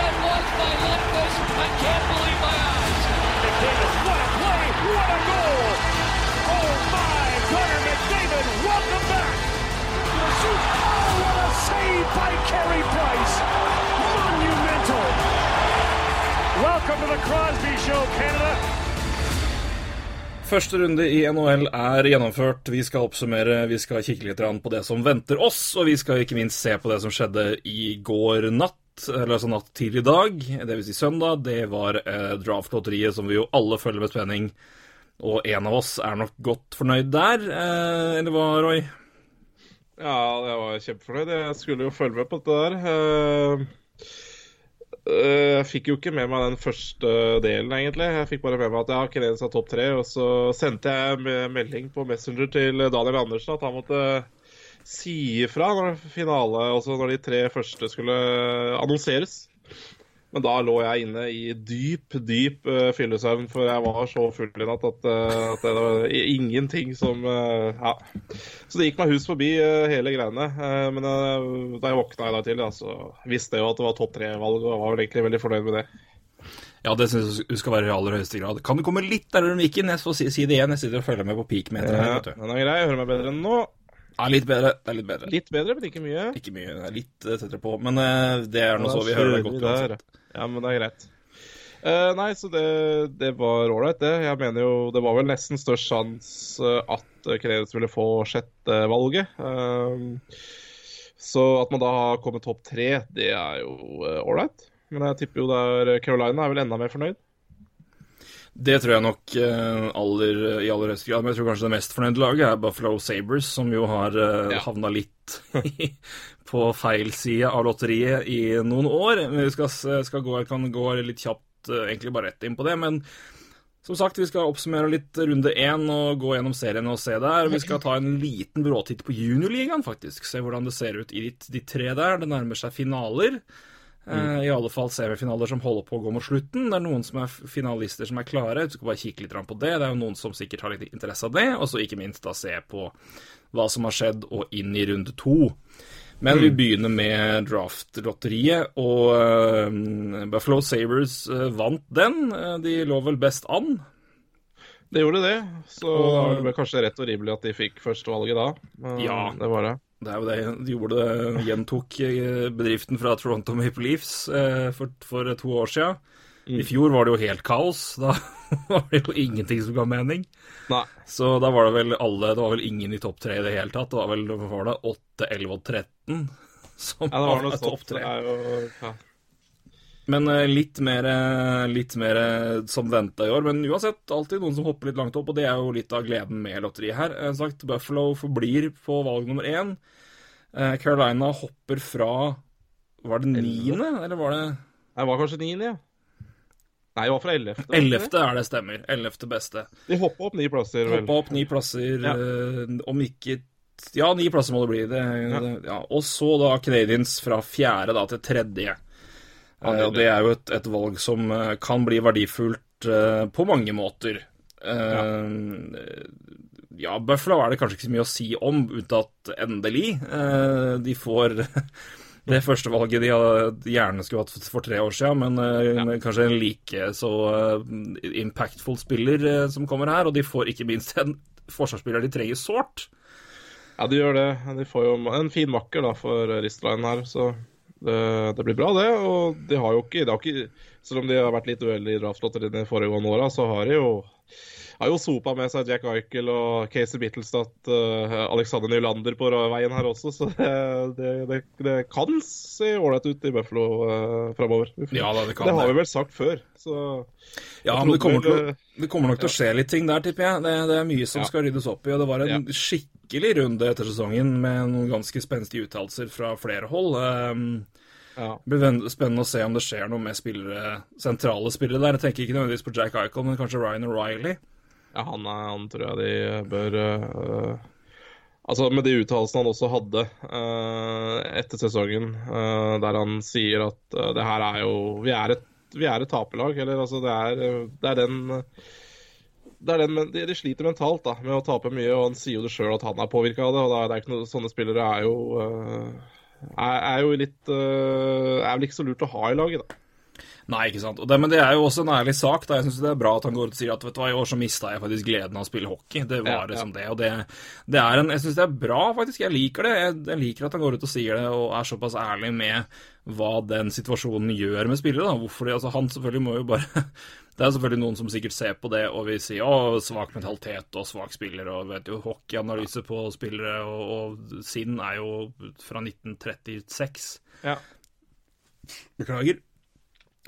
That was by Lundqvist! I can't believe my eyes. McDavid, what a play! What a goal! Oh my! Connor McDavid, welcome back! Oh, what a save by Carey Price! Monumental! Welcome to the Crosby Show, Canada. Første runde i NHL er gjennomført. Vi skal oppsummere, vi skal kikke litt på det som venter oss, og vi skal ikke minst se på det som skjedde i går natt, eller altså natt til i dag, dvs. Si søndag. Det var eh, draftlotteriet som vi jo alle følger med spenning, og en av oss er nok godt fornøyd der. Eh, eller hva, Roy? Ja, jeg var kjempefornøyd. Jeg skulle jo følge med på dette der. Uh, jeg fikk jo ikke med meg den første delen, egentlig. Jeg fikk bare med meg at jeg har Canadiens av topp tre. Og så sendte jeg melding på Messenger til Daniel Andersen at han måtte si ifra når finale, også når de tre første skulle annonseres. Men da lå jeg inne i dyp, dyp uh, fyllesøvn, for jeg var så full i natt at, uh, at det var ingenting som uh, Ja. Så det gikk meg hus forbi hele greiene. men da jeg våkna i dag til, så visste jeg jo at det var topp tre-valg, og var vel egentlig veldig fornøyd med det. Ja, det syns jeg skal være i aller høyeste grad. Kan du komme litt der du gikk inn? Jeg får si, si, det igjen. Jeg sitter og følger med på peakmeteren her. Ja. Den er grei. Jeg hører meg bedre enn nå. Ja, litt bedre. Det er litt bedre. Litt bedre, men ikke mye. Ikke mye. Det er litt tettere på. Men det er nå så vi hører det godt uansett. Ja, men det er greit. Uh, nei, så det, det var ålreit, det. Jeg mener jo det var vel nesten størst sjanse at Canadiens ville få sjettevalget. Uh, så at man da har kommet topp tre, det er jo ålreit. Uh, men jeg tipper jo der Carolina er vel enda mer fornøyd. Det tror jeg nok aller, i aller høyeste grad. Men jeg tror kanskje det mest fornøyde laget er Buffalo Sabres, som jo har uh, ja. havna litt på feil side av lotteriet i noen år. Vi skal, skal gå, kan gå litt kjapt egentlig bare rett inn på det. Men som sagt, vi skal oppsummere litt runde én og gå gjennom serien og se der. Vi skal ta en liten bråtitt på juniorligaen, faktisk. Se hvordan det ser ut i de, de tre der. Det nærmer seg finaler. Mm. I alle fall semifinaler som holder på å gå mot slutten. Det er noen som er finalister som er klare. Du skal bare kikke litt på det. Det er jo noen som sikkert har litt interesse av det. Og så ikke minst da se på hva som har skjedd, og inn i runde to. Men mm. vi begynner med draftlotteriet, og uh, Buffalo Sabres uh, vant den. De lå vel best an? Det gjorde det, så og, det ble kanskje rett og rimelig at de fikk førstevalget da. ja, det var det. Det er jo det. De gjorde det, gjentok bedriften fra Toronto Maple Leafs for, for to år. Mm. I fjor var det jo helt kaos. Da var det jo ingenting som ga mening. Nei. Så da var det vel alle Det var vel ingen i topp tre i det hele tatt. Det var vel var det 8, 11 og 13 som ja, var, var topp tre. Ja. Men litt mer, litt mer som venta i år. Men uansett, alltid noen som hopper litt langt opp, og det er jo litt av gleden med lotteriet her. Sagt, Buffalo forblir på valg nummer én. Carolina hopper fra Var det niende, eller var det Det var kanskje niende, ja. Nei, det var fra ellevte. Ellevte er det stemmer. Ellevte beste. De hoppa opp ni plasser, vel. Hoppa opp ni plasser, ja. om ikke Ja, ni plasser må det bli. Det, ja. Ja. Og så da Canadians fra fjerde da til tredje. Ja, det, er jo et, et, valg som kan bli verdifullt uh, på mange måter. Uh, ja. Buffalo er det kanskje ikke så mye å si om, unntatt endelig. De får det første valget de gjerne skulle hatt for tre år siden, men ja. kanskje en like så impactful spiller som kommer her. Og de får ikke minst en forsvarsspiller de trenger sårt. Ja, de gjør det. De får jo en fin makker da for Ristline her, så det, blir bra, det. Og de har jo ikke, de har ikke Selv om de har vært litt uheldige i draftlotteriene de foregående åra, så har de jo har jo sopa med seg Jack Eichel og Casey Bittelstadt, uh, Alexander Nylander på veien her også, så det, det, det, det kan se ålreit ut i Buffalo uh, framover. Ja, det, kan det har vi vel sagt før, så Ja, men det kommer, til, det kommer nok til å skje litt ting der, tipper jeg. Det, det er mye som Ja. skal ryddes opp i, og det var en Ja. skikkelig runde etter sesongen med noen ganske spenstige uttalelser fra flere hold. Um, ja. Det blir spennende å se om det skjer noe med spillere, sentrale spillere der. Jeg tenker ikke nødvendigvis på Jack Eichel, men kanskje Ryan O'Reilly. Ja, han, er, han tror jeg de bør uh, Altså Med de uttalelsene han også hadde uh, etter sesongen, uh, der han sier at det her er jo Vi er et, vi er et taperlag. Eller altså, det er, det er den det er den, de, de sliter mentalt da, med å tape mye, og han sier jo det sjøl at han er påvirka av det. og det er ikke noe, Sånne spillere er jo er, er jo litt Er vel ikke så lurt å ha i laget, da. Nei, ikke sant. Og det, men det er jo også en ærlig sak. da. Jeg syns det er bra at han går ut og sier at vet du hva, i år så mista jeg faktisk gleden av å spille hockey. Det var Ja, ja. liksom det. Og det, det er en, jeg syns det er bra, faktisk. Jeg liker det. Jeg, jeg liker at han går ut og sier det og er såpass ærlig med hva den situasjonen gjør med spillere. da. Hvorfor det, altså Han selvfølgelig må jo bare Det er selvfølgelig noen som sikkert ser på det og vil si å, svak mentalitet og svak spiller, og vet jo, hockeyanalyse på spillere og, og sinn er jo fra 1936. Ja. Beklager.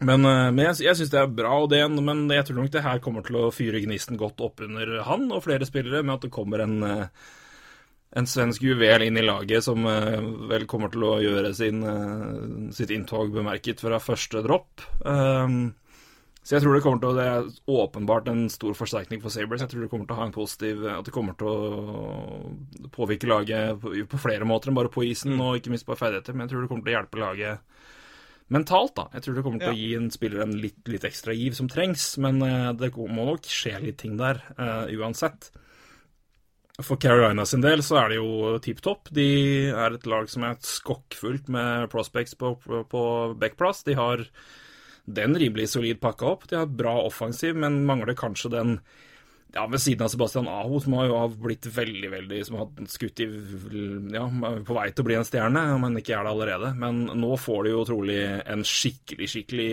Men, eh, men jeg, jeg syns det er bra, og det, men jeg tror nok det her kommer til å fyre gnisten godt opp under han og flere spillere, med at det kommer en, eh, en svensk juvel inn i laget som eh, vel kommer til å gjøre sin, sitt inntog bemerket fra første dropp. Um, så jeg tror det kommer til å, det er åpenbart en stor forsterkning for Sabres. Jeg tror det kommer til å ha en positiv At det kommer til å påvirke laget på, på flere måter enn bare på isen, og ikke minst på ferdigheter, men jeg tror det kommer til å hjelpe laget mentalt, da. Jeg tror det kommer til å gi en spiller en litt, litt ekstra giv som trengs, men eh, det må nok skje litt ting der uh, uansett. For Carolina sin del så er det jo tipp topp. De er et lag som er skokkfullt med prospects på, på, på backplass. De har den rimelig solid pakka opp. De har bra offensiv, men mangler kanskje den ja, ved siden av Sebastian Aho, som har jo blitt veldig, veldig Som har skutt i Ja, på vei til å bli en stjerne, om han ikke er det allerede. Men nå får de jo trolig en skikkelig, skikkelig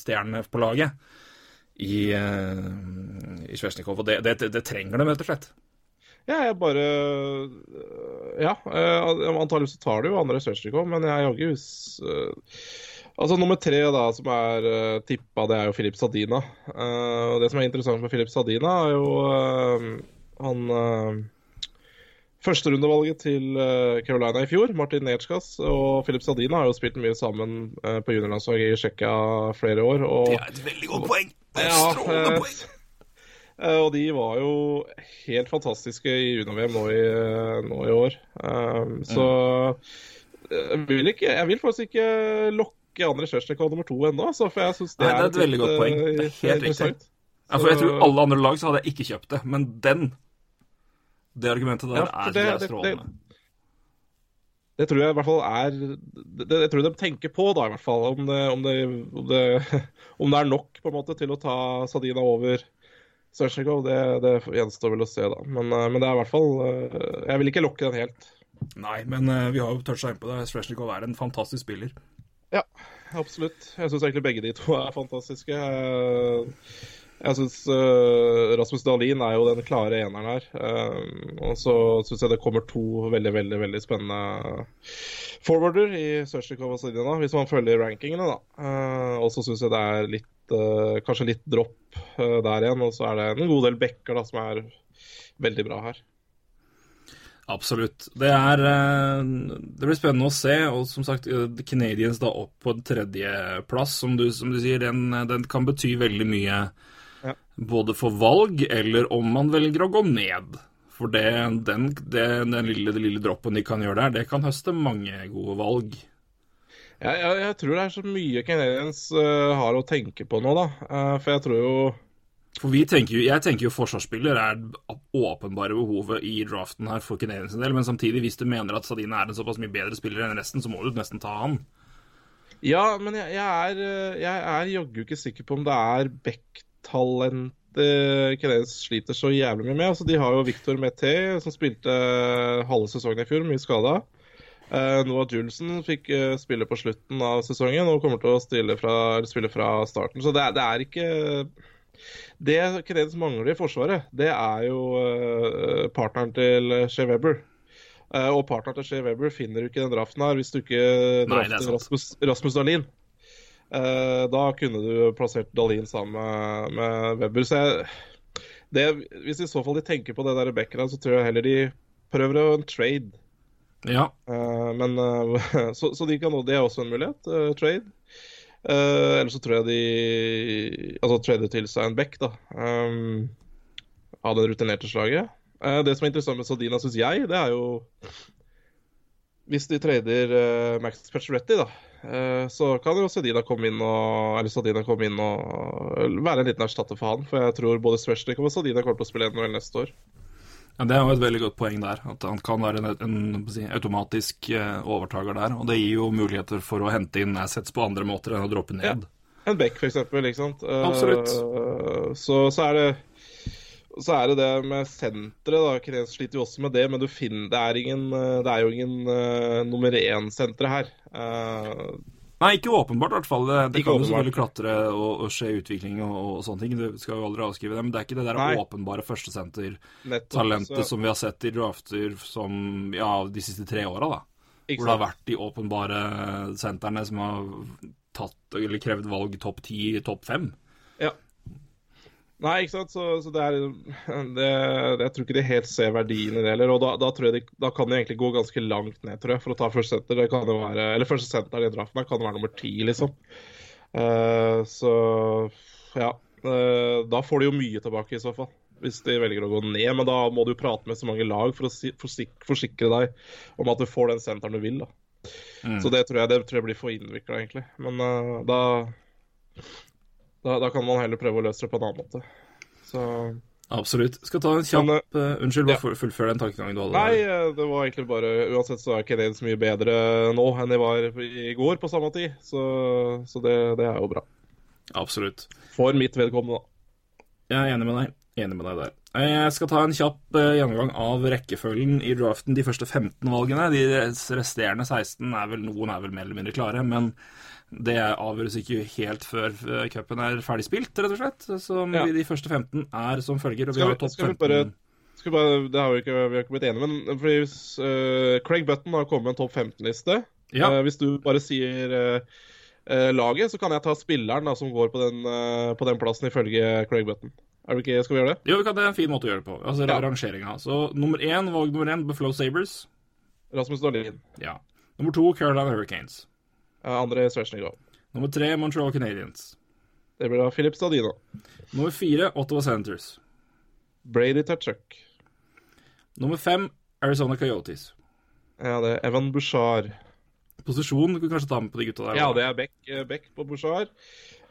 stjerne på laget i, eh, i Svesjnikov. Og det, det, det trenger de, rett og slett. Ja, jeg bare Ja, eh, antakeligvis tar det jo andre Svesjnikov, men jeg jaggu uh, Altså Nummer tre da, som er uh, tippa, det er jo Filip Sadina. Uh, og det som er interessant med Filip Sadina, er jo uh, han uh, Førsterundevalget til eh, Carolina i fjor, Martin Nertskas og Filip Sadina har jo spilt mye sammen eh, på juniorlandslaget i Tsjekkia flere år. Og, Det er et veldig godt poeng! Det er Ja, strålende eh, poeng! Eh, Og de var jo helt fantastiske i junior-VM nå, i- nå i år. Så eh, jeg vil, ikke, jeg vil faktisk ikke lokke André Sjøsjnikov nummer to ennå, for jeg syns det, Nei, det er et veldig godt poeng. Det er eh, helt riktig. Ja, for jeg tror alle andre lag så hadde jeg ikke kjøpt det, men den Det argumentet der Ja, er, det- er det- strålende. Det tror jeg i hvert fall er det, det, Jeg tror de tenker på, da, i hvert fall. Om det, om det, om det, om det er nok på en måte til å ta Sadina over Sjøsjnikov, det, det gjenstår vel å se, da. Men, eh, men det er i hvert fall eh, Jeg vil ikke lokke den helt. Nei, men eh, vi har jo toucha inn på det. Sveshnikov er en fantastisk spiller. Ja, absolutt. Jeg syns egentlig begge de to er fantastiske. Eh, Jeg syns Rasmus Dahlin er jo den klare eneren her. Eh, og så syns jeg det kommer to veldig, veldig veldig spennende forwarder i Sørsjikov og Sedina, hvis man følger rankingene, da. Eh, og så syns jeg det er litt eh, kanskje litt dropp eh, der igjen. Og så er det en god del backer som er veldig bra her. Absolutt. Det er eh, Det blir spennende å se. Og som sagt, eh, The Canadians da opp på en tredjeplass, som du, som du sier, den, den kan bety veldig mye. Ja. Både for valg, eller om man velger å gå ned. For det, den, det, den lille, det lille droppen de kan gjøre der, det kan høste mange gode valg. Jeg, jeg, jeg tror det er så mye Canadians uh, har å tenke på nå, da. Uh, for jeg tror jo For tenker jo, Jeg tenker jo forsvarsspiller er åpenbare behovet i draften her for Canadiens del, men samtidig, hvis du mener at Sadine er en såpass mye bedre spiller enn resten, så må du nesten ta han. Ja, men jeg, jeg er, eh, jeg jaggu ikke sikker på om det er backtalent Canadiens sliter så jævlig mye med. Altså, de har jo Victor Mété, som spilte eh, halve sesongen i fjor, mye skada. Uh, Noah Julesen fikk uh, spille på slutten av sesongen og kommer til å fra, spille fra starten. Så det det er ikke Det Canadiens mangler i Forsvaret, det er jo eh, partneren til Shea Weber. Eh, og partneren til Shea Weber finner du ikke i den draften her hvis du ikke er drafter. Rasmus, Rasmus Dahlin. Eh, da kunne du plassert Dahlin sammen med, med Weber. Så jeg, det, hvis i så fall de tenker på det der backeren, så tror jeg heller de prøver å en trade. Ja. Men så, så de kan, det er også en mulighet. trade. Uh, Eller så tror jeg de Altså trader til seg en back, da. Um, av det rutinerte slaget. Uh, det som er interessant med Sadina, syns jeg, det er jo Hvis de trader uh, Max Pacioretti, da, så kan jo Sadina komme inn og Eller Sadina komme inn og være en liten erstatter for han. For jeg tror både Svesjnik og Sadina kommer til å spille NHL neste år. Ja, Det er jo et veldig godt poeng der. At han kan være en, en si, automatisk eh, overtaker der. Og det gir jo muligheter for å hente inn assets på andre måter enn å droppe ned. En back, eksempel. Ikke sant? Absolutt. Absolutt. så, så er det så er det det med senteret. da, Krenz sliter jo også med det, men du finner, det, er ingen, eh, det er jo ingen uh, nummer én-sentre her. Eh, Nei, ikke åpenbart i hvert fall. Det, det kan kan jo selvfølgelig klatre og, og skje utvikling og, og sånne ting. Du skal jo aldri avskrive det. Men det er ikke det der Nei. åpenbare førstesentertalentet så- som vi har sett i drafter som ja, de siste tre åra, da. ikke Hvor det har vært de åpenbare sentrene som har tatt eller krevd valg topp ti, topp fem. Ja. Nei, ikke sant. Så, så det er det, Jeg tror ikke de helt ser verdien i det heller. Og da, da, tror jeg de, da kan de egentlig gå ganske langt ned, tror jeg, for å ta første senter. Det kan jo være, eller første senter i draften her kan være nummer ti, liksom. Uh, så ja. Uh, da får de jo mye tilbake, i så fall. Hvis de velger å gå ned. Men da må du jo prate med så mange lag for å si, forsik, forsikre deg om at du får den senteren du vil, da. Så det tror, jeg, det tror jeg blir for innvikla, egentlig. Men uh, da, da Da kan man heller prøve å løse det på en annen måte. Så Absolutt. Skal ta en kjapp Men, uh, Unnskyld, ja. bare full- fullfør den tankegangen du hadde. Nei, der. eh, det var egentlig bare Uansett så er Canadiens mye bedre nå enn de var i går på samme tid. Så, så det, det er jo bra. Absolutt. For mitt vedkommende, da. Jeg er enig med deg. Enig med deg der. Jeg skal ta en kjapp eh, gjennomgang av rekkefølgen i draften. De første 15 valgene. De resterende 16 er vel noen er vel mer eller mindre klare, men det avgjøres ikke helt før eh, cupen er ferdig spilt, rett og slett. Så Ja. de første 15 er som følger. Og vi Skal har vi- topp skal vi 15 bare- vi bare, det har vi ikke, vi har ikke blitt enige, men fordi hvis, uh, Craig Button har kommet med en topp 15-liste. Ja. Uh, hvis du bare sier eh, eh, laget, så kan jeg ta spilleren da, som går på den, eh, på den plassen ifølge Craig Button. Er det ikke, skal vi gjøre det? Jo, vi kan, det er en fin måte å gjøre det på. Altså Ja. rangeringa. Så nummer én, valg nummer én, Buffalo Sabres. Rasmus Dahlin. Ja. Nummer to, Carolina Hurricanes. Eh, André Nummer tre, Montreal Canadiens. Det blir da Philip Stadino. Nummer fire, Ottawa Senators. Brady Tatchuk. Nummer fem, Arizona Coyotes. Ja, det er Evan Bouchard. Posisjon, du kan kanskje ta med på de gutta der. Ja, det er Beck, eh, Beck på Bouchard.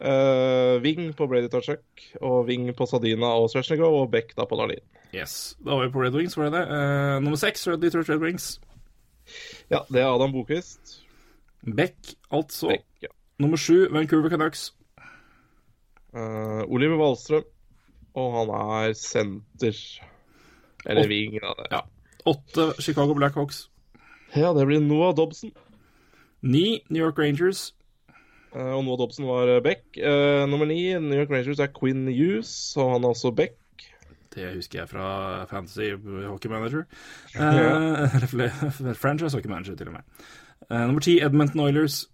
Uh, Wing på Brady Tatchuk. Og Wing på Sadina og Svesjnikov. Og Beck da på Darlin. Yes. Da var vi på Red Wings, var det det? Uh, nummer seks, Red Detroit Red Wings. Ja, det er Adam Bokvist. Beck, altså. Beck, ja. Nummer sju, Vancouver Canucks. Uh, Oliver Wallstrøm. Og han er senter. Eller ving, da. Det. Ja. Åtte, Chicago Blackhawks. Ja, det blir Noah Dobson. Ni, New York Rangers. Uh, og Noah Dobson var eh, Beck. Uh, nummer ni, New York Rangers, er Quinn Hughes. Og han er også Beck. Det husker jeg fra Fantasy Hockey Manager. Eh, eller franchise Hockey Manager, til og med. Eh, nummer ti, Edmonton Oilers.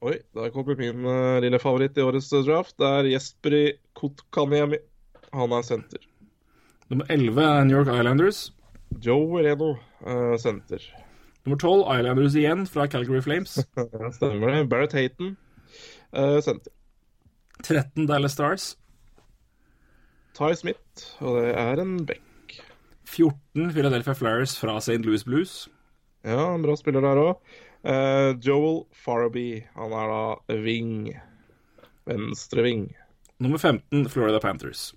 Oi, der kommer min eh, lille favoritt i årets eh, draft. Det er Jesperi Kotkaniemi. Han er senter. Nummer elleve, New York Islanders. Joe Reno, eh, senter. Nummer tolv, Islanders igjen, fra Calgary Flames. Stemmer det. Barrett Hayton, senter. Uh, 13, Dallas Stars. Ty Smith, og det er en back. 14, Philadelphia Flyers fra St. Louis Blues. Ja, en bra spiller der òg. Joel Faraby, han er da wing. Venstre wing. Nummer 15, Florida Panthers.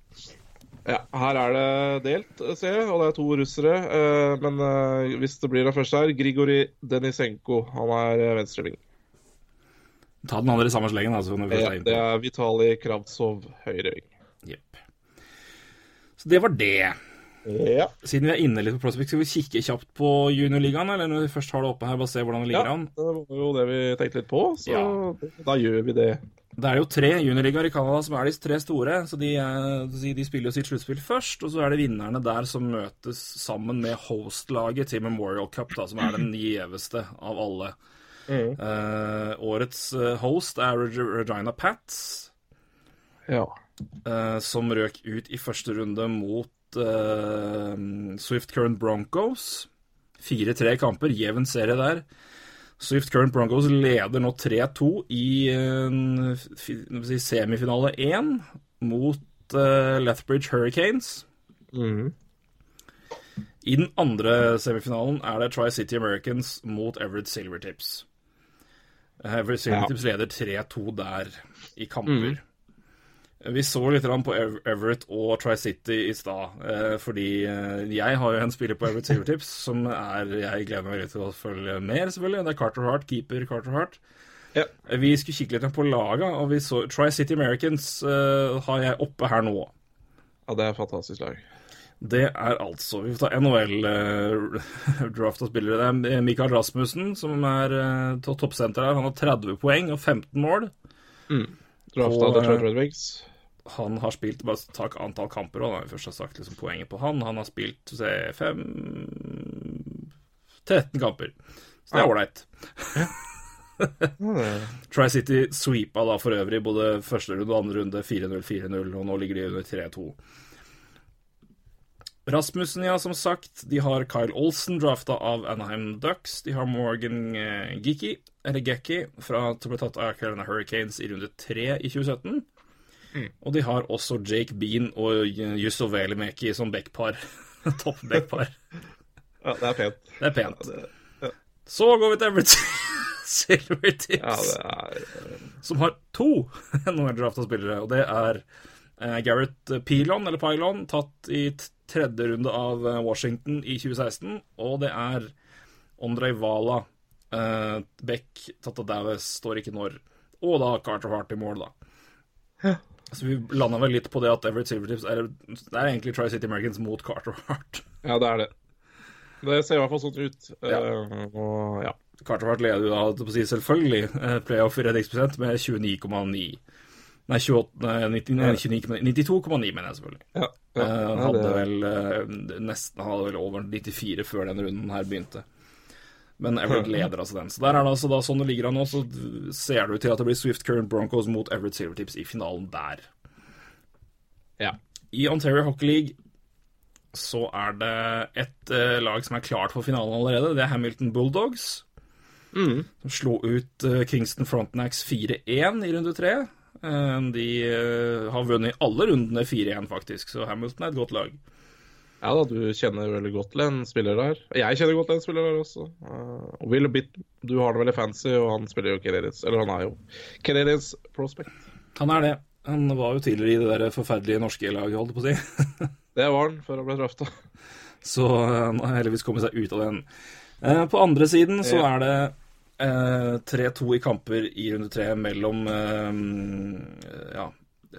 Ja, her er det delt, ser jeg, og det er to russere. Uh, men uh, hvis det blir det første her, Grigori Denisenko. Han er venstreving. Ta den andre i samme slengen, altså. Ja, det er Vitali Kravtsov, høyre wing. Jepp. Så det var det. Ja. Siden vi er inne litt på Prospect, skal vi kikke kjapt på juniorligaen? Eller når vi først har det oppe her, bare se hvordan det ligger ja, an? det var jo det vi tenkte litt på, så Ja. da gjør vi det. Det er jo tre juniorligaer i Canada som er de tre store, så de, de spiller jo sitt sluttspill først. Og så er det vinnerne der som møtes sammen med host-laget til Memorial Cup, da, som er den gjeveste av alle. Mm. Uh, årets eh, host er Regina Pats, Ja. uh, som røk ut i første runde mot eh, Swift Current Broncos. 4-3 kamper, jevn serie der. Swift Current Broncos leder nå 3-2 i uh, semifinale 1 mot uh, Lethbridge Hurricanes. Mm. I den andre semifinalen er det Tri-City Americans mot Everett Silvertips. Everett Silvertips leder 3-2 der i kamper. Vi så litt på Everett og Tri-City i stad, eh, fordi eh, jeg har jo en spiller på Everett Silvertips som er Jeg gleder meg til å følge mer, selvfølgelig. Det er Carter Hart, keeper Carter Hart. Ja. Eh, Vi skulle kikke litt på laga, og vi så Tri-City Americans har jeg oppe her nå. ja, det er et fantastisk lag. Det er altså Vi får ta NHL-draft av spillere. Det er Mikael Rasmussen som er uh, toppsenter her. Han har 30 poeng og 15 mål. Drafta Og, Detroit Red Wings. Han har spilt Bare ta antall kamper, og da har vi først har sagt liksom poenget på han. Han har spilt se, fem 13 kamper. Så det er ålreit. Tri-City sweepa da for øvrig både første runde og andre runde 4-0, 4-0, og nå ligger de under 3-2. Rasmussen, ja, som sagt. De har Kyle Olsen, drafta av Anaheim Ducks. De har Morgan eh, eller Gekki, fra som ble tatt av Carolina Hurricanes i runde tre i 2017. Og de har også Jake Bean og Jusso Velimeki som backpar. Topp-backpar. Ja, det er pent. Det er pent. Ja, det, Så går vi til Everton Silver Tips ja, er som har to NHL-drafta spillere, og det er eh, Gareth Pilon, eller Pylon, tatt i tredje runde av eh, Washington i 2016, og det er Ondrej Vala, eh, Beck, tatt av Dallas, står ikke når, og da Carter Hart i mål, da. Så vi landa vel litt på det at Everett Silvertips er, det er egentlig Tri-City Americans mot Carter Hart. Ja, det er det. Det ser i hvert fall sånn ut. Ja. Uh, og ja. Carter Hart leder jo da, si, selvfølgelig, eh, playoff i redningsprosent med 29,9. Nei, 28, nei, 90 nei, 29,9 92,9, mener jeg selvfølgelig. ja. Eh, ja. Ja hadde det, vel eh, nesten hadde vel over 94 før den runden her begynte. Men Everett leder altså den. Så der er det altså da sånn det ligger an nå, så ser det ut til at det blir Swift Current Broncos mot Everett Silvertips i finalen der. Ja. I Ontario Hockey League så er det et uh, lag som er klart for finalen allerede. Det er Hamilton Bulldogs. Mm. Som slo ut uh, Kingston Frontenax 4-1 i runde tre. Uh, de har vunnet alle rundene 4-1, faktisk, så Hamilton er et godt lag. Ja da, du kjenner veldig godt til en spiller der. Jeg kjenner godt til en spiller der også. Uh, og Will Bitt, du har det veldig fancy, og han spiller jo Canadiens. Eller han er jo Canadiens prospect. Han er det. Han var jo tidligere i det der forferdelige norske laget, holdt jeg på å si. Det var han før han ble drafta. Så eh, han har heldigvis kommet seg ut av den. Uh, På andre siden så Ja. er det eh, 3-2 i kamper i runde tre mellom eh, ja,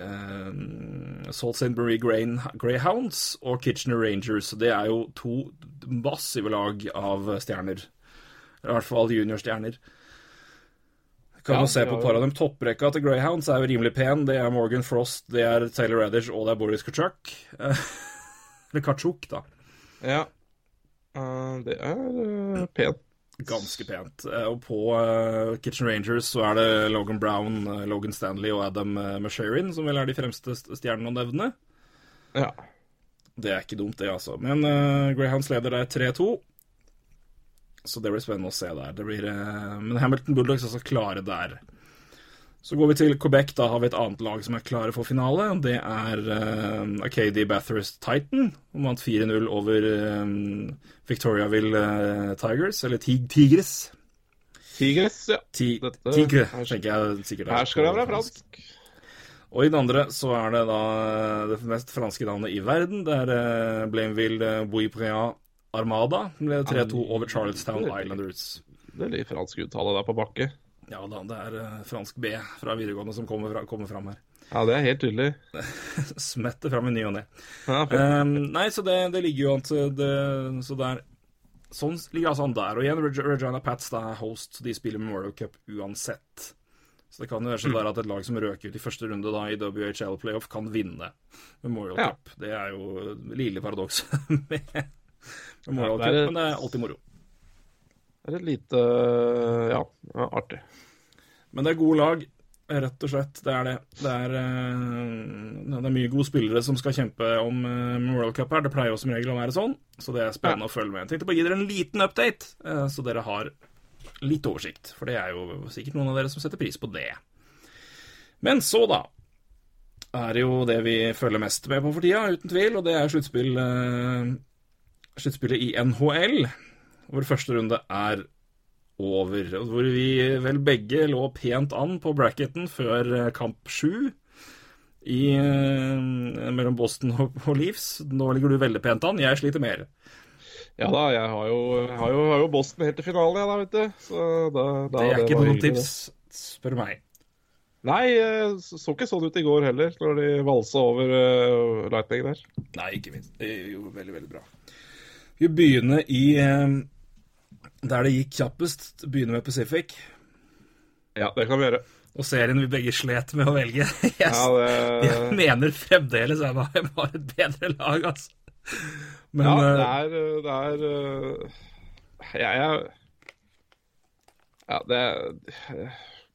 eh, Salt St. Marie Grain, Greyhounds og Kitchener Rangers. Det er jo to massive lag av stjerner. I hvert fall juniorstjerner. Kan Ja, jo se på et par av dem. Topprekka til Greyhounds er jo rimelig pen. Det er Morgan Frost, det er Taylor Radish og det er Boris Kachuk. Eller Kachuk, da. Ja. Uh, det er uh, pent. Ganske pent. Eh, Og på eh, Kitchen Rangers så er det Logan Brown, eh, Logan Stanley og Adam Masherin som vel er de fremste st- stjernene å nevne. Ja. Det er ikke dumt, det, altså. Men uh, Greyhounds leder der 3-2. Så det blir spennende å se der. Det blir, uh, men Hamilton Bulldogs er altså klare der. Så går vi til Quebec. Da har vi et annet lag som er klare for finale. og Det er uh, Acadie Bathurst Titan. Som vant 4-0 over um, Victoriaville uh, Tigers, eller Tig Tigres. Tigres, ja. Ti Dette- Tigre, her- tenker jeg sikkert. er Her skal det være fransk. Og i den andre så er det da det mest franske navnet i verden. Det er uh, Blainville Bouipreat Armada. som ble 3-2 over Charlestown Islanders. Det er litt fransk uttale der på bakke. Ja da, det er eh, fransk B fra videregående som kommer, fra, kommer fram her. Ja, det er helt tydelig. Smetter fram i ny og ne. Ja. Um, nei, så det, det ligger jo an til det, Så der Sånn ligger altså han der. Og igjen, Regina Pats det er host. De spiller Memorial Cup uansett. Så det kan jo være sånn være at et lag som røk ut i første runde da i WHL playoff, kan vinne Memorial Ja. Cup. Det er jo lille paradoks med Memorial Ja, er Cup, men det er alltid moro. Det er et lite Ja, ja, artig. Men det er gode lag, rett og slett. Det er det. Det er, eh, det er mye gode spillere som skal kjempe om World Cup her. Det pleier jo som regel å være sånn, så det er spennende å følge med. Jeg tenkte bare å gi dere en liten update, eh, så dere har litt oversikt. For det er jo sikkert noen av dere som setter pris på det. Men så, da, er jo det vi følger mest med på for tida, uten tvil, og det er sluttspill eh, Sluttspillet i NHL, hvor første runde er over. og Hvor vi vel begge lå pent an på bracketen før eh, kamp sju i, eh, mellom Boston og, og Leafs. Nå ligger du veldig pent an, jeg sliter mer. Ja da, jeg har jo, har jo, har jo Boston helt til finalen, jeg da, vet du. Så da, da, Det er ikke noen hyggelig, tips, spør meg. Nei, eh, så ikke sånn ut i går heller, når de valsa over uh, Lightning der. Nei, ikke minst. Det gjorde veldig, veldig bra. Vi begynner i eh, der det gikk kjappest. Begynner med Pacific. Ja, det kan vi gjøre. Og serien vi begge slet med å velge. Jeg, Ja, det, jeg mener fremdeles Anaheim har et bedre lag, altså. Men ja, eh, det er, eh, det er ja, Jeg, Ja, det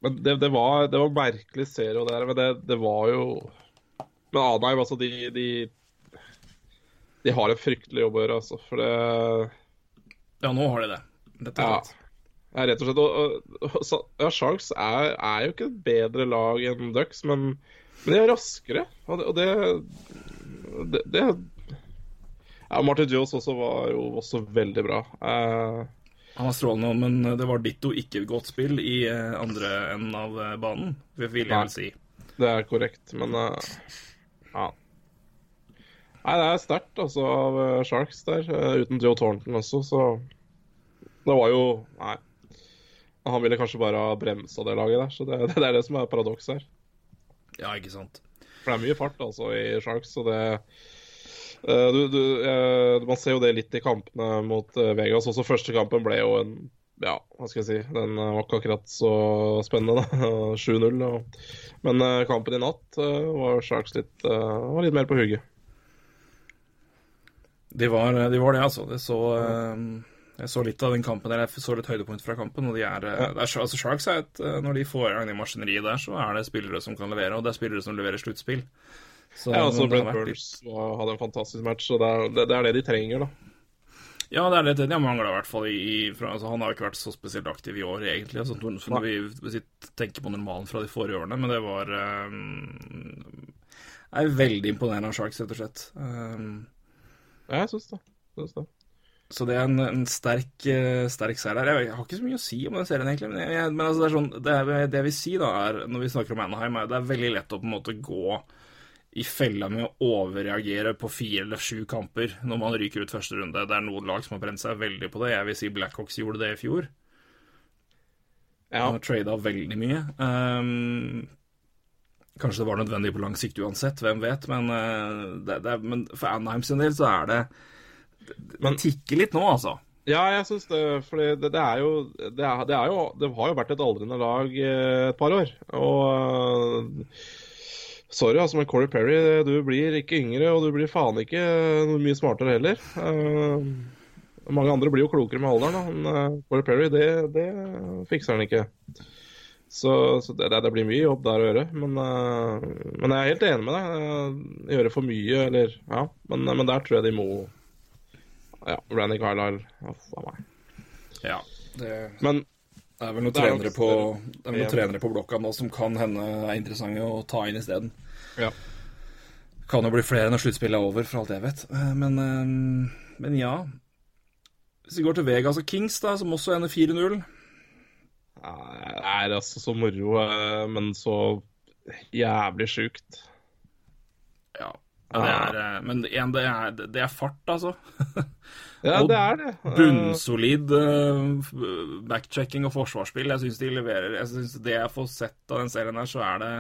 Men det, det, var, det var merkelig serie, der, men det, det var jo Men Anheim, altså, de, de De har en fryktelig jobb å gjøre, altså. For det ja, nå har de det. Rett og Ja. slett. Ja, rett og slett. Og, og, og, ja, Sharks er, er jo ikke et bedre lag enn Ducks, men, men de er raskere. Og det, det, det, Ja, Martin Jones også var jo også veldig bra. Uh, Han var strålende, men det var ditto ikke et godt spill i eh, andre enden av eh, banen, vil jeg vel si. det er korrekt, men uh, ja. Nei, det er sterkt altså, av Sharks der, uten Joe Thornton også, så Det var jo Nei. Han ville kanskje bare ha bremsa det laget der, så det, det er det som er paradoks her. Ja, ikke sant. For det er mye fart altså i Sharks, og det eh, du, du, eh, Man ser jo det litt i kampene mot eh, Vegas. Også første kampen ble jo en Ja, hva skal jeg si Den var ikke akkurat så spennende, da. 7-0. Men kampen i natt var Sharks litt, var litt mer på hugget. De var, de var det, altså. Det så, eh, jeg så litt av den kampen, eller jeg så litt høydepunkt fra kampen. og de er, ja. det er, altså Sharks er et, eh, Når de får i gang det maskineriet der, så er det spillere som kan levere, og det er spillere som leverer sluttspill. Så Ja, altså Brent Burns hadde en fantastisk match, og det er det, det, er det de trenger, da. Ja, det er det de har mangla, i hvert fall. I, fra, altså, han har ikke vært så spesielt aktiv i år, egentlig. Altså, når vi, hvis vi tenker på normalen fra de forrige årene, men det var um, er veldig imponerende av Sharks, rett og slett. Um, Ja, jeg syns det. Jeg synes det. Så det er en, en sterk, eh, sterk seier der. Jeg, har ikke så mye å si om den serien, egentlig. Men, jeg, men altså, det, er sånn, det, det jeg vil si, da, er, når vi snakker om Anaheim, er det er veldig lett å på en måte gå i fella med å overreagere på fire eller sju kamper når man ryker ut første runde. Det er noen lag som har brent seg veldig på det. Jeg vil si Blackhawks gjorde det i fjor. Ja. Han har trada veldig mye. Um, kanskje det var nødvendig på lang sikt uansett, hvem vet. Men, uh, det, det men for Anaheim sin del så er Det, Men- det tikker litt nå, altså. Ja, jeg syns det. For det, det er jo det, er, det er jo Det har jo vært et aldrende lag eh, et par år. Og eh, Sorry, altså, men Corey Perry, du blir ikke yngre, og du blir faen ikke noe mye smartere heller. Uh, mange andre blir jo klokere med alderen, men uh, Corey Perry, det, det fikser han ikke. Så, så det, det blir mye jobb der å gjøre. Men, uh, men jeg er helt enig med deg. Eh, Gjøre for mye, eller Ja. Men, men der tror jeg de må Ja, Randy Carlisle. Uff a meg. Ja, det Men Det er vel noen Det er trenere, på, det er vel noen trenere på blokka nå som kan hende er interessante å ta inn isteden. Ja. Kan jo bli flere når sluttspillet er over, for alt jeg vet. Eh, Men, eh, men ja. Hvis vi går til Vegas og Kings, da, som også ender 4-0 Det er altså så moro, eh, men så jævlig sjukt. Ja. ja det er, eh, men igjen, det er, det er fart, altså. Ja, Og det er det. Og Bunnsolid eh, backchecking og forsvarsspill. Jeg syns de leverer Jeg synes Det jeg får sett av den serien her, så er det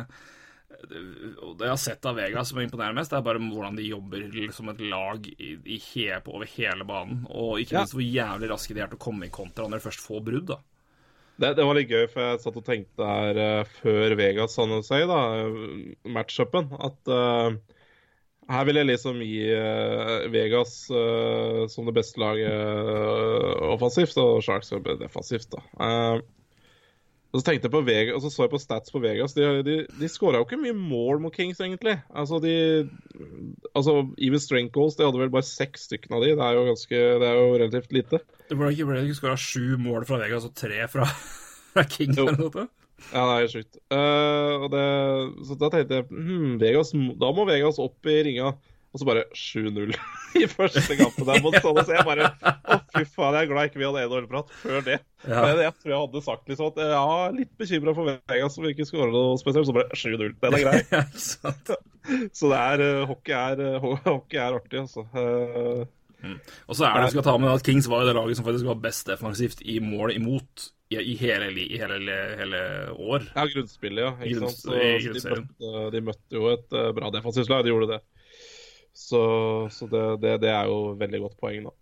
og Det jeg har sett av Vegas som imponerer mest, det er bare hvordan de jobber som et lag i, i he, på over hele banen. Og ikke Ja. minst hvor jævlig raske de er til å komme i kontra når de først får brudd. da Det, det, var litt gøy, for jeg satt og tenkte her uh, før Vegas San Jose, da, matchupen, at uh, her vil jeg liksom gi uh, Vegas som det beste laget offensivt, og Sharks som defensivt, da. Og så tenkte jeg på Vegas, og så så jeg på stats på Vegas. De, de, de skåra jo ikke mye mål mot Kings, egentlig. Altså, de Altså, even strength goals, de hadde vel bare seks stykker av de. Det er jo ganske Det er jo relativt lite. Det ble ikke, ble ikke skåra sju mål fra Vegas og tre fra, fra Kings? Jo. Eller noe? Ja, det er sjukt. Uh, og det, så da tenkte jeg hmm, Vegas, da må Vegas opp i ringa. Og så bare 7-0 i første kampen der mot Jose. Jeg bare Å, fy faen, jeg er glad ikke vi hadde 1-0-prat før det. Ja. Men jeg tror jeg hadde sagt liksom at ja, litt bekymra for Vegas som ikke skåra noe spesielt. Så bare 7-0. Den er grei. så det er uh, hockey, er hockey er artig, altså. Uh, mm. Og så er det du skal ta med at Kings var det laget som faktisk var best defensivt i mål imot i, i, hele, i hele, hele, år. Ja, grunnspillet, ja. Ikke Grunns, sant? Så, så de, møtte, de, møtte, jo et bra defensivt lag, de gjorde det. Så, så det, det, det, er jo veldig godt poeng, da.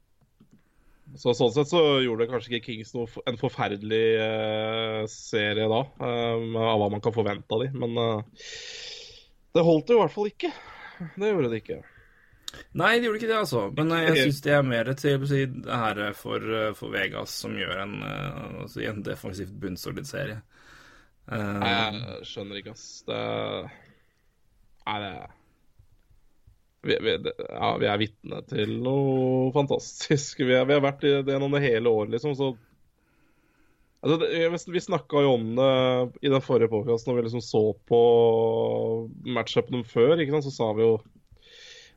Så Sånn sett så gjorde det kanskje ikke Kings noe, en forferdelig uh, serie da, uh, av hva man kan forvente av dem. Men uh, det holdt jo i hvert fall ikke. Det gjorde det ikke. Nei, det gjorde ikke det, altså. Men jeg syns det er mer til si, det her for, for, Vegas som gjør en, altså, en defensivt bunnsolid serie. Nei, jeg skjønner ikke, ass. Det Nei, det vi, vi, ja, vi er vitne til noe fantastisk. Vi, er, vi har vært i det gjennom det hele året, liksom. Så altså, det, Vi snakka jo om det i den forrige podkasten når vi liksom så på matchupene før. Så sa vi jo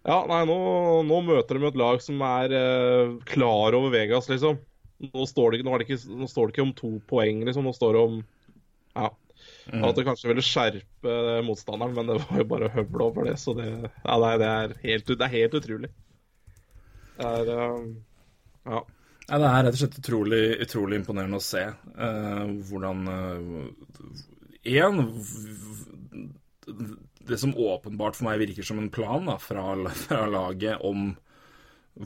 Ja, nei, nå, nå møter de et lag som er eh, klar over Vegas, liksom. Nå står, det, nå, det ikke, nå står det ikke om to poeng, liksom. Nå står det om ja, Mm. At det kanskje ville skjerpe motstanderen, men det var jo bare høvl over det. Så det, ja, det, er, helt, det er helt utrolig. Det er um, Ja. Ja, det er rett og slett utrolig, utrolig imponerende å se uh, hvordan Én uh, Det som åpenbart for meg virker som en plan da, fra, fra laget om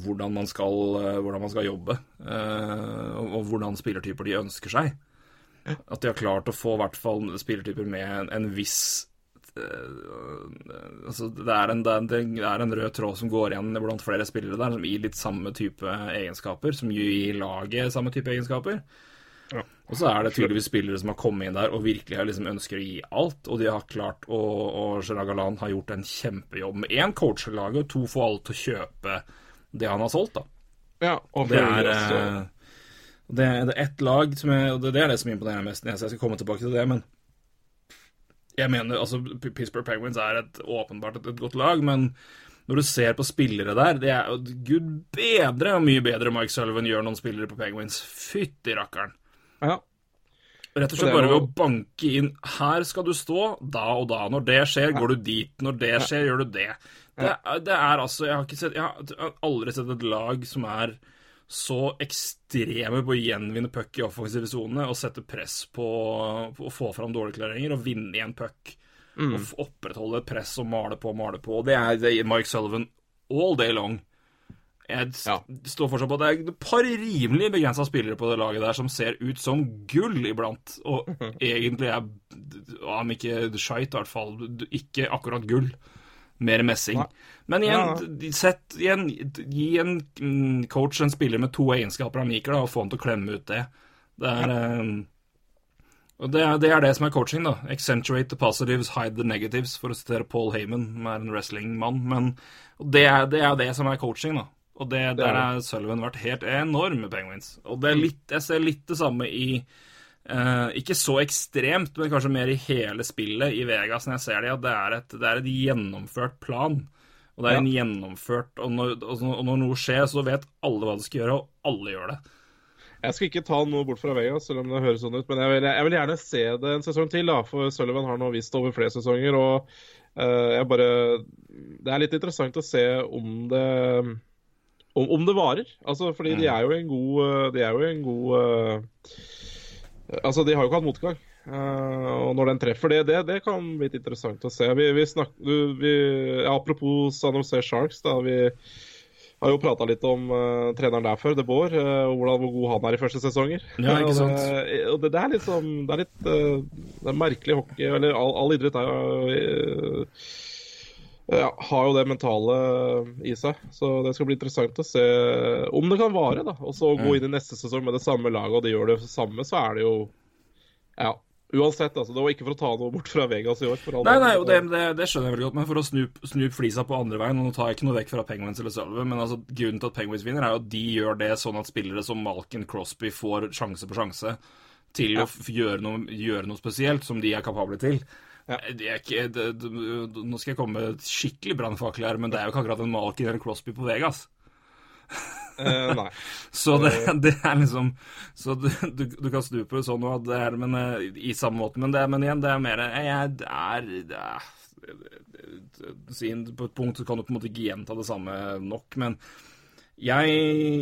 hvordan man skal, uh, hvordan man skal jobbe, og hvordan spillertyper de ønsker seg. At de har klart å få i hvert fall spillertyper med en, en viss uh, altså det, er en, det, er en, rød tråd som går igjen blant flere spillere der, som gir litt samme type egenskaper, som gir laget samme type egenskaper. Og så er det tydeligvis spillere som har kommet inn der og virkelig liksom ønsker å gi alt, og de har klart å, og Gerard Galan har gjort en kjempejobb med én coache laget, og to får alle til å kjøpe det han har solgt, da. Ja, og det er, eh, det, det er ett lag som jeg, og det er det som imponerer mest. Jeg skal komme tilbake til det, men jeg mener altså Pittsburgh Penguins er et, åpenbart et, et, godt lag, men når du ser på spillere der det er Gud bedre og mye bedre Mike Sullivan gjør noen spillere på Penguins. Fytti rakkeren. Ja. Rett og slett bare ved å banke inn Her skal du stå, da og da. Når det skjer, går du dit. Når det skjer, gjør du det. Det, det er altså Jeg har, sett, jeg har aldri sett et lag som er så ekstreme på å gjenvinne puck i offensive sone og sette press på, på, å få fram dårlige klareringer og vinne igjen puck. Mm. Og opprettholde press og male på og male på. Det er, det er Mike Sullivan all day long. Jeg ja. står fortsatt på at det er et par rimelig begrensa spillere på det laget der som ser ut som gull iblant, og -hmm. egentlig er, om ikke skeit, i hvert fall ikke akkurat gull mer messing. Men igjen, sett, igjen, gi en mm, coach en spiller med to egenskaper han liker, da, og få han til å klemme ut det. Det er, um, og det er, det er, det som er coaching, da. Accentuate the positives, hide the negatives, for å sitere Paul Heyman, som er en wrestlingmann. Men det er, det er, det som er coaching, da. Og det, der har Sullivan vært helt enorm med Penguins. Og det er litt, jeg ser litt det samme i Uh, ikke så ekstremt, men kanskje mer i hele spillet i Vegas når jeg ser det, at det er et, det er et gjennomført plan. Og det er en gjennomført og når, og når, noe skjer, så vet alle hva de skal gjøre, og alle gjør det. Jeg skal ikke ta noe bort fra Vegas, selv om det høres sånn ut, men jeg vil, jeg vil gjerne se det en sesong til, da, for Sullivan har nå vist det over flere sesonger. og uh, jeg bare Det er litt interessant å se om det om, om det varer. Altså, fordi mm. de er jo en god De er jo en god uh, Altså, de har jo ikke hatt motgang. Uh, og når den treffer det, det, det kan bli interessant å se. Vi, vi snakker, vi, apropos San Jose Sharks, da. Vi Har jo prata litt om uh, treneren der før, De Boer, uh, og hvordan, hvor god han er i første sesonger. Ja, ikke sant? og det, det, det er litt sånn Det er litt det er merkelig hockey Eller all, all idrett er jo ja, har jo det mentale i seg. Så det skal bli interessant å se om det kan vare. da. Og så gå inn i neste sesong med det samme laget, og de gjør det samme, så er det jo Ja. Uansett, altså. Det var ikke for å ta noe bort fra Vegas i år. Nei, nei, og det, det, det skjønner jeg veldig godt, men for å snu, snu flisa på andre veien og Nå tar jeg ikke noe vekk fra Penguins eller Sølve, men altså, grunnen til at Penguins vinner, er jo at de gjør det sånn at spillere som Malkin Crosby får sjanse på sjanse til å gjøre noe, gjøre noe spesielt som de er kapable til. Det er ikke, det, det, nå skal jeg komme med et skikkelig brannfakkel her, men det er jo ikke akkurat en Malkin eller Crosby på Vegas. Eh, nei. Så det, det er liksom Så du, du, du kan snu på det sånn at det er men, eh, i samme måte, men, det, men igjen, det er mer jeg, det er, det er På et punkt kan du på en måte ikke gjenta det samme nok, men jeg,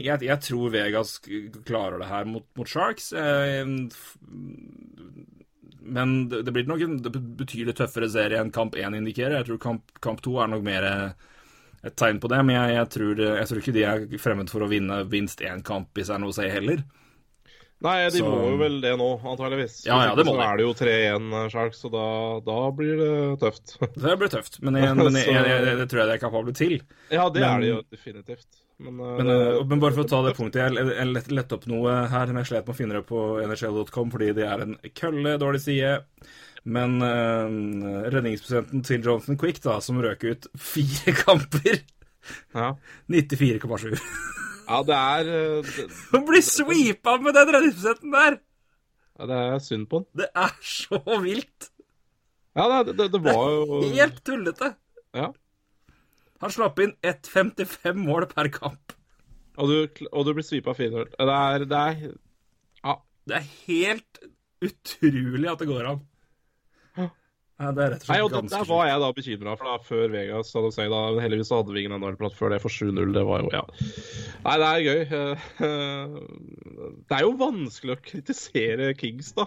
jeg, jeg tror Vegas klarer det her mot, mot Sharks. Eh, Men det, det blir nok en betydelig tøffere serie enn kamp 1 indikerer. Jeg tror kamp, kamp 2 er nok mer et tegn på det, men jeg, jeg, tror, jeg tror ikke de er fremmed for å vinne minst én kamp hvis det er noe å si heller. Nei, de Så- må jo vel det nå, antageligvis. Ja, ja, det må så de. er det jo 3-1 Sharks, så da, da blir det tøft. Det blir tøft, men, jeg, men Så- det tror jeg de er kapable til. ja, det Men- er det jo definitivt. Men, eh, Men, uh, men bare for å ta det punktet, jeg, jeg lett, lett opp noe her, men jeg slet med å finne det på nhl.com fordi det er en kølle dårlig side. Men uh, redningsprosenten til Jonathan Quick, da, som røk ut fire kamper ja. 94,7. ja, det er Å bli sweepa med den redningsprosenten der! ja, det er synd på han. Det er så vilt! Ja, det, det, det var jo Helt tullete! Ja. Han slapp inn 1,55 mål per kamp. Og du, og du blir svipa 4-0. Det er, det er Ja. Det er helt utrolig at det går an. Ja, det er rett og Nei, slett og det, ganske Der var jeg da bekymra for, da, før Vegas hadde seg si da Heldigvis hadde vi ingen NHL-prat før det, for 7-0. Det var jo Ja. Nei, det er gøy. Det er jo vanskelig å kritisere Kings, da.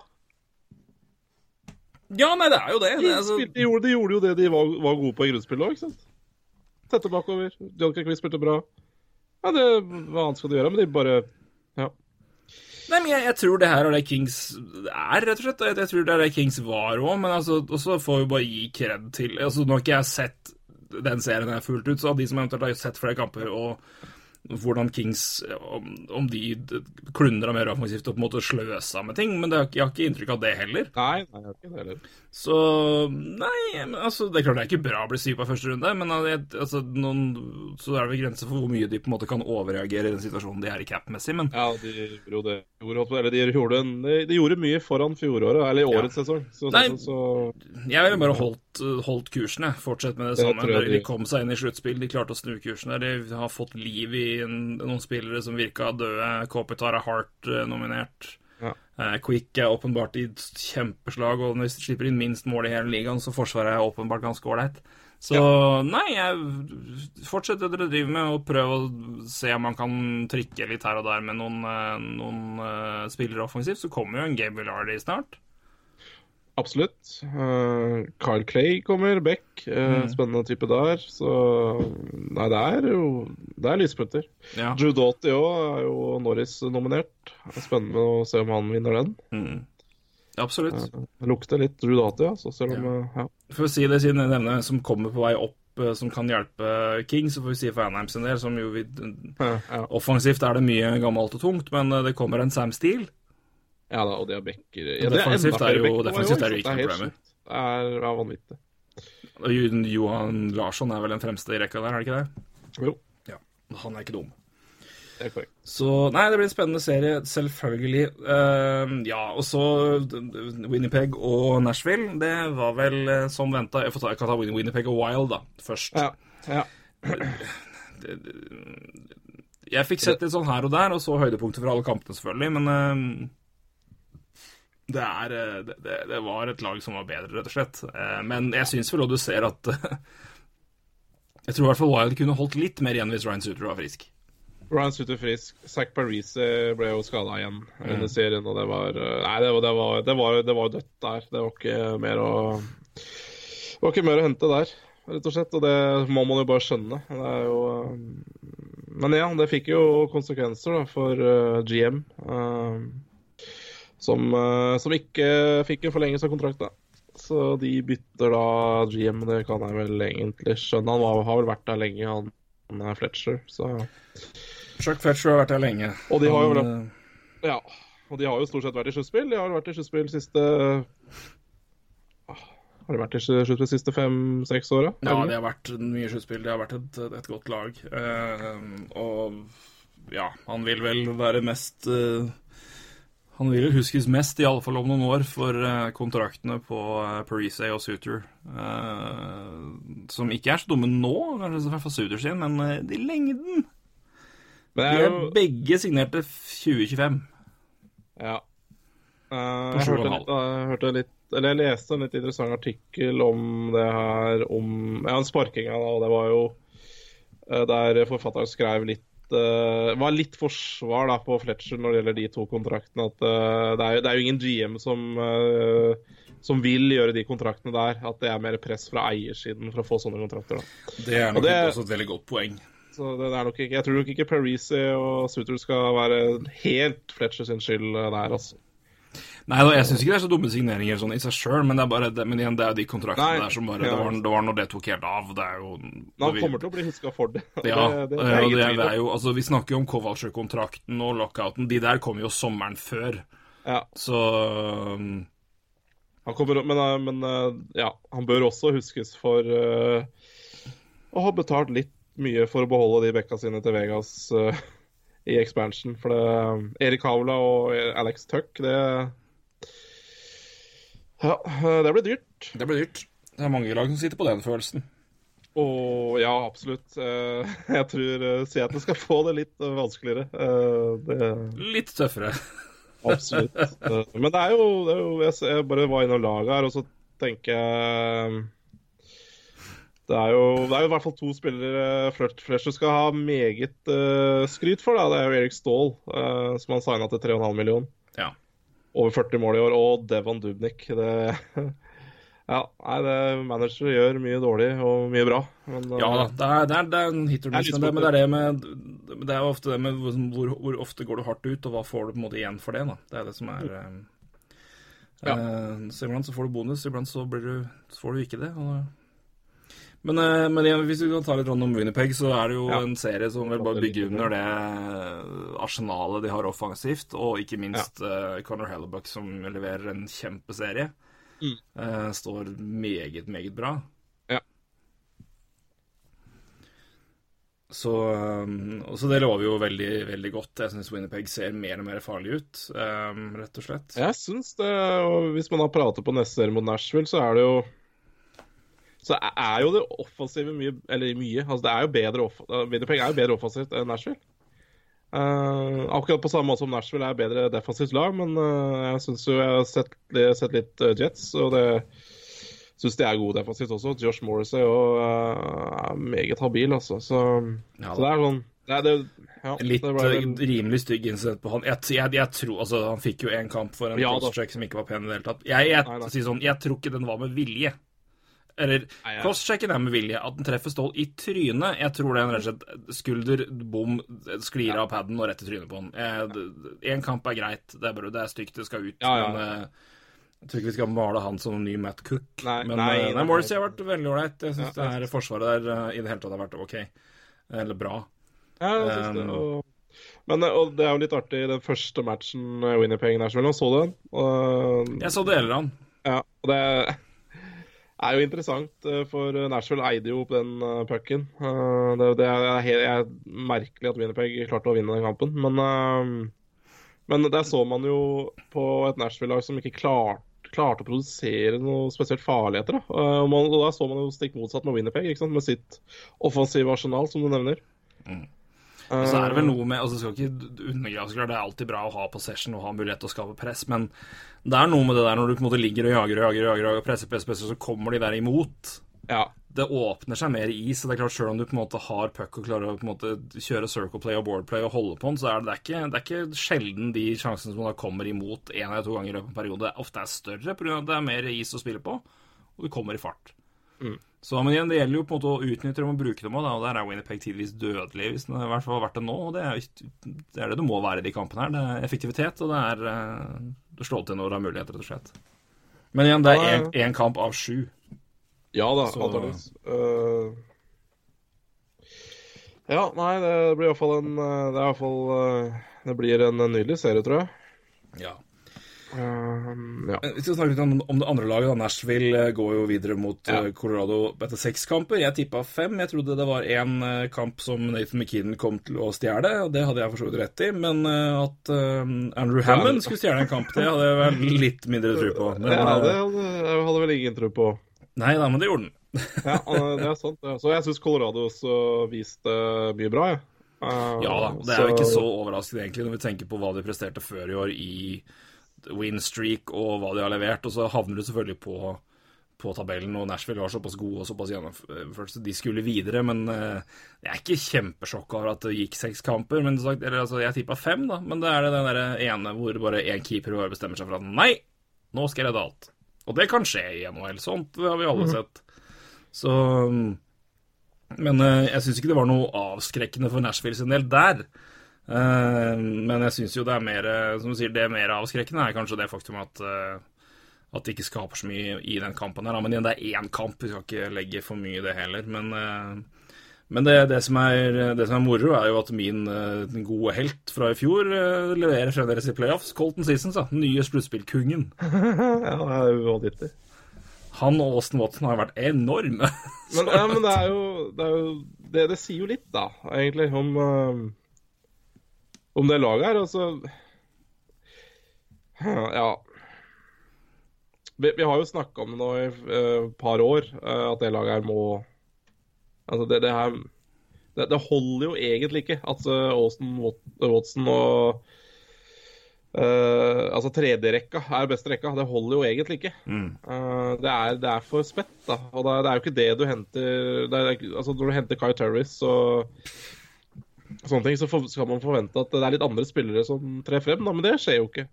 Ja, nei, det er jo det. De, det altså... de, gjorde, de gjorde jo det de var, var gode på i grunnspillet òg, ikke sant? Tette bakover. John Kekvi spilte bra. Ja, det Hva annet skal du gjøre? Men de bare Ja. Nei, men jeg, jeg tror det her er det Kings er, rett og slett. Jeg, jeg tror det er det Kings var òg, men altså, også får vi bare gi kred til altså, Nå har ikke jeg sett den serien her fullt ut, så av de som eventuelt har sett flere kamper og hvordan Kings Om, om de klundra mer offensivt og på en måte sløsa med ting, men det, har jeg har ikke inntrykk av det heller. Nei, nei, jeg har ikke det heller. Så Nei, men altså, det er klart det er ikke bra å bli syk på første runde, men altså, noen, så er det vel grenser for hvor mye de på en måte kan overreagere i den situasjonen de er i cap-messig, men Ja, de gjorde det. Eller de gjorde, en, de, de gjorde mye foran fjoråret, eller i årets sesong. Så, Nei. så, så Jeg ville bare holdt, holdt kursene. Fortsett med det, Det samme. De de- kom seg inn i sluttspill, de klarte å snu kursene. De har fått liv i en, noen spillere som virka døde. Kopitar er hardt eh, nominert. Ja. Eh, Quick er åpenbart i kjempeslag, og hvis de slipper inn minst mål i hele ligaen, så Forsvaret er åpenbart ganske ålreit. Så nei, jeg fortsett det dere driver med, og prøv å se om man kan trykke litt her og der med noen, eh, noen uh, spillere offensivt. Så kommer jo en Gabriel Villardi snart. Absolutt. Uh, Carl Clay kommer, Beck. eh, Spennende type der. Så Nei, det er jo Det er lyspunkter. Ja. Drew Doughty òg er jo Norris nominert. Er Spennende å se om han vinner den. Mm. Absolutt. Uh, lukter litt Drew Doughty, altså, selv om eh, ja. For å si det siden jeg nevner som kommer på vei opp, som kan hjelpe King, så får vi si for Anaheim sin del, som jo vi, Ja, ja. Offensivt er det mye gammelt og tungt, men det kommer en Sam Steele. Ja da, og de har backer ja, defensivt er jo- defensivt er det ikke noe problem. Det er, vanvittig. Og Johan Larsson er vel den fremste i rekka der, er det ikke det? Jo, Ja. Han er ikke dum. det er korrekt. Så nei, det blir en spennende serie, selvfølgelig. Uh, ja, og så Winnipeg og Nashville, det var vel uh, som venta. Jeg, jeg kan ta Winnipeg og Wild, da, først. Ja, ja. Jeg fikk sett litt sånn her og der, og så høydepunkter fra alle kampene, selvfølgelig, men eh, det, er, eh, det, det, var et lag som var bedre, rett og slett. Eh, men jeg syns vel og du ser at Jeg tror i hvert fall Wild kunne holdt litt mer igjen hvis Ryan Suter var frisk. Ryan Suter frisk. Zack Parise ble jo skada igjen under serien, og det var eh, Nei, det var, det var, det var, det var dødt der. Det var ikke mer å Det var ikke mer å hente der, rett og slett. Og det må man jo bare skjønne. Det er jo eh, men ja, det fikk jo konsekvenser da, for eh, GM. Eh, som, eh, som ikke fikk en forlengelse av kontrakten. Så de bytter da GM, det kan jeg vel egentlig skjønne. Han var, har vel vært der lenge, han, han er Fletcher. Så Chuck Fletcher har vært der lenge. Og de har jo vel- ja. Og de har jo stort sett vært i sluttspill. De har vært i sluttspill siste Har de vært i sluttspill de siste fem-seks åra? Ja, det har vært mye sluttspill. Det har vært et, et godt lag. Uh, og ja, han vil vel være mest eh, Han vil jo huskes mest, i alle fall om noen år, for eh, kontraktene på uh, Parise og Suter. eh, som ikke er så dumme nå, kanskje i hvert fall Suter sin, men eh, i lengden Men De er jo begge signerte 2025. Ja. Uh, jeg, hørte litt, eh, jeg hørte litt Eller jeg leste en litt interessant artikkel om det her om Ja, en sparkinga, da, og det var jo eh, der forfatteren skrev litt eh, var litt forsvar da på Fletcher når det gjelder de to kontraktene. At uh, det, er, jo- det er jo ingen GM som, uh, som vil gjøre de kontraktene der. At det er mer press fra eiersiden for å få sånne kontrakter. da. Det er Og nok det- også et veldig godt poeng. Så det er nok ikke, Jeg tror nok ikke Parisi og Suter skal være helt Fletcher sin skyld der, altså. Nei, da, jeg syns ikke det er så dumme signeringer sånn i seg sjøl, men, men igjen, det er jo de kontraktene Nei, der som bare ja. det var, det var når det tok helt av. Det er jo Men han kommer til å bli huska for det. Ja, det, det, det, er jo, altså, vi snakker jo om Kowalczyk-kontrakten og lockouten. De der kom jo sommeren før. Ja, Så um, han kommer, men, eh, men eh, ja, han bør også huskes for uh, å ha betalt litt mye for å beholde de bekka sine til Vegas uh, i expansion. For det, Erik Havla og Alex Tuck, det Ja, eh, det blir dyrt. det blir dyrt. Det er mange lag som sitter på den følelsen. Og ja, absolutt. Eh, Jeg tror eh, Seattle skal få det litt vanskeligere. Det Litt tøffere. Absolutt. Men det er jo, det er jo jeg, bare var innom laget her, og så tenker jeg det er, jo, det er jo i hvert fall to spillere Flet- Fletcher skal ha meget skryt for. Da. Det er jo Erik Ståhl, som han signa til 3,5 millioner. Ja. Over 40 mål i år. Og Devon Dubnik. Det, ja, nei, det, manager gjør mye dårlig og mye bra. Men, eh, Ja da, det er, det er, det er en hit or miss, men det, men det er det med Det er ofte det med hvor, hvor, ofte går du hardt ut, og hva får du på en måte igjen for det. da. Det er det som er eh, Ja. eh, Så iblant så får du bonus, iblant så, blir du, så får du ikke det. Og, men, eh, men igjen, hvis vi kan ta litt om Winnipeg, så er det jo Ja. en serie som vil bare bygge under det arsenalet de har offensivt, og ikke minst eh, Conor Hellebuck, som leverer en kjempeserie. Mm. Uh, står meget, meget bra. Ja. Så, um, så det lover jo veldig, veldig godt. Jeg syns Winnipeg ser mer og mer farlig ut, um, rett og slett. Jeg syns det. Og hvis man har pratet på neste serie mot Nashville, så er det jo Så er jo det offensive mye Eller mye. Altså det er jo bedre off Winnipeg er jo bedre offensivt enn Nashville. Uh, akkurat på samme måte som Nashville er bedre defensivt lag, men uh, jeg syns jo jeg har sett, sett litt uh, Jets, og det syns de er gode defensivt også. Josh Morris er jo meget habil, altså. Så, Ja, så det er sånn det er det, ja, Litt det eh, rimelig stygg incident på han. Jeg, jeg, jeg tror, altså Han fikk jo en kamp for en Ja, som ikke var pen i det hele tatt. Jeg, jeg, Nei, nei. Si sånn, jeg tror ikke den var med vilje. Eller crosschecken er med vilje. At den treffer Stål i trynet, jeg tror det er en rett og slett skulder, bom, sklir av paden og rett i trynet på han. Én kamp er greit, det er, bra, det er stygt, det skal ut. Ja, ja. Men eh, jeg tror ikke vi skal male han som ny Matt Cook. Nei, men nei, eh, nei, nei, Morrissey har vært veldig ålreit. Jeg syns Ja, det her forsvaret der eh, i det hele tatt har vært ok. Eller bra. Ja, jeg synes det. Um, Og, men eh, og det er jo litt artig, den første matchen eh, Winnipeg Nashville, han så du den? Og, Jeg så deler av den. ja, og det er jo interessant, eh, for Nashville eide jo opp den uh, pucken. Eh, det, det er helt er merkelig at Winnipeg klarte å vinne den kampen, men, eh, men der så man jo på et Nashville-lag som ikke klarte klarte å produsere noe spesielt farligheter. Da. Eh, og man, og da så man jo stikk motsatt med Winnipeg, med sitt offensive arsenal, som du nevner. Og så er det vel noe med altså skal ikke undergrave så klart, Det er alltid bra å ha possession og ha mulighet til å skape press, men det er noe med det der når du på en måte ligger og jager og jager, og jager, og presser, presser, presser, så kommer de der imot. Ja. Det åpner seg mer is, så det er klart selv om du på en måte har puck og klarer å på en måte kjøre circle play og board play og holde på den, så er det, det, er ikke, det er ikke sjelden de sjansene som da kommer imot én eller to ganger i løpet av en periode, ofte er større pga. at det er mer is å spille på, og du kommer i fart. Så, men igjen, det gjelder jo på en måte å utnytte dem og bruke dem òg, og der er Winnerpeg tidvis dødelig, hvis den i hvert fall har vært det nå. og det er, det er det du må være i de kampene her. Det er effektivitet, og det er uh, slå til når du har mulighet, rett og slett. Men igjen, det er én kamp av sju. Ja da, Så- antakeligvis. Uh, ja, nei, det blir iallfall en uh, Det er i hvert fall Det blir en nydelig serie, tror jeg. Ja. Um, ja. Vi snakker litt om, om det andre laget. da. Nashville eh, går jo videre mot Ja. eh, Colorado etter seks kamper. Jeg tippa fem. Jeg trodde det var én eh, kamp som Nathan McKinnon kom til å stjele, og det hadde jeg for så vidt rett i. Men eh, at eh, Andrew Hammond skulle stjele en kamp, det hadde jeg vel litt mindre tro på. Men, ja, det eh, hadde, jeg hadde vel ingen tro på. Nei da, men det gjorde den. Ja, det er sant. Så jeg syns Colorado også viste mye bra, jeg. Uh, Ja da. Det er jo ikke så overraskende egentlig når vi tenker på hva de presterte før i år i win streak og hva de har levert. Og så havner du selvfølgelig på, på tabellen, og Nashville var såpass gode og såpass gjennomført, så de skulle videre. Men eh, jeg er ikke kjempesjokka over at det gikk seks kamper. Men sagt, eller, altså, jeg tippa fem, da. Men det er det den der ene hvor bare én keeper bare bestemmer seg for at nei, nå skal jeg redde alt. Og det kan skje i NHL. Sånt det har vi alle sett. Så Men eh, jeg syns ikke det var noe avskrekkende for Nashville sin del der. Eh, men jeg syns jo det er mer eh, Som du sier, det er mer avskrekkende er kanskje det faktum at eh, at det ikke skaper så mye i den kampen. her. Men igjen, det er én kamp, vi skal ikke legge for mye i det heller. Men, men det, det, som er, det som er moro, er jo at min gode helt fra i fjor leverer fremdeles i playoffs. Colton Seasons, da. Den nye sluttspillkungen. Ja, det er vanvittig. Han og Austin Watson har vært enorme. Men, ja, men det er jo Det, er jo, det, det sier jo litt, da, egentlig, om Om det laget her. Altså Ja. Vi, vi har jo snakka om det nå i et par år, uh, at det laget her må Altså, det, det her det, det holder jo egentlig ikke at eh, Austin Watson og Uh, altså tredjerekka er beste rekka. Det holder jo egentlig ikke. Eh, det, er, det er for spett, da. Og det er, det er jo ikke det du henter det er, altså Når du henter Kai Turris og sånne ting, så for, skal man forvente at det er litt andre spillere som trer frem, da, men det skjer jo ikke.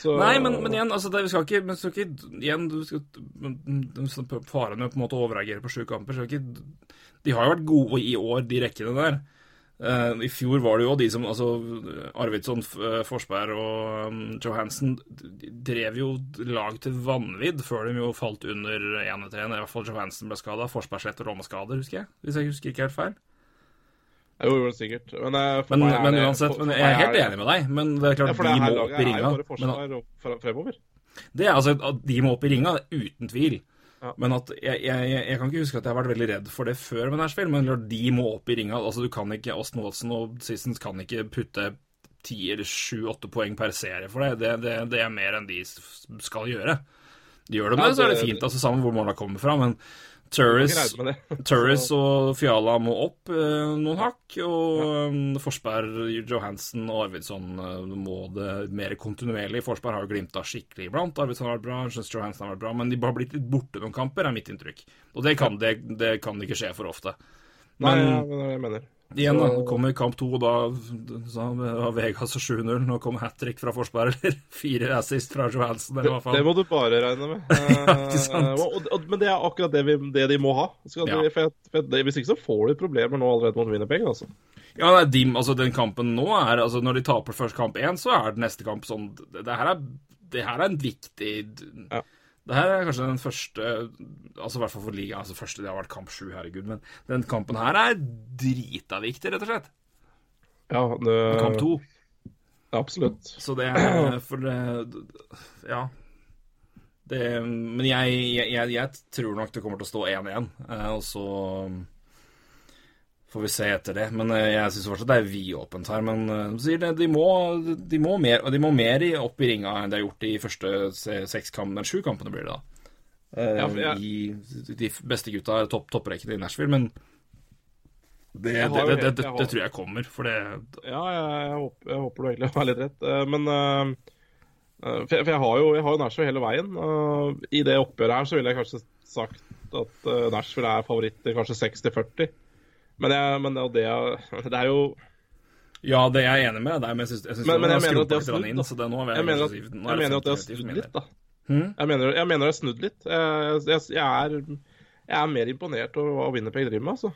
Så, Nei, men, men igjen, altså, det, vi skal ikke, men skal ikke igjen, du skal, Faren med på en måte å overreagere på sju kamper skal ikke, De har jo vært gode i år, de rekkene der. Eh, I fjor var det jo de som altså Arvidsson, eh, Forsberg og um, Johansen drev jo lag til vanvidd før de jo falt under 1-3. I hvert fall Johansen ble skada. Forsberg sletter lommeskader, husker jeg. Hvis jeg husker ikke helt feil. Jo, jo, sikkert. Men, eh, Men, men det- uansett, for- men jeg er helt det- enig med deg. Men det er klart Ja, det de må opp i ringa. forsvar fremover. Det er altså at de må opp i ringa, uten tvil. Ja. Men at jeg, jeg, jeg, kan ikke huske at jeg har vært veldig redd for det før med Nashville, men klart, de må opp i ringa. Altså, du kan ikke, Austin Watson og Sissons kan ikke putte ti eller sju-åtte poeng per serie for deg. Det, det. det er mer enn de skal gjøre. De Gjør det det, Ja, så er det det- fint, altså sammen hvor måla kommer fra, men Turris, og Fiala må opp eh, noen hakk, og um, Forsberg, Johansen og Arvidsson eh, må det mer kontinuerlig. Forsberg har jo glimta skikkelig iblant. Arvidsson har vært bra, synes Johansen har vært bra, men de har blitt litt borte noen kamper, er mitt inntrykk. Og det kan, det, det kan ikke skje for ofte. Nei, ja, men det er det jeg mener. Igjen, da, kommer kamp to, og da har Vegas og 7-0. Nå kommer hat trick fra Forsberg, eller fire assist fra Johansen, eller hva Det, faen. det må du bare regne med. Ja, ikke sant? Eh, og, og, men det er akkurat det, vi, det de må ha. Ja. de, for for hvis ikke så får de problemer nå allerede mot Winnerpeg. Altså. Ja, nei, de, altså den kampen nå er altså Når de taper først kamp én, så er det neste kamp sånn Det, det her er det her er en viktig Ja. Det her er kanskje den første Altså i hvert fall for liga. Altså første, det har vært kamp sju, herregud. Men den kampen her er drita viktig, rett og slett. Ja, det, Kamp to. Absolutt. Så det er For det Ja. Det, men jeg, jeg, jeg, jeg tror nok det kommer til å stå 1-1, eh, og så får vi se etter det. Men eh, jeg syns fortsatt det er vidåpent her. Men eh, de sier det, de, må, de, må mer, og de må mer i- opp i ringa enn de har gjort i første se- seks kampene, sju kampene blir det da. Eh, Ja, jeg- I de beste gutta er topp, topprekken i Nashville, men det, det, det, helt- det, har- tror jeg kommer, for det Ja, jeg, jeg, håper, jeg håper du egentlig har litt rett. Men For jeg, for har jo jeg har jo Nashville hele veien. I det oppgjøret her så ville jeg kanskje sagt at Nashville er favoritter kanskje 60-40. Men, jeg, men det, det, det er jo Ja, det er jeg enig med deg, men jeg syns, jeg Men- men jeg mener at det har snudd, inn, så det nå Jeg mener at, jeg er mener at det har snudd litt, da. Hmm? Jeg mener, jeg mener det har snudd litt. Jeg, jeg, jeg, er, jeg er mer imponert over hva Winnerpeg driver med, altså.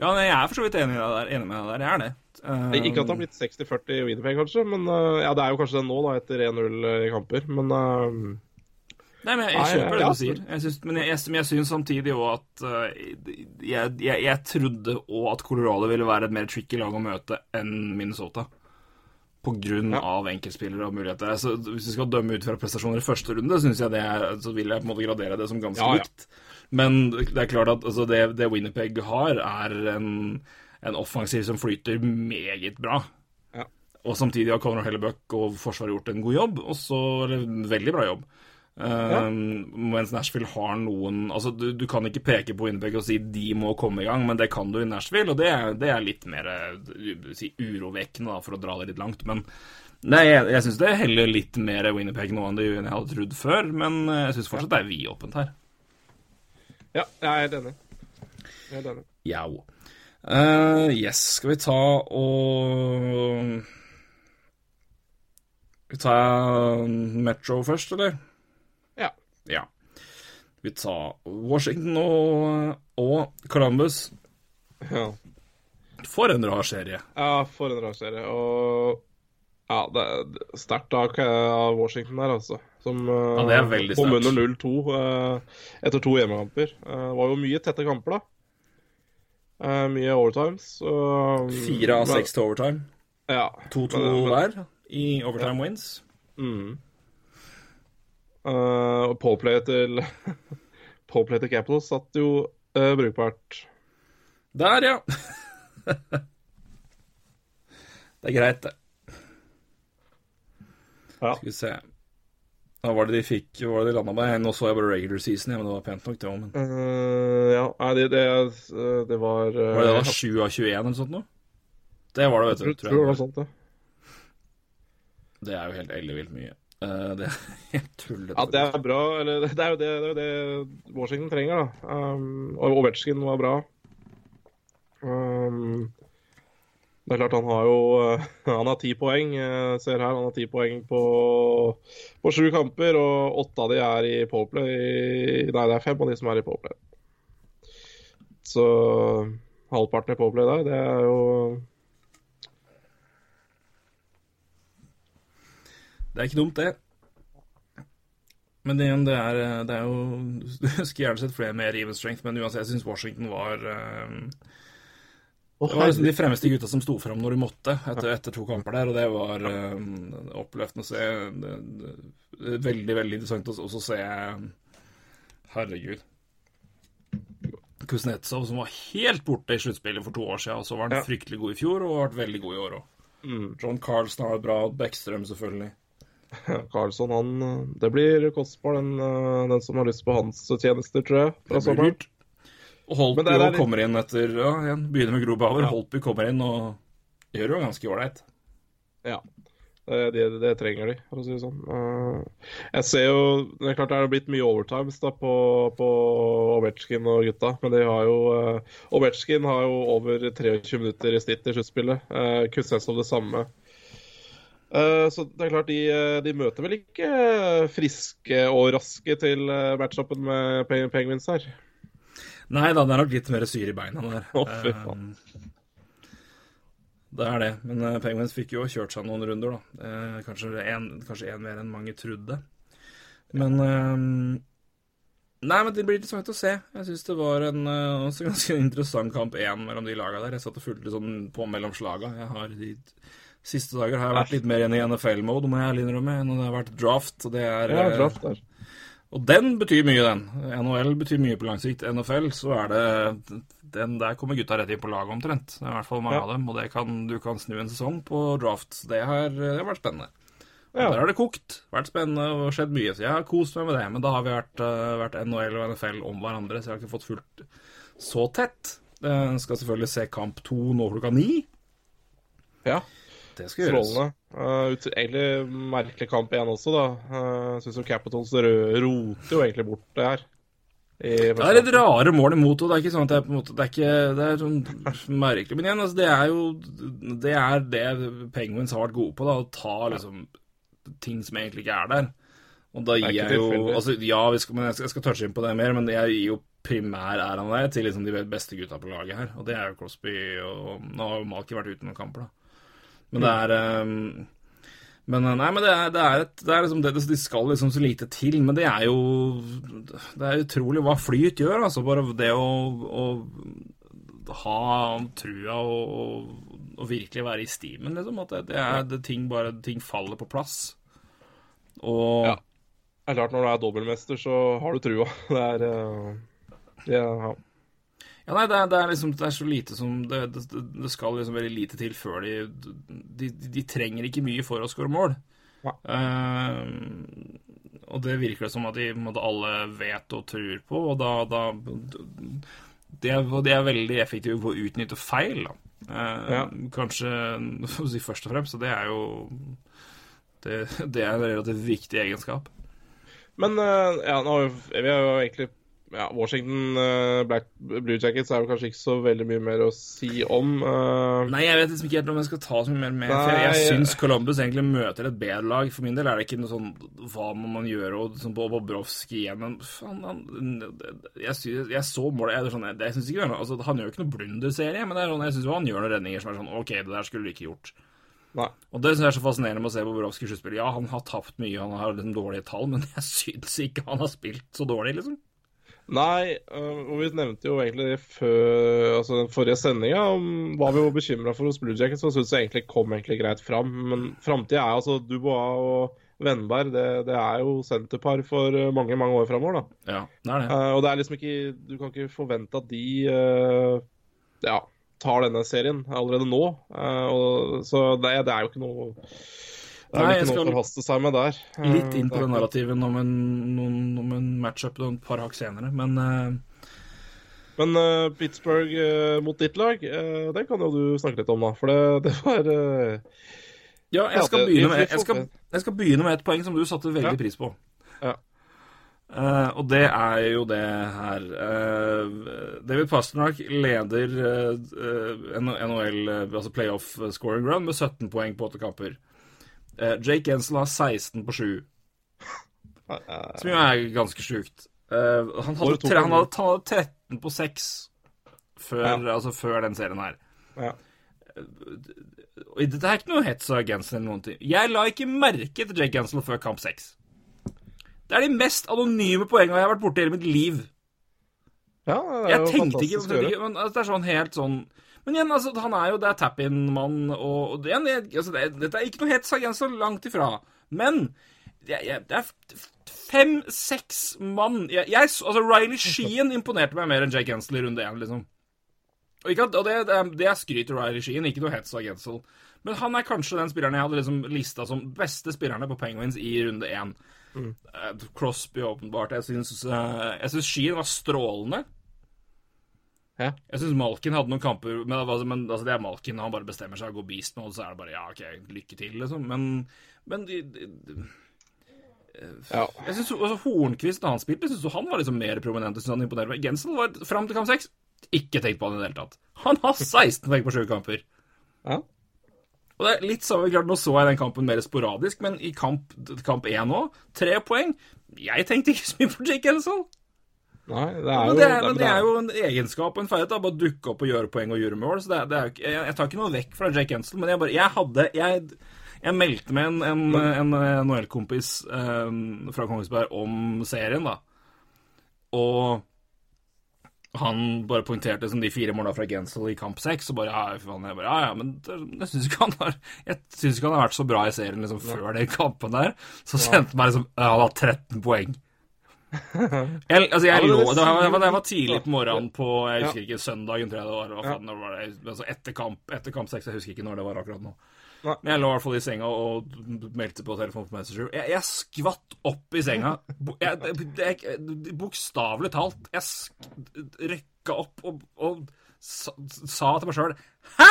Ja, men jeg er for så vidt enig, der, enig med deg der. Jeg er det. Um... Ikke at det har blitt 60-40 i Winnerpeg, kanskje, men uh, ja, det er jo kanskje det nå, da, etter 1-0 i kamper. Men uh, Nei, men jeg, kjøper det du sier. Jeg synes, men jeg, jeg, jeg syns samtidig òg at uh, jeg, jeg, trodde òg at Colorado ville være et mer tricky lag å møte enn Minnesota. På grunn Ja. av enkeltspillere og muligheter. Så hvis vi skal dømme ut fra prestasjoner i første runde, synes jeg det så vil jeg på en måte gradere det som ganske Ja, ja. likt. Men det er klart at altså, det, det Winnerpeg har, er en, en offensiv som flyter meget bra. Ja. Og samtidig har Conor Hellebuck og Forsvaret gjort en god jobb, også, eller, en veldig bra jobb. Um, Mens Nashville har noen Altså, du, du kan ikke peke på Winnipeg og si de må komme i gang, men det kan du i Nashville, og det, det er litt mer eh, si, urovekkende, da, for å dra det litt langt. Men nei, jeg, jeg syns det heller litt mer Winnipeg nå enn det jeg hadde trodd før, men eh, jeg syns fortsatt det er vidåpent her. ja, jeg er enig. Jeg er enig. Jau. Uh, yes, skal vi ta og vi ta Metro først, eller? Ja. Ja. Vi tar Washington og, og Columbus. Ja. For en rar serie. ja, for en rar serie. Og ja, det er sterkt av Washington der, altså. Som Ja, det er veldig kom under 0-2 eh, etter to hjemmekamper. Eh, det var jo mye tette kamper, da. Eh, mye overtimes. og- Fire av seks til overtime. Ja. 2-2 Men- men- hver i overtime wins. Mm. Eh, og Powerplay til Powerplay til Capitals satt jo uh, brukbart. Der, ja. det er greit, det. Ja. Skal vi se. Hva var det de fikk? Hva var det de landa med? Nå så jeg bare regular season, ja, men det var pent nok, det òg. Men uh, ja, nei, det, det, eh, det var uh, var det da 7 av 21 eller noe sånt noe? Det var det, vet du. tror det jeg. Tror det, var sånt, ja. Det er jo helt ellevilt mye. Eh, det er helt tullete. Ja, det er bra. Eller det er jo det, det, er det Washington trenger, da. Um, og Ovetsjkin var bra. Um, det er klart han har jo Han har ti poeng. Jeg ser her han har ti poeng på, på sju kamper, og åtte av de er i Powerplay. Nei, det er fem av de som er i Powerplay. Så halvparten i Powerplay der, det er jo Det er ikke dumt, det. Men igjen, det er, det er jo Du skulle gjerne sett flere med even strength, men uansett, jeg syns Washington var eh, Det var liksom de fremste gutta som sto fram når de måtte, etter, etter to kamper der, og det var eh, oppløftende å se. Det, det, det veldig, veldig interessant å også se Herregud. Kuznetsov, som var helt borte i sluttspillet for to år siden, og så var han Ja. fryktelig god i fjor, og har vært veldig god i år òg. Mm. John Carlsen har vært bra, Beckstrøm selvfølgelig. Karlsson, han eh, Det blir kostbar, den, eh, den som har lyst på hans tjenester, tror jeg. Fra Det blir dyrt. Holtby det litt- kommer inn etter ja, igjen, Begynner med Grobauer. Ja. Holtby kommer inn og gjør det jo ganske ålreit. Ja. Det, det, det trenger de, for å si det sånn. Eh, jeg ser jo Det er klart det er blitt mye overtimes da på, på Ovetsjkin og gutta, men de har jo Ovechkin Ovetsjkin har jo over 23 minutter i snitt i sluttspillet. Kuznetsov det samme. Eh, så det er klart, de, eh, de møter vel ikke eh, friske og raske til matchupen med Penguins her. Nei da, det er nok litt mer syre i beina der. Å, fy faen. Eh, det er det. Men Penguins fikk jo kjørt seg noen runder, da. Kanskje en, en mer enn mange trodde. Men eh, Nei, men det blir interessant å se. Jeg syns det var en også ganske interessant kamp én mellom de laga der. Jeg satt og fulgte sånn på mellom slaga. Jeg har de siste dager har jeg vært litt mer igjen i NFL-mode, må jeg innrømme, enn det har vært draft. Og det er Ja, eh, draft der. og den betyr mye, den. NHL betyr mye på lang sikt. NFL, så er det den Der kommer gutta rett inn på laget omtrent. Det er i hvert fall mange Ja. av dem. Og det kan, du kan snu en sesong på draft. Det har, det har vært spennende. Ja. Der har det kokt. Vært spennende og skjedd mye. Så jeg har kost meg med det. Men da har vi vært, eh, vært NHL og NFL om hverandre, så jeg har ikke fått fulgt så tett. Jeg skal selvfølgelig se kamp to nå klokka ni. Ja. Det skal gjøres. Strålende. Uh, egentlig merkelig kamp igjen også, da. Uh, Syns jo Capitals roter jo egentlig bort det her. I Det er litt rare mål imot, henne. det er ikke sånn at det er på en måte Det er ikke Det er sånn merkelig. Men igjen, altså, det er jo Det er det Penguins har vært gode på, da. Å ta liksom ting som egentlig ikke er der. Og da gir jeg jo. Altså, ja, vi skal, men jeg skal, jeg skal touche inn på det mer, men jeg gir jo primær der han det til liksom de beste gutta på laget her. Og det er jo Crosby og Nå har jo Malkin vært ute noen kamper, da. Men det er um, men nei, men det er, det er, et, det er liksom det, De skal liksom så lite til, men det er jo Det er utrolig hva flyt gjør. altså Bare det å, å ha trua og, og, virkelig være i stimen, liksom. At det, det er det ting bare Ting faller på plass. Og ja. Det er klart, når du er dobbeltmester, så har du trua. Det er uh, ja, ja. Ja, nei, det er, det er, liksom Det er så lite som Det, det, skal liksom veldig lite til før de, de de, trenger ikke mye for å skåre mål. Ja. Uh, og det virker det som at de måtte alle vet og tror på, og da, da de, er, de er veldig effektive på å utnytte feil, da. Uh, ja. Kanskje si først og fremst, og det er jo det, det er en relativt viktig egenskap. Men uh, ja, nå, vi har jo egentlig ja, Washington uh, Black, Blue Jackets er jo kanskje ikke så veldig mye mer å si om. Uh... Nei, jeg vet liksom ikke helt om jeg skal ta så mye mer med. For jeg, syns Columbus egentlig møter et bedre lag. For min del er det ikke noe sånn Hva må man gjøre? Og sånn Bobrovskij igjen Men faen, han Jeg, synes, jeg så målet jeg, sånn, jeg, jeg synes ikke altså, Han gjør jo ikke noe blunderserie, men det er sånn, jeg syns han gjør noen redninger som er sånn OK, det der skulle du ikke gjort. Nei. Og det synes jeg er så fascinerende med å se Bobrovskij sluttspill. Ja, han har tapt mye, han har liksom dårlige tall, men jeg syns ikke han har spilt så dårlig, liksom. Nei, øh, og vi nevnte jo egentlig før altså den forrige sendinga var vi jo bekymra for hos Blue Jackets, og syntes egentlig kom egentlig greit fram. Men framtida er altså Dubois og Vennberg, det, det, er jo senterpar for øh, mange mange år framover, da. Ja, det er det. Uh, og det er liksom ikke Du kan ikke forvente at de uh, ja, tar denne serien allerede nå. Uh, og, så det, det er jo ikke noe det er Nei, ikke noe å forhaste seg med der. Litt inn på den narrativen om en, om en matchup et par hakk senere, men uh... Men uh, Pittsburgh uh, mot ditt lag, det kan jo du snakke litt om, da. For det, det var Ja, jeg skal, begynne med, jeg, skal, jeg skal, begynne med, et poeng som du satte veldig pris på. Ja. og det er jo det her David Pasternak leder NHL, altså playoff scoring run, med 17 poeng på åtte kamper. Uh, Jake Gensel har 16 på 7. Som jo er ganske sjukt. Uh, han, hadde tre, han, hadde 13 på 6 før, ja. altså før den serien her. Ja. Dette er ikke noe hets av Gensel eller noen ting. Jeg la ikke merke til Jake Gensel før kamp 6. Det er de mest anonyme poengene jeg har vært borti i hele mitt liv. Ja, det er jeg jo tenkte ikke, ikke men altså, Det er sånn helt sånn men igjen, altså, han er jo Det er tap-in-mann, og, og det, altså, det, dette er ikke noe hets av så langt ifra. Men det, det er fem-seks mann jeg, jeg, Altså, Riley Sheen imponerte meg mer enn Jake Gensel i runde én, liksom. Og, ikke, og det, det, er, det er skryt til Riley Sheen, ikke noe hets av Gensel. Men han er kanskje den spilleren jeg hadde liksom lista som beste spillerne på Penguins i runde én. Mm. Uh, Crosby, åpenbart. Jeg syns, uh, jeg syns Sheen var strålende. Ja. Jeg syns Malkin hadde noen kamper Men, altså, men altså, det er Malkin. Han bare bestemmer seg å gå beast nå, og så er det bare ja, OK, lykke til, liksom. Men, men de, de, de, ja. Jeg synes, altså, Hornquist, da han spilte, syns han var liksom mer prominent. Jeg synes han imponerte meg. Jensen var fram til kamp 6 ikke tenkt på han i det hele tatt. Han har 16 poeng på sju kamper. Ja. Og det er litt samme, klart, Nå så jeg den kampen mer sporadisk, men i kamp, kamp 1 òg, tre poeng. Jeg tenkte ikke så mye på Jake Ellison. Nei, det er jo, men det er, det er jo en egenskap og en ferdighet. Bare dukke opp og gjøre poeng og gjøre mål. Så det det jeg, jeg, tar ikke noe vekk fra Jake Ensel, men jeg bare Jeg hadde Jeg, jeg meldte med en, en, en NHL-kompis um, fra Kongsberg om serien, da. Og han bare poengterte som de fire måla fra Gensel i kamp seks, og bare ja, faen, jeg bare, ja, ja, men jeg syns ikke, ikke, han har vært så bra i serien liksom, før den kampen der. Så sendte han meg liksom Han har 13 poeng. Jeg, altså, jeg lå det var, det var, tidlig på morgenen på Jeg husker ikke søndagen, tror jeg det var. Hva faen, var det, altså etter kamp etter kamp seks. Jeg husker ikke når det var akkurat nå. Men jeg lå i hvert fall i senga og meldte på telefon på Messenger. Jeg, jeg skvatt opp i senga. Bokstavelig talt. Jeg røkka opp og, og sa, sa, til meg sjøl Hæ?!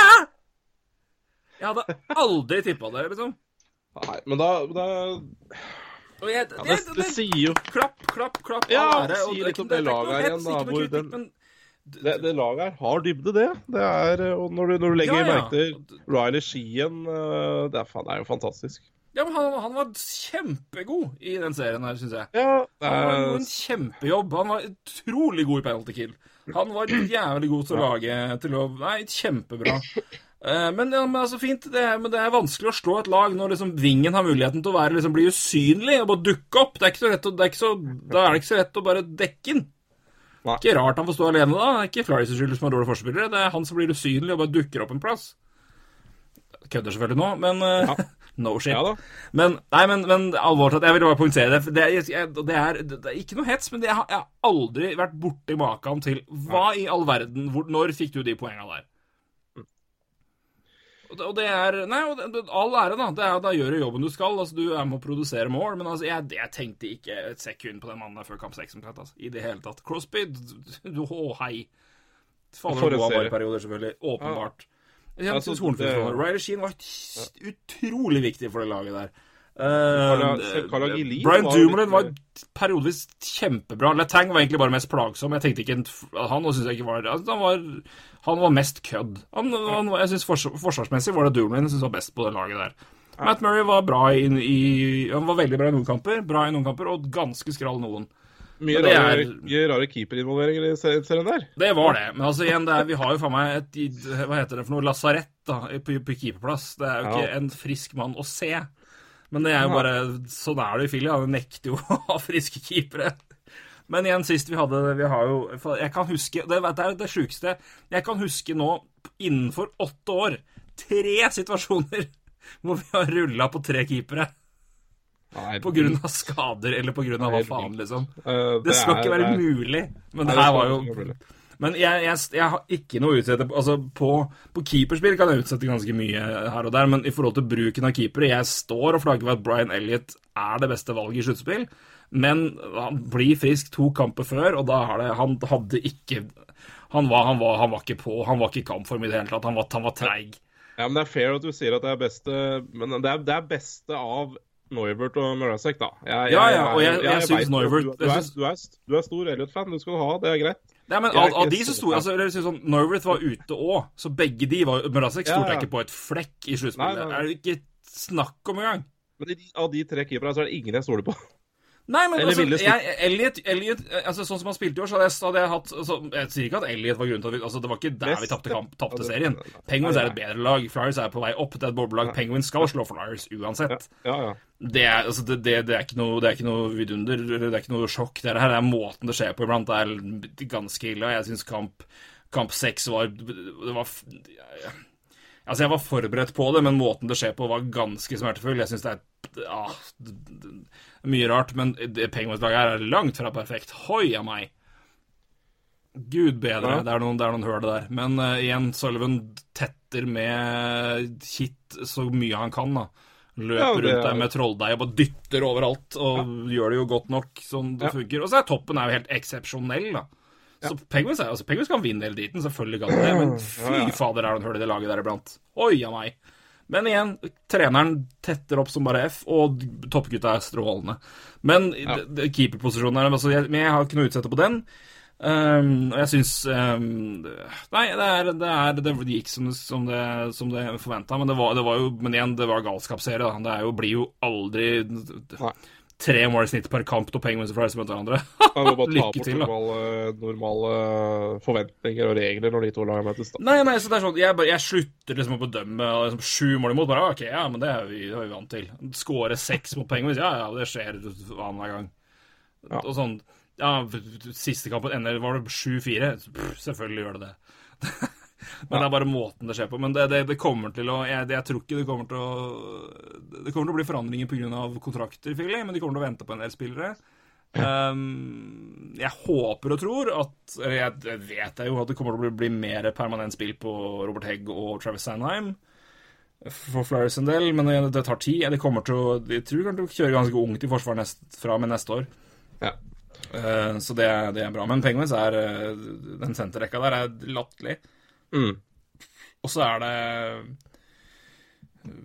Jeg hadde aldri tippa det, liksom. Nei, men da, da jeg, det, det, det, sier jo Klapp, klapp, klapp. Ja, det sier litt om det laget her igjen, da. Hvor den, det, det laget her har dybde, det. det er, og når du, når du legger ja, ja. merke til Riley Skien eh, det er, er, jo fantastisk. Ja, men han, han var kjempegod i den serien her, syns jeg. Ja, det Han var gjorde en kjempejobb. Han var utrolig god i penalty kill. Han var jævlig god til å lage til å Nei, kjempebra. Eh, Men, ja, men altså fint, det er, men det er vanskelig å slå et lag når liksom vingen har muligheten til å være, liksom, bli usynlig og bare dukke opp. Det er ikke så lett å, det er ikke så, da er det ikke så lett å bare dekke den. Nei. Ikke rart han får stå alene, da. Det er ikke Flyers skyld som har dårlige forspillere. Det er han som blir usynlig og bare dukker opp en plass. Kødder selvfølgelig nå, men ja. no shit. Ja da. Men, nei, men, men alvorlig talt, jeg vil bare poengtere det. Det er, det er, det er ikke noe hets, men det, jeg har aldri vært borti maken til Hva i all verden hvor, Når fikk du de poengene der? Og det, er Nei, og det, det, all ære, da. Det er, da gjør du jobben du skal. Altså, du er med å produsere mål. Men altså, jeg, jeg tenkte ikke et sekund på den mannen der før kamp seks. omtrent, Altså, I det hele tatt. Crosby, du, å hei. Fader, gode serie. perioder, selvfølgelig. Åpenbart. Jeg jeg, jeg, jeg, jeg, Ryder Sheen var utrolig viktig for det laget der. Uh, Brian Dumoulin var periodevis kjempebra. Letang var egentlig bare mest plagsom. Jeg tenkte ikke Han jeg ikke var altså, Han var, han var mest kødd. Han, han, jeg synes fors, Forsvarsmessig var det Dumoulin jeg synes var best på det laget der. Matt Murray var bra i, i Han var veldig bra i noen kamper, bra i noen kamper, og ganske skral noen. Mye rare, er- mye rare keeperinvolveringer i serien der. Det var det. Men altså igjen, det er, vi har jo faen meg et Hva heter det for noe? Lasarett da, på, på keeperplass. Det er jo ikke en frisk mann å se. Men det er jo bare Sånn er det i Philly. Han nekter jo å ha friske keepere. Men igjen, sist vi hadde Vi har jo Jeg kan huske Det, det er det sjukeste. Jeg kan huske nå, innenfor åtte år, tre situasjoner hvor vi har rulla på tre keepere. Nei, På grunn av skader eller på grunn av hva faen, liksom. eh, Det skal ikke være mulig. Men det her var jo. Men jeg, jeg, jeg har ikke noe å utsette Altså, på, på keeperspill kan jeg utsette ganske mye her og der, men i forhold til bruken av keepere Jeg står og flagger ved at Brian Elliot er det beste valget i sluttspill, men han blir frisk to kamper før, og da har det Han hadde ikke han var, han, var, han var ikke på, han var ikke i kampform i det hele tatt. Han var, han var treig. Ja, men Det er fair at du sier at det er beste Men det er, det er beste av Noivert og Mrazek, da. Jeg, Ja, ja, og jeg- jeg synes jeg syns Neuwirth- du, du, er, du, er, du er stor Elliot-fan, du skal ha, det er greit. Nei, men av, av de som så sto altså, eller, sånn, Norworth var ute òg, så begge de var Mrazek Ja, stolte ja. ikke på et flekk i sluttspillet. Er det ikke snakk om engang? Men av de tre keeperne så er det ingen jeg stoler på. Nei, men altså, jeg, Elliot, Elliot altså, Sånn som han spilte i år, så hadde jeg, hadde jeg hatt altså, Jeg sier ikke at Elliot var grunnen til at vi altså, Det var ikke der vi tapte tapte serien. Penguins er et bedre lag. Flyers er på vei opp. Det er et boblelag. Penguins skal slå Flyers uansett. Ja, ja. Det er, altså, det, det, det, er ikke noe, det er ikke noe vidunder, det er ikke noe sjokk. Det her det er måten det skjer på iblant. Det er ganske ille. Jeg syns kamp Kamp 6 var Det var Altså, jeg var forberedt på det, men måten det skjer på, var ganske smertefull. Jeg syns det er ah, mye rart, men Penguins-laget her er langt fra perfekt. Hoi a meg. Gud bedre. Ja. Det, er noen, det er noen høl, der. Men uh, igjen, Sullivan tetter med hit så mye han kan, da. Løper Ja, det rundt der er- med trolldeig og bare dytter overalt, og gjør det jo godt nok sånn det Ja. funker. Og så er toppen er jo helt eksepsjonell, da. Så Penguins, er, altså, Penguins kan vinne hele driten, selvfølgelig kan de det, men fy fader, er det hull i det laget der iblant. Oi a meg. Men igjen, treneren tetter opp som bare F, og toppgutta er strålende. Men Ja. keeperposisjonen her altså, jeg, jeg har ikke noe å utsette på den. Um, og jeg syns um, Nei, det, er, det, er, det gikk som som det, som det forventa, men det var, det var jo Men igjen, det var galskapsserie. Det jo, blir jo aldri Nei. Tre mål i snitt per kamp når Penguins og Flyers møter hverandre. Man må bare ta bort til, normale, normale forventninger og regler når de to lagene møtes. Nei, nei, så det er sånn, jeg, bare, jeg slutter liksom å bedømme liksom, sju mål imot. Bare, ok, ja, men det er vi, det er vi vant til. Skåre seks mot Penguins, ja, ja, det skjer annenhver gang. Ja. Og sånn, ja, siste kampen ender, var det 7-4? Selvfølgelig gjør det det. men det er bare måten det skjer på. Men det, det, det kommer til å jeg, det, jeg tror ikke det kommer til å Det kommer til å bli forandringer pga. kontrakter, Philly, men de kommer til å vente på en del spillere. Um, jeg håper og tror at Eller jeg, vet jeg jo at det kommer til å bli, mer permanent spill på Robert Hegg og Travis Sandheim for Flyers en del, men det, tar tid. De kommer til å de tror de kommer til å kjøre ganske ungt i forsvar nest, fra med neste år. Ja. Uh, så det, det er bra. Men Penguins er uh, Den senterrekka der er latterlig. Mm. Og så er det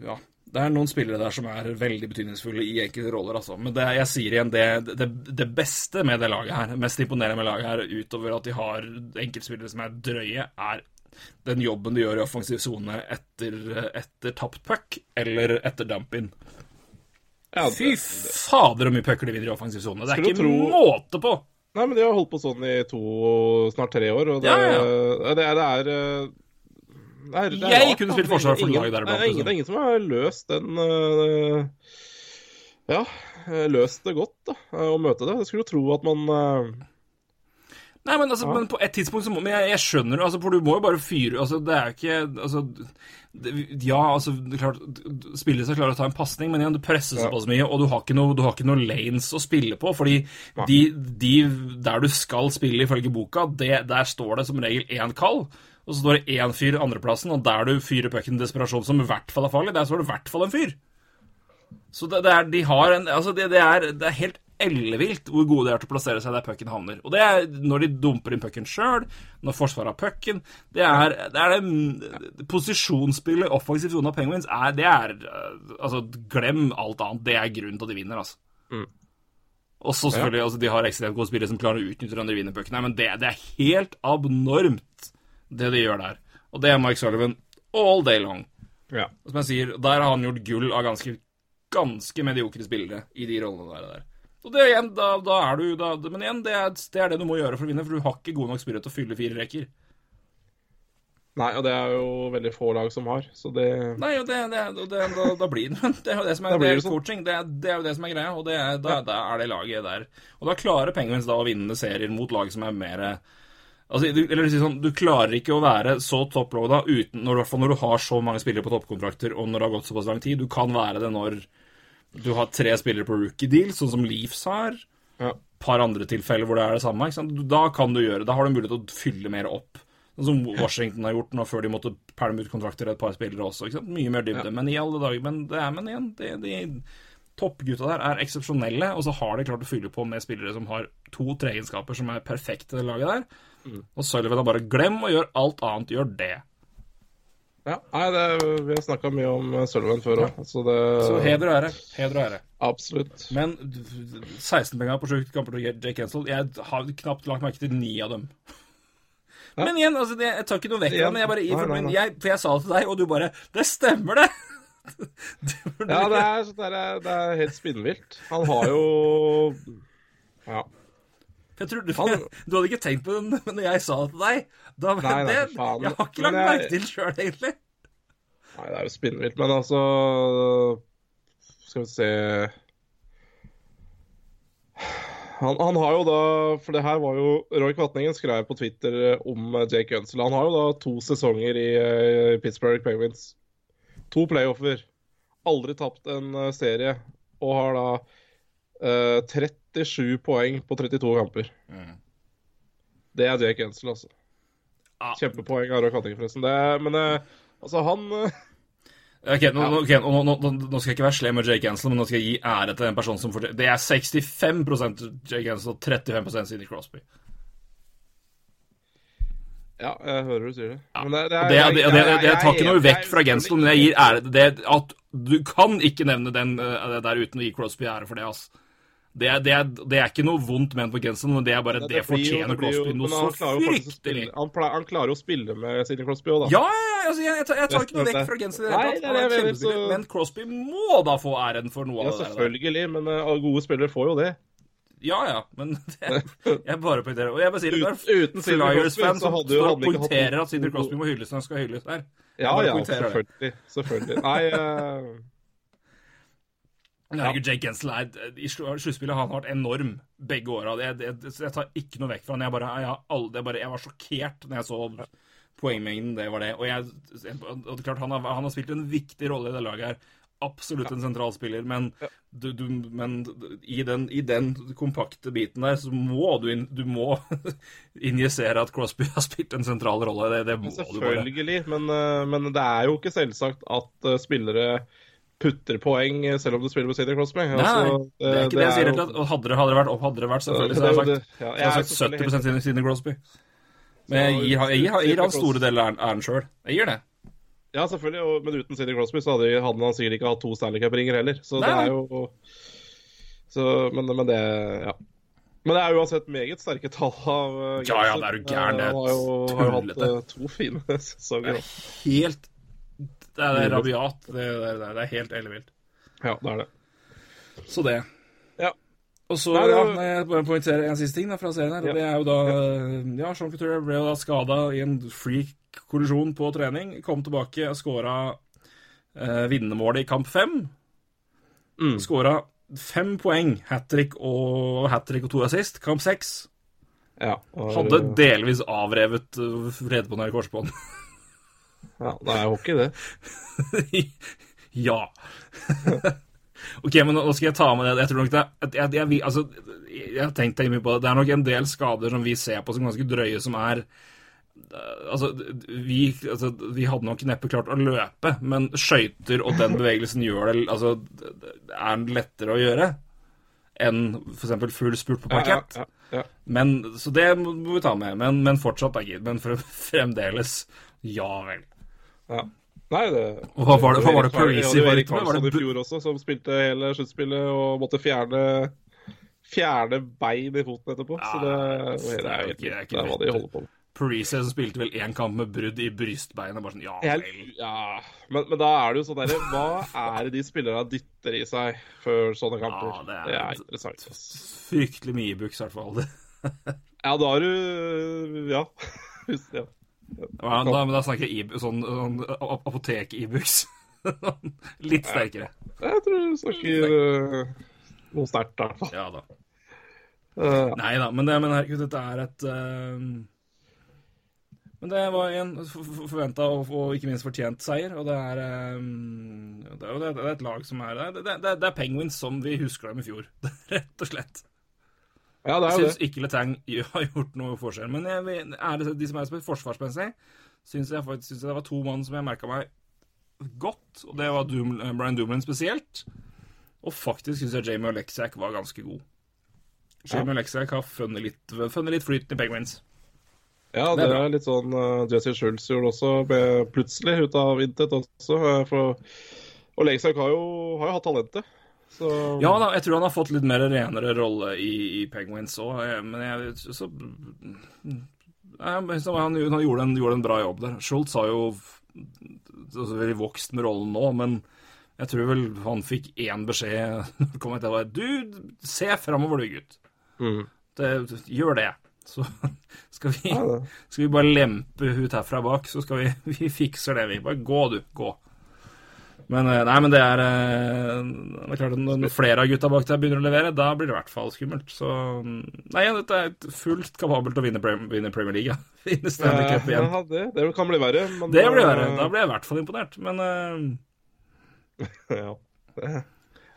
Ja. Det er noen spillere der som er veldig betydningsfulle i enkelte roller, altså. Men det, jeg sier igjen, det, det, det beste med det laget her, mest imponerende med laget her, utover at de har enkeltspillere som er drøye, er den jobben de gjør i offensiv sone etter, etter tapt puck eller etter dump-in. Ja, Fy fader, så mye pucker de vinner i offensiv sone. Det er ikke tro- måte på! Nei, men de har holdt på sånn i to, snart tre år, og det, Ja, det, er- det er eh, det er, det er Jeg rart, kunne spilt forsvar for Ingen- laget der Det er liksom. det er ingen som har løst den uh, Ja, eh, løst det godt, da, eh, å møte det. Jeg skulle jo tro at man eh, Nei, men, altså, Ja. men på et tidspunkt så må Men jeg, jeg skjønner det, altså, for du må jo bare fyre Altså, det er ikke Altså det, Ja, altså, det klart Spillere skal klare å ta en pasning, men igjen, du presser Ja. såpass mye, og du har ikke noe, du har ikke noe lanes å spille på, fordi de, de der du skal spille ifølge boka, det, der står det som regel én kall. Og så står det én fyr andreplassen, og der du fyrer pucken desperasjon, som i hvert fall er farlig, der står det i hvert fall en fyr. Så det, det er, de har en, altså det, det, er, det er helt ellevilt hvor gode de er til å plassere seg der pucken havner. Og det er når de dumper inn pucken sjøl, når forsvaret har pucken Det er det, er det posisjonsspillet i offensiv av Penguins er, det er øh, Altså, glem alt annet. Det er grunnen til at de vinner, altså. Og så selvfølgelig, altså, de har ekstremt gode spillere som klarer å utnytte vinner pucken. Nei, men det, det er helt abnormt, det de gjør der. Og det er Mike Sullivan all day long. Ja. Som jeg sier, der har han gjort gull av ganske, ganske mediokre spillere i de rollene der. der. Og det igjen, da, da er du da, Men igjen, det er, det er det du må gjøre for å vinne, for du har ikke god nok spillere til å fylle fire rekker. Nei, og det er jo veldig få lag som har, så det Nei, og det, det, det, da, da blir det Det er jo det som er, det er sånn. coaching. Det er, det er jo det som er greia, og det er, da, da er det laget der. Og da klarer Penguins da å vinne serier mot lag som er mer Altså, du, eller si sånn, du klarer ikke å være så top low da, uten, når, når du har så mange spillere på toppkontrakter, og når det har gått såpass lang tid. Du kan være det når du har tre spillere på rookie deal, sånn som Leafs har. Ja. par andre tilfeller hvor det er det samme. Da kan du gjøre Da har du mulighet til å fylle mer opp. Sånn som Washington har gjort nå før de måtte pælme ut kontrakter et par spillere også. Mye mer dybde. Men i alle dager Men det er men igjen det, de toppgutta der er eksepsjonelle, og så har de klart å fylle på med spillere som har to-tre egenskaper som er perfekte i det laget der. Og Sullivan har bare glem å gjøre alt annet, gjør det. Ja, nei, det, vi har snakka mye om Sølven Sullivan før òg, så det Så heder og ære. Heder og ære. Absolutt. Men 16 penger på sju kamper til Jake Hensel Jeg har knapt lagt merke til ni av dem. Ja. Men igjen, altså, det, jeg tar ikke noe vekk fra. Jeg bare, Nei, for, nei, nei. Jeg, for jeg sa det til deg, og du bare Det stemmer, det! det Ja, det er, det er, det er helt spinnvilt. Han har jo Ja. Jeg trodde, Han- du hadde ikke tenkt på det, men når jeg sa det til deg da, Nei, nei, det, faen. Jeg har ikke lagt jeg- merke til sjøl, egentlig. Nei, det er jo spinnvilt, men altså Skal vi se han, han har jo da For det her var jo Roy Kvatningen skrev på Twitter eh, om eh, Jake Gunsel. Han har jo da to sesonger i i Pittsburgh Penguins. To playoffer. Aldri tapt en eh, serie. Og har da eh, 37 poeng på 32 kamper. Det er Jake Gunsel, altså. Ja. Kjempepoeng av Roy Kvatningen, forresten. Det, men eh, altså, han eh, Ok, nå, ja. okay nå, nå, nå, skal jeg ikke være slem med Jake Ansel, men nå skal jeg gi ære til en person som fortjener Det er 65 Jake Ansel og 35% Sidney Crosby. Ja, jeg hører du sier det. Men det, det, er, det, det, det, jeg tar ikke noe vekk fra Gensel, men jeg gir ære til det at du kan ikke nevne den eh, det der uten å gi Crosby ære for det, ass. Det er, det, er, det er ikke noe vondt ment på genseren, men det er bare det det, jo- fortjener jo- Crosby noe så fryktelig. Han, han klarer jo å spille med Sidney Crosby òg, da. Ja, ja, ja, altså, jeg, jeg, tar, jeg tar ikke noe vekk fra genseren. det Nei, det er er det jeg mener, kjempespiller, så- Men Crosby må da få æren for noe Ja, av det der. selvfølgelig, men uh, gode spillere får jo det. Ja, ja, men det, jeg bare poengterer. Og jeg bare sier det Ut- der uten Flyers-fan som poengterer at Sidney Crosby må hylles når han skal hylles der. Ja, ja, selvfølgelig. Selvfølgelig. Nei eh, Herregud, Jake Gensel er I slu- sluttspillet har han vært enorm begge åra. Jeg, jeg, tar ikke noe vekk fra han. Jeg, bare, jeg, aldri, bare, jeg var sjokkert når jeg så poengmengden. Det var det. Og, jeg, og det er klart, han har, han har spilt en viktig rolle i det laget her. Absolutt en sentralspiller, men, du, du, men i, den, i den kompakte biten der så må du, in, du må injisere at Crosby har spilt en sentral rolle. Det, det må du bare. Selvfølgelig, men, eh, men det er jo ikke selvsagt at eh, spillere putter poeng eh, selv om du spiller med Sidney Crosby. Nei, Altså, det er ikke det, jeg sier. er jo- Og hadde det, hadde det vært opp, hadde det vært selvfølgelig, så jeg har sagt, ja, jeg er sagt 70% Sidney- Sidney Crosby. Men jeg gir, jeg gir, jeg gir han store deler av æren- sjøl. Jeg gir det. Ja, selvfølgelig, og, men uten Sidney Crosby så hadde, han, han sikkert ikke hatt to Stanley Cup-ringer heller. Så Nei, det er jo så, men, men det Ja. Men det er uansett meget sterke tall av uh, Ja, ja, det er jo gærent. Han har jo, har hatt eh, to fine sesonger. Helt Det er, det er rabiat. Det, det, det, det er helt ellevilt. Ja, det er det. Så det. Ja. Og så Nei, nei, jeg bare poengterer en siste ting da, fra serien her. Ja. Det er jo da Ja, Sean Couture ble jo da skada i en freak-kollisjon på trening. Kom tilbake og skåra eh, vinnermålet i kamp fem. Mm. Skåra fem poeng, hat trick og, hat trick og to assist. Kamp seks. Ja, og- Hadde delvis avrevet uh, redbåndet i korsbånd. ja, Det er hockey, det. ja. ok, men nå skal jeg ta med det. Jeg tror nok det er jeg, jeg, altså, jeg har tenkt mye på det. Det er nok en del skader som vi ser på som ganske drøye, som er Altså, vi, altså, vi hadde nok neppe klart å løpe, men skøyter og den bevegelsen gjør det Altså, er lettere å gjøre enn f.eks. full spurt på parkett? Ja, ja, ja. Men, så det må vi ta med. Men, men fortsatt, da, gitt. Men fremdeles Ja vel. Ja. Nei, det hva var det- hva var det Parisi var ute med? Var det i fjor også, som spilte hele sluttspillet og måtte fjerne Fjerne bein i foten etterpå. så det, Ja, det, det er er jo ikke- det er ikke Det er hva de holder på med. Parisi som spilte vel én kamp med brudd i brystbeinet. Bare sånn, ja vel. ja, men, men da er det jo sånn derre Hva er det de spillerne dytter i seg før sånne kamper? Ja, det er- det, er interessant. Fryktelig mye i buks, i hvert fall. Ja, da har du Ja. Hvis- ja. Ja, da, men da snakker jeg sånn, sånn ap- apotek-Ibux. Litt sterkere. Jeg tror du snakker uh, noe sterkt, i hvert fall. Ja da. Uh, Nei da, men, det, men herregud, dette er et uh, Men det var en forventa og, og ikke minst fortjent seier. Og det er, um, det, er, det er et lag som er Det, det, det er Penguins som vi husker dem i fjor, rett og slett. Ja, det Jeg er jo syns ikke Letang har gjort noe forskjell. Men jeg, er det de som er forsvarsmessig, syns jeg faktisk synes jeg det var to mann som jeg merka meg godt. Og det var Doom, Brian Doomlin spesielt. Og faktisk syns jeg Jamie Oleksiak var ganske god. Jamie Oleksiak har funnet litt, funnet litt flyten i Penguins. Ja, det det er litt sånn uh, Jesse Schultz gjorde også, plutselig, ut av intet også. uh, For, og Legsak har har jo hatt talentet. Så Ja da, jeg tror han har fått litt mer renere rolle i, i Penguins òg, men jeg så synes han, han gjorde, en, gjorde en bra jobb der. Schultz har jo altså, veldig vokst med rollen nå, men jeg tror vel han fikk én beskjed kom etter. Du, se framover du, gutt. Mm. Det, gjør det. Så skal vi, skal vi bare lempe ut herfra bak, så skal vi Vi fikser det, vi. Bare gå, du. Gå. Men eh, nei, men det er eh, Det er klart Når flere av gutta bak der begynner å levere, da blir det i hvert fall skummelt. Så Nei, ja, dette er fullt kapabelt å vinne, vinne Premier League. Vinne Stanley Cup igjen. Ja, det, det kan bli verre. Men, Det blir verre. uh, Da blir jeg i hvert fall imponert. Men eh, Ja,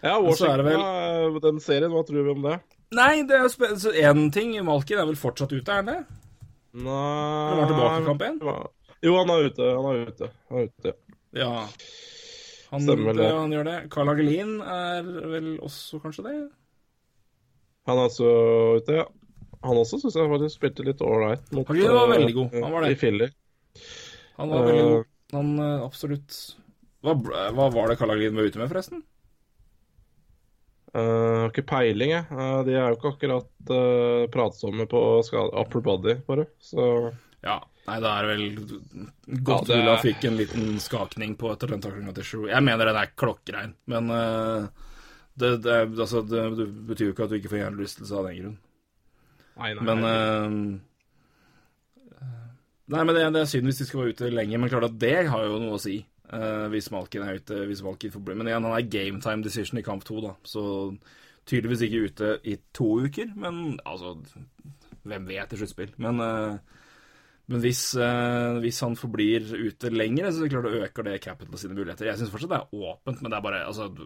ja så det Washington, uh, den serien, hva tror vi om det? Nei, det er spen... så én ting. Malkin er vel fortsatt ute, er han det? Nei Han var tilbake i kamp igjen? Jo, han er ute. Han er ute. Han er ute. Ja. Han, Stemmer vel det, det. han gjør det. Carl Hagelin er vel også kanskje det? Han er altså ute, ja. Han også syns jeg faktisk spilte litt ålreit. Hagelin var uh, veldig god. Han var det. I Philly. Han var veldig Eh. god. Han eh, absolutt hva, hva var det Carl Hagelin var ute med, forresten? Uh, har ikke peiling, jeg. Uh, de er jo ikke akkurat uh, pratsomme på skade, upper body, bare. Så Ja, nei, det er vel Ja, det er- fikk en liten skakning på etter den taklinga til Shrew. Jeg mener den er klokkrein, men uh, det, det, altså, det, betyr jo ikke at du ikke får hjernerystelse av den grunn. Nei, nei. Men uh, Nei, men det, er synd hvis de skal være ute lenger, men klart at det har jo noe å si. Uh, hvis Malkin er ute, hvis Malkin får bli Men igjen, han er game time decision i kamp to, da. Så tydeligvis ikke ute i to uker, men altså Hvem vet i sluttspill? Men, eh, men hvis, eh, hvis han forblir ute lenger, så klart det øker det Capital sine muligheter. Jeg syns fortsatt det er åpent, men det er bare altså, du,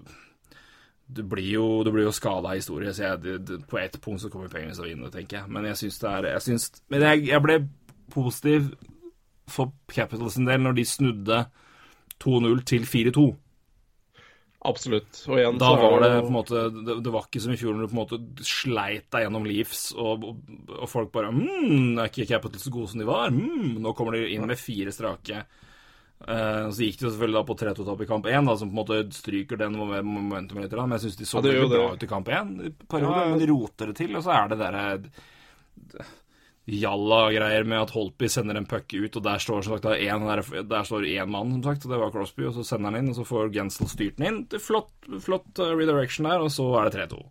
du blir jo, du blir jo skada av historie, så jeg, du, på ett punkt så kommer pengene til å vinne, tenker jeg. Men jeg syns det er jeg synes, Men jeg, jeg ble positiv for Capital sin del når de snudde 2-0 til 4-2. Absolutt. Og igjen Da så var det på en måte Det, det var ikke som i fjor når du på en måte sleit deg gjennom Leafs, og, og, folk bare mm, er ikke Capital så gode som de var? Mm, nå kommer de inn med fire strake. Uh, så gikk de selvfølgelig da på 3-2-tap i kamp 1, da, som på en måte stryker den momentumet litt. Men jeg syns de så Ja, veldig bra ut i kamp 1 i Ja, ja. men de roter det til, og så er det derre jalla-greier med at Holpi sender en puck ut, og der står som sagt en, der, står én mann, som sagt, og det var Crosby, og så sender han inn, og så får Gensel styrt den inn. Det flott, flott uh, redirection der, og så er det 3-2.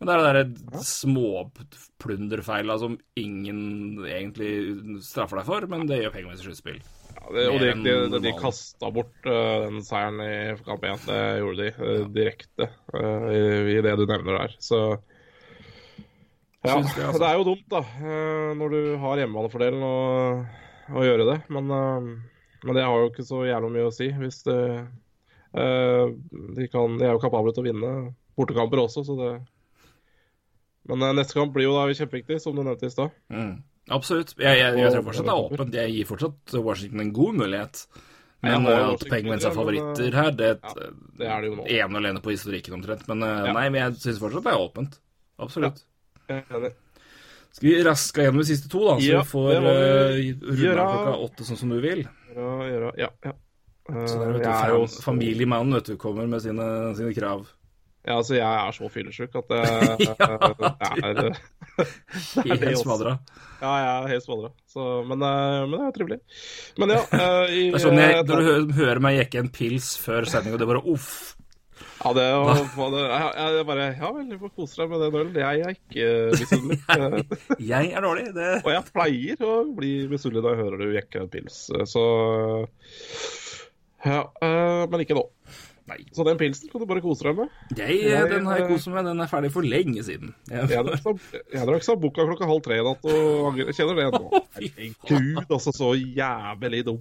Men det er det der småplunderfeila som ingen egentlig straffer deg for, men det gjør Penguins i sluttspill. Ja, det, og de, de, de, de kasta bort uh, den seieren i kamp 1. Det gjorde de eh, direkte uh, i, i det du nevner der. Så ja, det, altså. det er jo dumt, da, eh, når du har hjemmebanefordelen å, å gjøre det. Men, eh, men det har jo ikke så jævla mye å si. Hvis det, eh, de, kan, de er jo kapable til å vinne bortekamper også, så det Men neste kamp blir jo da kjempeviktig, som du nevnte i stad. Mm. Absolutt. Jeg, jeg, jeg tror fortsatt det er åpent. Jeg gir fortsatt Washington en god mulighet. Men at Penguins er favoritter her, det Ja, det er det jo nå. ene alene på historikken omtrent. Men Ja. nei, men jeg syns fortsatt det er åpent. Absolutt. Er enig. Skal vi raske gjennom de siste to, da, så Ja, vi får uh, runde av klokka åtte sånn som du vil? Gjøre, gjøre, ja, ja. Eh, Så der, vet du, jeg jo fam Familiemannen vet du, kommer med sine, sine krav. Ja, altså, jeg er så fyllesyk at det, Ja, det er Helt smadra. Ja, jeg er helt smadra. Men, eh, men det er trivelig. Men ja uh, i, sånn jeg, eh, Når du hører, hører meg jekke en pils før sending, og det bare uff. Ja, det få det jeg, jeg bare Ja vel, du får kose deg med den ølen. Jeg er ikke misunnelig. Eh, Jeg er dårlig. Det Og jeg pleier å bli misunnelig når jeg hører du jekker en pils, eh, så Ja, eh, men ikke nå. Nei. Så den pilsen kan du bare kose deg med. Jeg, Jeg, den har jeg eh, kost meg med. Den er ferdig for lenge siden. Jeg, Jeg drakk boka Sambuca klokka halv tre i natt og angrer- kjenner det nå. Gud, altså, så jævlig dum.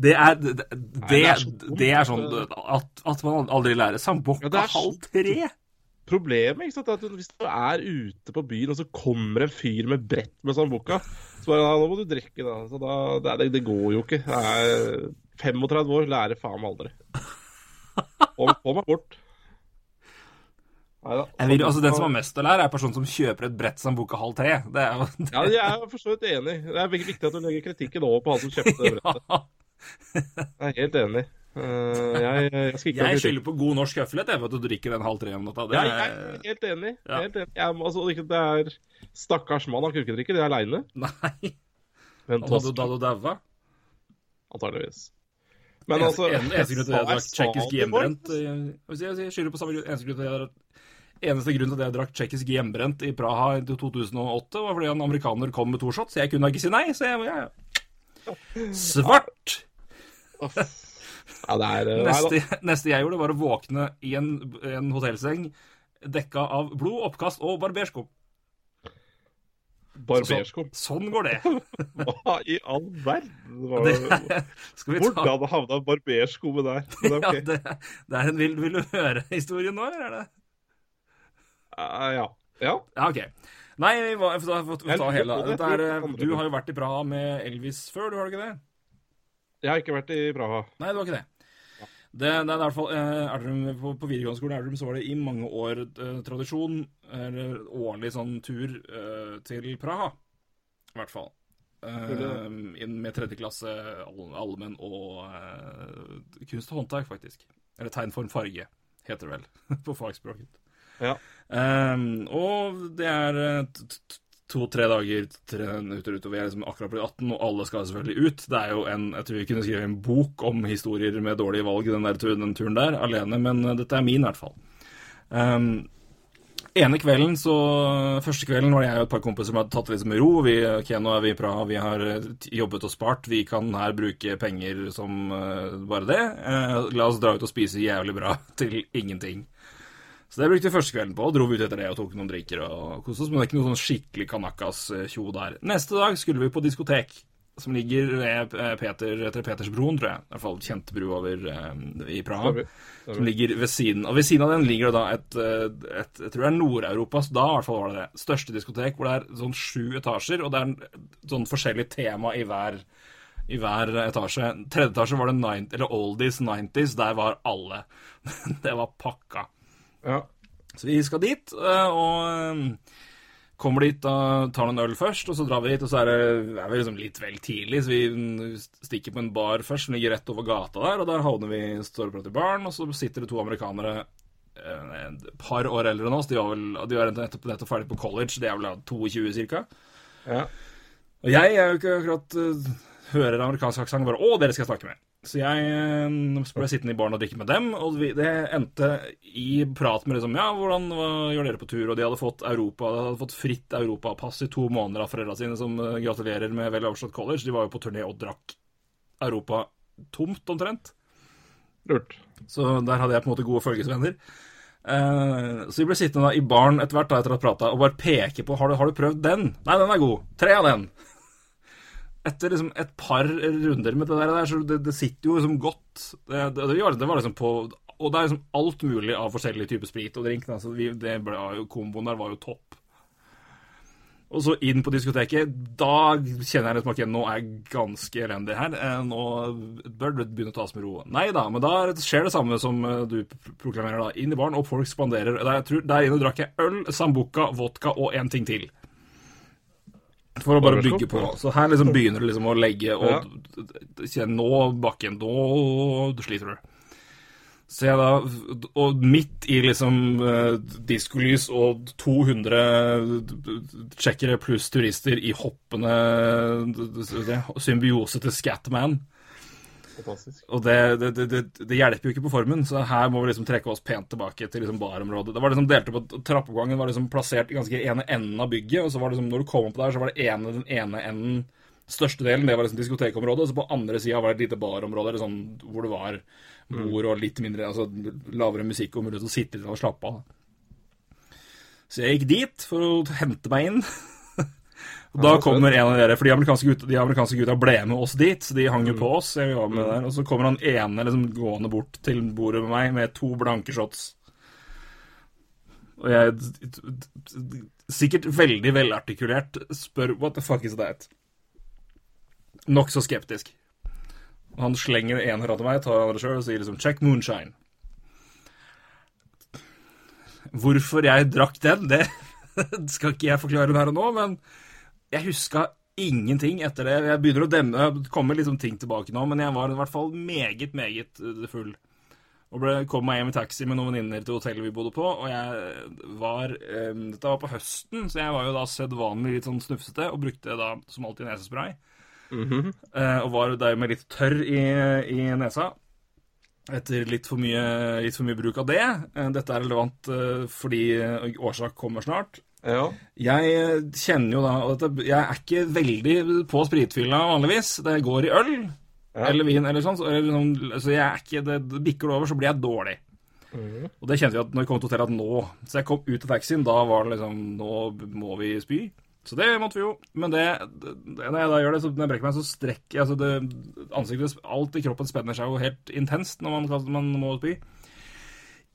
Det er, det, det, det er så dumt. det er sånn at, at man aldri lærer. sambokka Ja, halv tre. Problemet ikke sant, er at hvis du er ute på byen, og så kommer en fyr med brett med Sambuca, så bare ja, nå må du drikke, da. Så da det, det går jo ikke. Jeg er 35 år, lærer faen meg aldri. Og få meg bort. Neida. Vil, altså Den som har mest å lære, er personen som kjøper et brett Sambuca halv tre. Det er det... Ja, jeg er for så vidt enig. Det er viktig at du legger kritikken over på han som kjøpte det brettet. ja. Jeg er helt enig. Uh, jeg, jeg jeg, Jeg skylder på god norsk høflighet jeg, for at du drikker den halv tre om natta. Det Ja, jeg er er helt enig. Ja. Helt enig. Jeg, altså, det er Stakkars mann, han kunne ikke drikke det aleine. Nei. Men Da du da du daua. antageligvis. Men altså Eneste grunn til at jeg drakk tsjekkisk hjemmebrent jeg, jeg, jeg skylder på samme grunn. Eneste grunn til at jeg Eneste grunn til at jeg drakk tsjekkisk hjemmebrent i Praha i 2008, var fordi en amerikaner kom med to shots. Jeg kunne ikke si nei, så jeg ja. Svart! Ja, det er eh. Neste, neste jeg gjorde, var å våkne i en, en hotellseng dekka av blod, oppkast og barberskum. Barberskum. Sånn går det. Hva i all verden var det det? skal vi ta Hvordan havna barberskummet der? Men ja, det, det er en, vil, vil du høre historien nå, eller er det Uh, ja. ja. Ja, OK. Nei, vi må vi får ta hele det. Er, Jeg tror Du har jo vært i Praha med Elvis før, du har du ikke det? Jeg har ikke vært i Praha. Nei, det var ikke det. Det, det er i hvert fall eh, på, på videregående skole i Elverum så var det i mange år eh, tradisjon, eller årlig sånn tur eh, til Praha. I hvert fall. Eh, inn med tredje klasse, all- allmenn og eh, kunst og håndverk, faktisk. Eller tegn, form, farge, heter det vel på fagspråket. Ja. Ehm, og det er eh, to-tre dager tre minutter utover. Jeg er liksom akkurat blitt 18, og alle skal selvfølgelig ut. Det er jo en, Jeg tror vi kunne skrive en bok om historier med dårlige valg den, der, den turen der, alene, men eh, dette er min, i hvert fall. Um, ene kvelden, så Første kvelden var det jeg og et par kompiser som hadde tatt det litt med ro. Vi, ok, nå er vi Praha, vi har eh, jobbet og spart. Vi kan her bruke penger som uh, bare det. Uh, la oss dra ut og spise jævlig bra til ingenting. Så det brukte vi første kvelden på, og dro vi ut etter det og tok noen drikker og koste oss. Men det er ikke noe sånn skikkelig kanakas-tjo der. Neste dag skulle vi på diskotek, som ligger ved eh, Peter, etter Petersbroen, tror jeg. I hvert fall kjent bru over eh, i Praha. Stemmer. Som ligger ved siden Og ved siden av den ligger det da et, eh, et Jeg tror det er Nord-Europas, da i hvert fall var det det, største diskotek, hvor det er sånn sju etasjer, og det er sånn forskjellig tema i hver i hver etasje. Tredje etasje var det 90, eller oldies 90s. Der var alle. det var pakka. Ja. Så vi skal dit, eh, og eh, kommer dit og tar noen øl først, og så drar vi dit, og så er det er vi liksom litt vel tidlig, så vi stikker på en bar først, som ligger rett over gata der, og der havner vi står prater i baren, og så sitter det to amerikanere eh, et par år eldre enn oss. De var vel de var nettopp, nettopp ferdig på college, de er vel 22 cirka. Ja. Og jeg er jo ikke akkurat uh, hører amerikansk aksent bare 'Å, dere skal jeg snakke med'. Så jeg uh, ble sittende i baren og drikke med dem, og det endte i prat med liksom 'Ja, hvordan hva gjør dere på tur?' Og de hadde fått Europa, de hadde fått fritt europapass i to måneder av foreldra sine, som uh, gratulerer med vel overstått college. De var jo på turné og drakk Europa tomt, omtrent. Lurt. Så der hadde jeg på en måte gode følgesvenner. Uh, så vi ble sittende da i baren etter hvert da, etter å ha prata og bare peke på har du, har du prøvd den. Nei, den er god. Tre av den. Etter liksom et par runder med det der, så det, det sitter jo liksom godt. Det, det, det, var, liksom på Og det er liksom alt mulig av forskjellige typer sprit og drink. Altså så vi, det ble komboen der var jo topp. Og så inn på diskoteket. Da kjenner jeg liksom at nå er jeg ganske elendig her. Eh, Nå bør det begynne å tas med ro. Nei da, men da skjer det samme som eh, du proklamerer, da. Inn i baren, og folk spanderer. Der, der inne drakk jeg øl, sambuca, vodka og en ting til. For å bare bygge på. Så her liksom begynner du liksom å legge og kjenne Nå, bakken, nå sliter du. Så jeg da, og midt i liksom uh, diskolys og 200 tsjekkere pluss turister i hoppende symbiose til Scatman. Fantastisk. Og det, det, det, det, hjelper jo ikke på formen, så her må vi liksom trekke oss pent tilbake til liksom barområdet. Det var liksom delt opp Trappeoppgangen var liksom plassert i ganske ene enden av bygget, og så var det liksom, når du kom opp der, så var det ene, den ene enden Største delen det var liksom diskotekområdet, og så på andre sida var det et lite barområde sånn, hvor det var bord og litt mindre, altså lavere musikk og mulighet til å sitte litt og slappe av. Så jeg gikk dit for å hente meg inn. Og da kommer en av dere, for de amerikanske gutta, de amerikanske gutta ble med oss dit, så de hang jo på oss. Der, Og så kommer han ene liksom gående bort til bordet med meg med to blanke shots. Og jeg, sikkert veldig velartikulert, spør what the fuck is that? Nokså skeptisk. Og han slenger den ene fra til meg, tar den andre sjøl og sier liksom 'check moonshine'. Hvorfor jeg drakk den, det skal ikke jeg forklare her og nå, men jeg huska ingenting etter det. Jeg begynner å demme, kommer liksom ting tilbake nå, men jeg var i hvert fall meget, meget eh, full. Og ble, kom meg hjem i taxi med noen venninner til hotellet vi bodde på, og jeg var um, Dette var på høsten, så jeg var jo da sedvanlig litt sånn snufsete, og brukte da som alltid nesespray. Eh, og var dermed litt tørr i, i nesa. Etter litt for, mye, litt for mye bruk av det. Dette er relevant fordi årsak kommer snart. Ja. Jeg eh, kjenner jo da og Jeg er ikke veldig på spritfylla vanligvis. Det går i øl eller vin eller sånn. Så, så jeg er ikke, det, bikker det over, så blir jeg dårlig. Og det kjente vi at når vi kom til hotellet at nå Så jeg kom ut av taxien, da var det liksom Nå må vi spy. Så det måtte vi jo. Men det, det når jeg da gjør det, så når jeg brekker meg, så strekker altså det, Ansiktet Alt i kroppen spenner seg jo helt intenst når man, man må spy.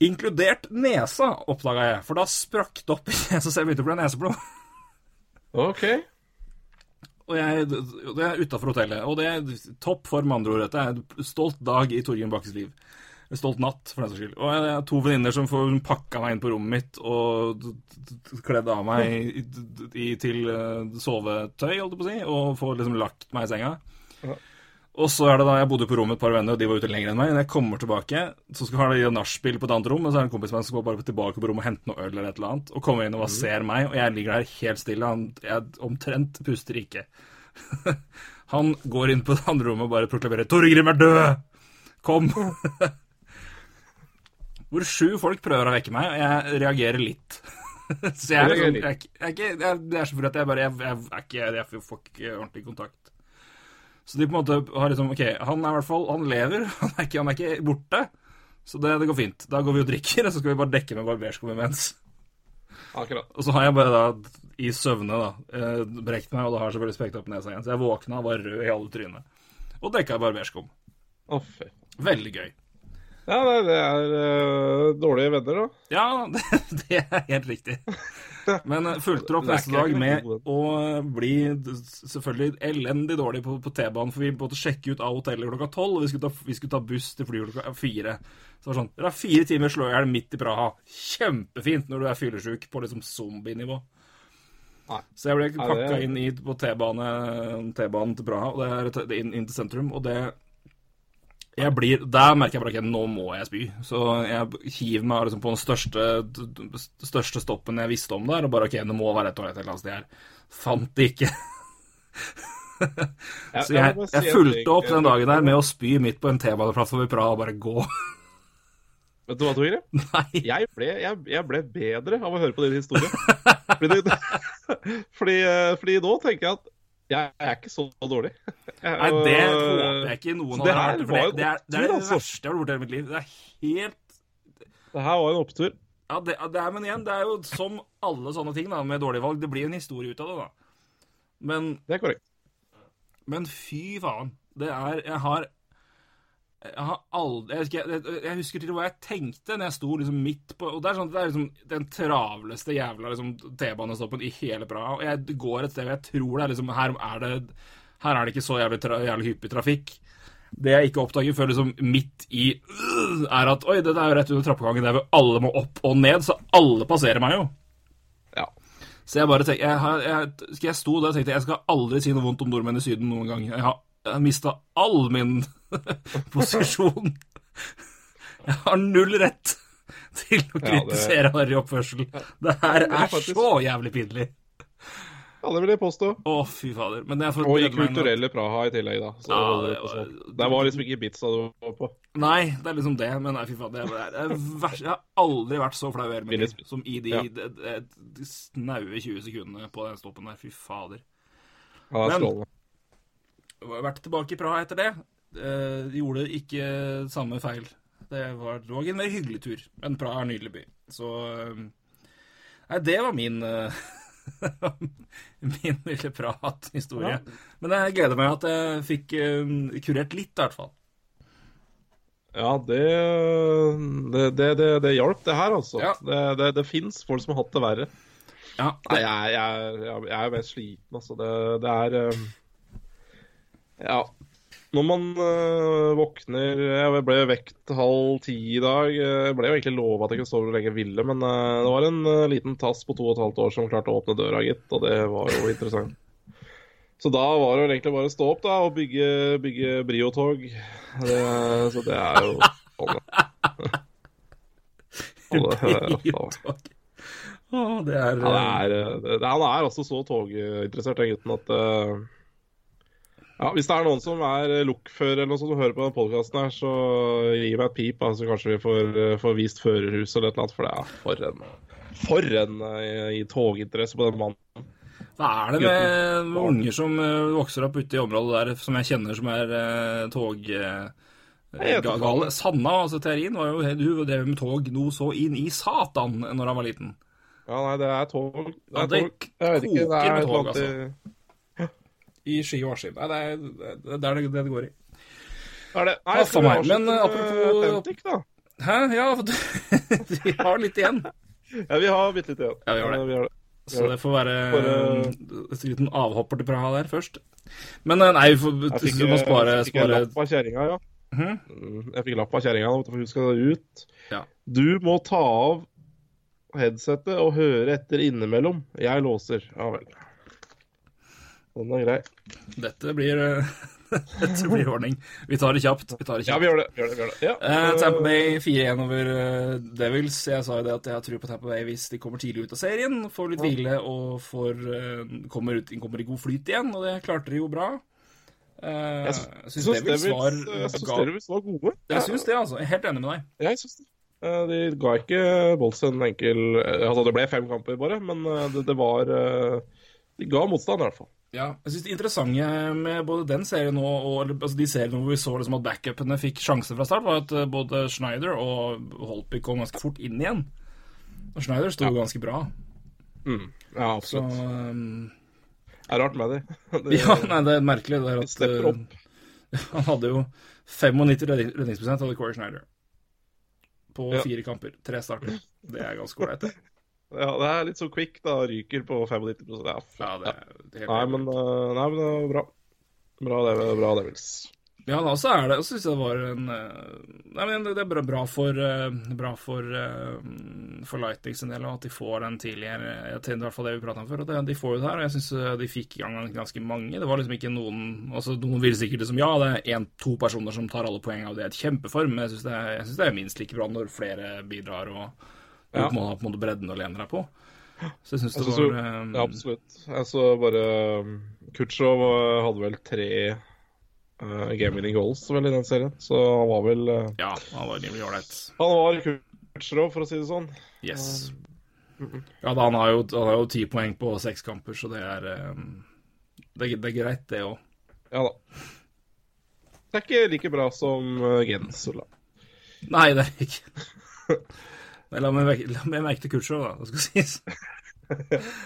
Inkludert nesa, oppdaga jeg. For da sprakk det opp i nesa, så jeg begynte å bli neseblod. OK. Og jeg, det er utafor hotellet. Og det er topp for, med andre ord. Dette er en stolt dag i Torgeir Bakkes liv. En stolt natt, for den saks skyld. Og jeg har to venninner som får pakka meg inn på rommet mitt og kledd av meg i, i, til eh, sovetøy, holdt jeg på å si, og får liksom lagt meg i senga. Og så er det da, Jeg bodde på rommet med et par venner, og de var ute lenger enn meg. Når jeg kommer tilbake, så skal de ha nachspiel på et annet rom, og så er det en kompis av meg som går bare tilbake på rommet og henter noe øl eller et eller annet, og kommer inn og ser meg, og jeg ligger der helt stille. Han jeg omtrent puster ikke. Han går inn på det andre rommet og bare proklamerer 'Torgrim er død! Kom!' Hvor sju folk prøver å vekke meg, og jeg reagerer litt. så jeg er, sånn, jeg, jeg, jeg, jeg, er så full at jeg bare jeg, jeg, jeg, jeg får ikke ordentlig kontakt. Så de på en måte har liksom OK, han er i hvert fall Han lever, han er ikke, han er ikke borte. Så det, det går fint. Da går vi og drikker, og så skal vi bare dekke med barberskum imens. Akkurat. Og så har jeg bare da, i søvne, da, eh, brekt meg, og da har jeg selvfølgelig spekta opp nesa igjen. Så jeg våkna og var rød i alle trynet. Og dekka i barberskum. Oh. Veldig gøy. Ja, det er øh, dårlige venner, da. Ja, det, det er helt riktig. Men eh, fulgte opp neste dag med å bli selvfølgelig elendig dårlig på, på T-banen, for vi måtte sjekke ut av hotellet klokka tolv, og vi skulle, ta, vi skulle ta buss til flyet klokka fire. Så det var sånn Dere har fire timer slå i hjel midt i Praha. Kjempefint når du er fyllesyk på liksom zombienivå. Nei. Så jeg ble pakka inn i, på T-bane- T-banen til Praha, og det er inn, inn til sentrum, og det jeg blir, Der merker jeg bare at nå må jeg spy. Så jeg hiver meg liksom på den største, største stoppen jeg visste om der, og bare OK, det må være et toalett et eller annet sted her. Fant det ikke. Så jeg, jeg fulgte opp den dagen der med å spy midt på en T-baneplattform i Praha og bare gå. Vet du hva, Tore? Nei. Jeg ble, jeg, jeg ble bedre av å høre på din historie. Fordi, fordi, eh, fordi nå tenker jeg at jeg er ikke så dårlig. Jeg, Nei, det håper jeg ikke noen har hørt. det, det, er, det er det altså. verste jeg har gjort i hele mitt liv. Det er helt Det her var en opptur. Ja, det, det er, men igjen, det er jo som alle sånne ting da, med dårlige valg. Det blir en historie ut av det, da. Men, Det er korrekt. men fy faen. Det er Jeg har jeg har aldri jeg husker, jeg, jeg husker til hva jeg tenkte når jeg sto liksom midt på Og det er sånn det er liksom den travleste jævla liksom, T-banestoppen i hele Praha. Og jeg går et sted hvor jeg tror det er liksom Her er det, her er det ikke så jævlig, tra, jævlig hyppig trafikk. Det jeg ikke oppdager før liksom midt i er at Oi, det er jo rett under trappegangen der hvor alle må opp og ned, så alle passerer meg jo. Ja. Så jeg bare tenkte, jeg, jeg, jeg sto der og tenkte jeg skal aldri si noe vondt om nordmenn i Syden noen gang. Jeg har mista all min posisjon. Jeg har null rett til å Ja, det- kritisere harry oppførsel. Det her er så jævlig pinlig. Ja, det vil jeg påstå. Å, fy fader. Jeg Og i meg kulturelle Praha i tillegg, da. Så Ja, det var-. Det var liksom ikke Ibiza du var på. Nei, det er liksom det, men nei, fy fader. Det er, det er. Jeg har aldri vært så flau over liv som i de, Ja. de, de, de snaue 20 sekundene på den stoppen der. Fy fader. Ja, det er Men- strålende. Jeg vært tilbake i Praha etter det. De gjorde ikke samme feil. Det var dog en mer hyggelig tur. Men Praha er en nydelig by. Så eh, Nei, det var min eh, Min lille prathistorie. Ja. Men jeg gleder meg at jeg fikk kurert litt, i hvert fall. Ja, det Det, det, det, det hjalp, det her, altså. Ja. Det, det, det fins folk som har hatt det verre. Ja, Nei, jeg, jeg, jeg, jeg er mer sliten, altså. Det, det er Ja. Når man eh, våkner Jeg ble vekt halv ti i dag. Jeg ble jo egentlig lova at jeg kunne sove hvor lenge jeg ville, men eh, det var en eh, liten tass på to og et halvt år som klarte å åpne døra, gitt. Og det var jo interessant. Så da var det egentlig bare å stå opp da og bygge, bygge Brio-tog. Så det er jo sånn. da. Og det- Å, det er, han er altså så toginteressert, den gutten, at ja, Hvis det er noen som er lokfører eller noe sånt som hører på den podkasten her, så gi meg et pip, så altså, kanskje vi får, eh, får vist førerhuset eller et eller annet. For det er for en, for en eh, i toginteresse på den mannen. Hva er det med, med unger som eh, vokser opp ute i området der, som jeg kjenner som er uh, tog... eh, gale. Sanna, altså Terin, var jo Hun drev med tog noe så inn i satan når han var liten. Ja, nei, det er tog. Det er tog. Jeg vet ikke, det er et tog, eller annet i- I Ski og Askim. Nei, det er det, er det, det går i. Er det. Nei, Huff a skal meg, men, eh, apropos- Atlantic, da? Hæ? Ja, vi har litt igjen. Ja, vi har bitte litt igjen. Ja, vi har det. vi har det. Så det får være For, eh, en liten avhopper til Praha der først. Men eh, nei, vi får, Jeg fikk, vi må spare, jeg fikk en spare lapp av kjerringa, ja. Mm, Jeg fikk lapp av kjerringa, du, for hun skal ut. Ja. Du må ta av headsetet og høre etter innimellom. Jeg låser. Ja vel. Den er grei. Dette blir eh, Dette blir ordning. Vi tar det kjapt. Vi tar det Ja, vi gjør det. Vi gjør det, vi gjør det. Ja. Uh, Tampa Bay 4-1 over eh, Devils. Jeg sa jo det at jeg har tro på Tampa Bay hvis de kommer tidlig ut av serien, får litt hvile og får, kommer, ut, kommer i god flyt igjen, og det klarte de jo bra. Uh, Jeg syns Devils var Devils var gode. Jeg syns det, altså. Jeg er helt enig med deg. Jeg syns det. De ga ikke Bolts en enkel Altså, det ble fem kamper bare, men det, det var De ga motstand, i hvert fall. Ja, jeg synes Det interessante med både den serien og, og altså de seriene hvor vi så liksom at backupene fikk sjanse fra start, var at eh, både Schneider og Holpy kom ganske fort inn igjen. Og Schneider sto ganske bra. Mm. Ja, Så absolutt. um, Det er rart med det. Det- Ja, nei, det er merkelig. Det er at stepper opp. eh, han hadde jo 95 redning- redningsprosent, hadde Corey Schneider. På Ja. fire kamper. Tre starter. Det er ganske ålreit. Ja, det er litt så quick, da. Ryker på 95 Ja, Ja, det er helt Nei, men, eh, nei, men det var bra. Bra, det, bra Devils. Ja, da så er det Jeg syns det var en eh, Nei, men det er bra, bra for eh, Bra for uh, For Lightning sin del, at de får den tidligere Jeg tenkte i hvert fall det vi prata om før, at de får jo det her. Og jeg syns de fikk i gang ganske mange. Det var liksom ikke noen Altså, noen vil sikkert liksom Ja, det er én-to personer som tar alle poengene, og det er et kjempeform, men jeg syns det, er- det er minst like bra når flere bidrar, og, Ja. må ha på en måte bredden å lene deg på. Så jeg syns det altså, var eh, Ja, absolutt. Jeg så bare um, Kutsjov uh, hadde vel tre uh, game-winning goals vel i den serien, så han var vel uh, Ja, han var rimelig ålreit. Han var Kutsjov, for å si det sånn. Yes. Ja, da, han har jo han har jo ti poeng på seks kamper, så det er um... Det, det er greit, det òg. Ja da. Det er ikke like bra som Gensola. Nei, det er det ikke. La meg, merke- til Kutcher, da, det skal sies.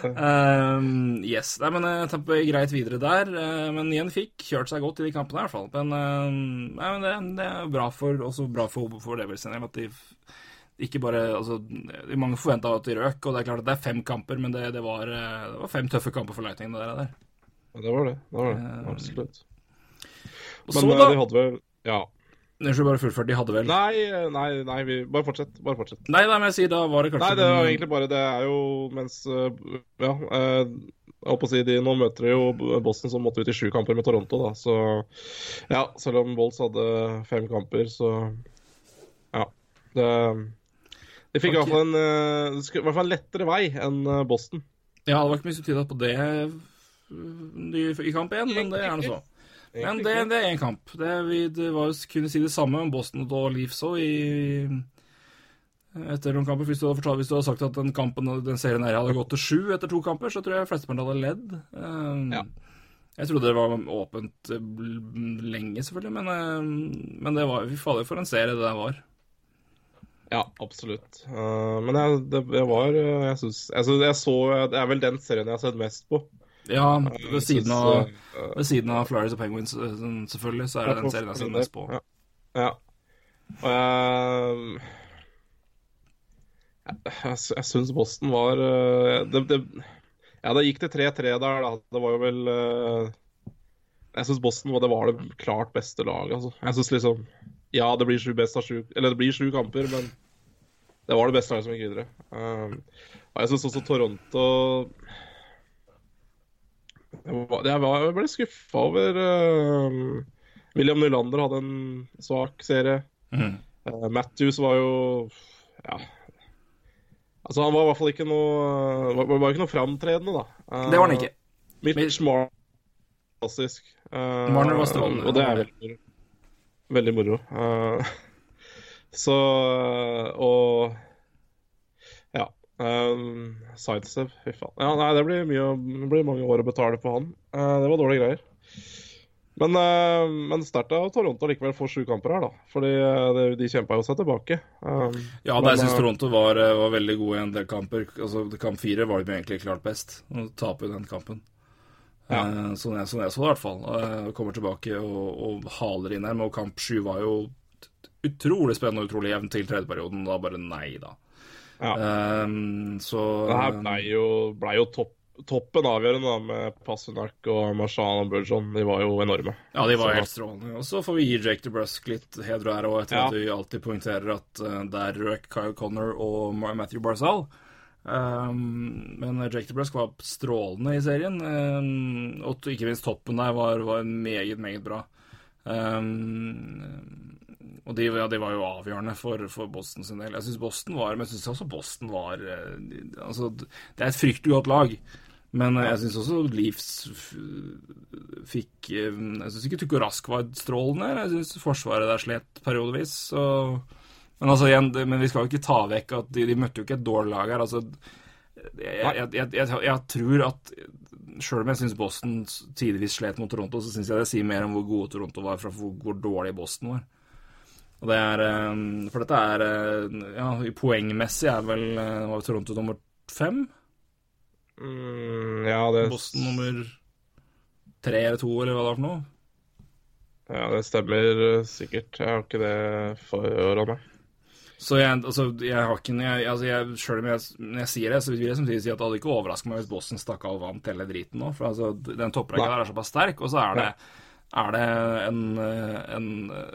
um, yes. Nei, men jeg tapper greit videre der. eh, men igjen fikk kjørt seg godt i de kampene, i hvert fall. Men, um, nei, men det, det er bra for, også bra for, for Devils en at de ikke bare altså, Mange forventa at de røk, og det er klart at det er fem kamper, men det, det, var, eh, det var fem tøffe kamper for Lightning. Det der. Ja, det var det. det, var det. Absolutt. Um, Men så, da de hadde vel Ja. Unnskyld, bare fullført. De hadde vel Nei, Nei, nei, nei vi, bare fortsett. Bare fortsett. nei, men jeg sier da var det kanskje Nei, det jo egentlig bare Det er jo mens uh, Ja. Uh, jeg holdt på å si de, Nå møter de jo Boston som måtte ut i sju kamper med Toronto, da. Så ja, selv om Bolts hadde fem kamper, så Ja. Det De fikk i hvert fall en uh, det skulle- i hvert fall en lettere vei enn uh, Boston. Ja, det var ikke mye tid på det i kamp én, men det er nå så. Men det, det er én kamp. Det, vi det var, kunne si det samme om Boston og Leeds òg etter noen kamper. Hvis du, fortalt, hvis du hadde sagt at den kampen den serien her hadde gått til sju etter to kamper, så tror jeg flesteparten hadde ledd. Um, Ja. Jeg trodde det var åpent eh, lenge, selvfølgelig, men, eh, men det var Fy fader, for en serie det der var. Ja, absolutt. Uh, men jeg, det, jeg var Jeg syns synes- jeg så Det er vel den serien jeg har sett mest på. Ja, ved siden av, uh, ved siden av Flyers og Penguins, eh, selvfølgelig, så er det den serien jeg ser mest på. Ja. ja. Og jeg Jeg, syns Boston var det, det, Ja, det gikk til 3-3 der, da. Det var jo vel Jeg syns Boston det var det klart beste laget, altså. Jeg syns liksom Ja, det blir sju best av sju Eller det blir sju kamper, men det var det beste laget som gikk videre. Og jeg syns også Toronto jeg, var, jeg, ble skuffa over uh, William Nylander hadde en svak serie. Mm. Uh, Matthews var jo Ja. Altså, han var i hvert fall ikke noe Var, var ikke noe framtredende, da. Uh, Det var han ikke. Mitch Marner klassisk. Uh, Marner var strålende. Og det er veldig moro. Veldig moro. Uh, så Og. Um, Sidestep, fy faen. Ja, nei, det blir, mye, det blir mange år å betale på han. Uh, det var dårlige greier. Men, uh, men sterkt av Toronto likevel får sju kamper her, da. Fordi det, de, kjempa jo seg tilbake. Um, Ja, men, jeg syns Toronto var, eh, var veldig gode i en del kamper. Altså, Kamp fire var de egentlig klart best. Å tape den kampen. Ja. Uh, sånn, jeg, sånn jeg så det, i hvert fall. Uh, kommer tilbake og, og haler inn her. Men kamp sju var jo utrolig spennende og utrolig jevn til tredjeperioden. Da bare nei, da. Ja. Um, så Det her ble jo, ble jo topp, toppen avgjørende da, med Passunak og Marshall og Burgeon. De var jo enorme. Ja, de var Så- helt strålende. Og så får vi gi Jake DeBrusk litt heder og ære, òg, etter Ja. at vi alltid poengterer at Det der røk Kyle Connor og Matthew Barzal. Um, men Jake DeBrusk var strålende i serien, um, og ikke minst toppen der var, var meget, meget bra. Um, og de, ja, de var jo avgjørende for, for Boston sin del. Jeg syns Boston var Men jeg syns også Boston var eh, Altså, det er et fryktelig godt lag. Men eh, jeg syns også Leafs fikk eh, Jeg syns ikke Tuko Rask var strålende. Jeg syns Forsvaret der slet periodevis. Så, men altså igjen, men vi skal jo ikke ta vekk at de, de møtte jo ikke et dårlig lag her. Altså, jeg, jeg, jeg, jeg, jeg tror at Sjøl om jeg syns Boston tidvis slet mot Toronto, så syns jeg det sier mer om hvor gode Toronto var, fra hvor, hvor dårlig Boston var. Og det er eh, For dette er eh, Ja, poengmessig er vel eh, var Toronto nummer fem? Mm, ja, det, Boston nummer tre eller to, eller hva det var for noe? ja, det stemmer sikkert. Jeg har ikke det for øra meg. Så jeg, altså, jeg har ikke jeg, altså jeg, Selv om jeg, når jeg sier det, så vil jeg samtidig si at det hadde ikke overraska meg hvis Boston stakk av og vant hele driten nå. For altså, den topprekka der er såpass sterk, og så er det, Ja. Er det en, en,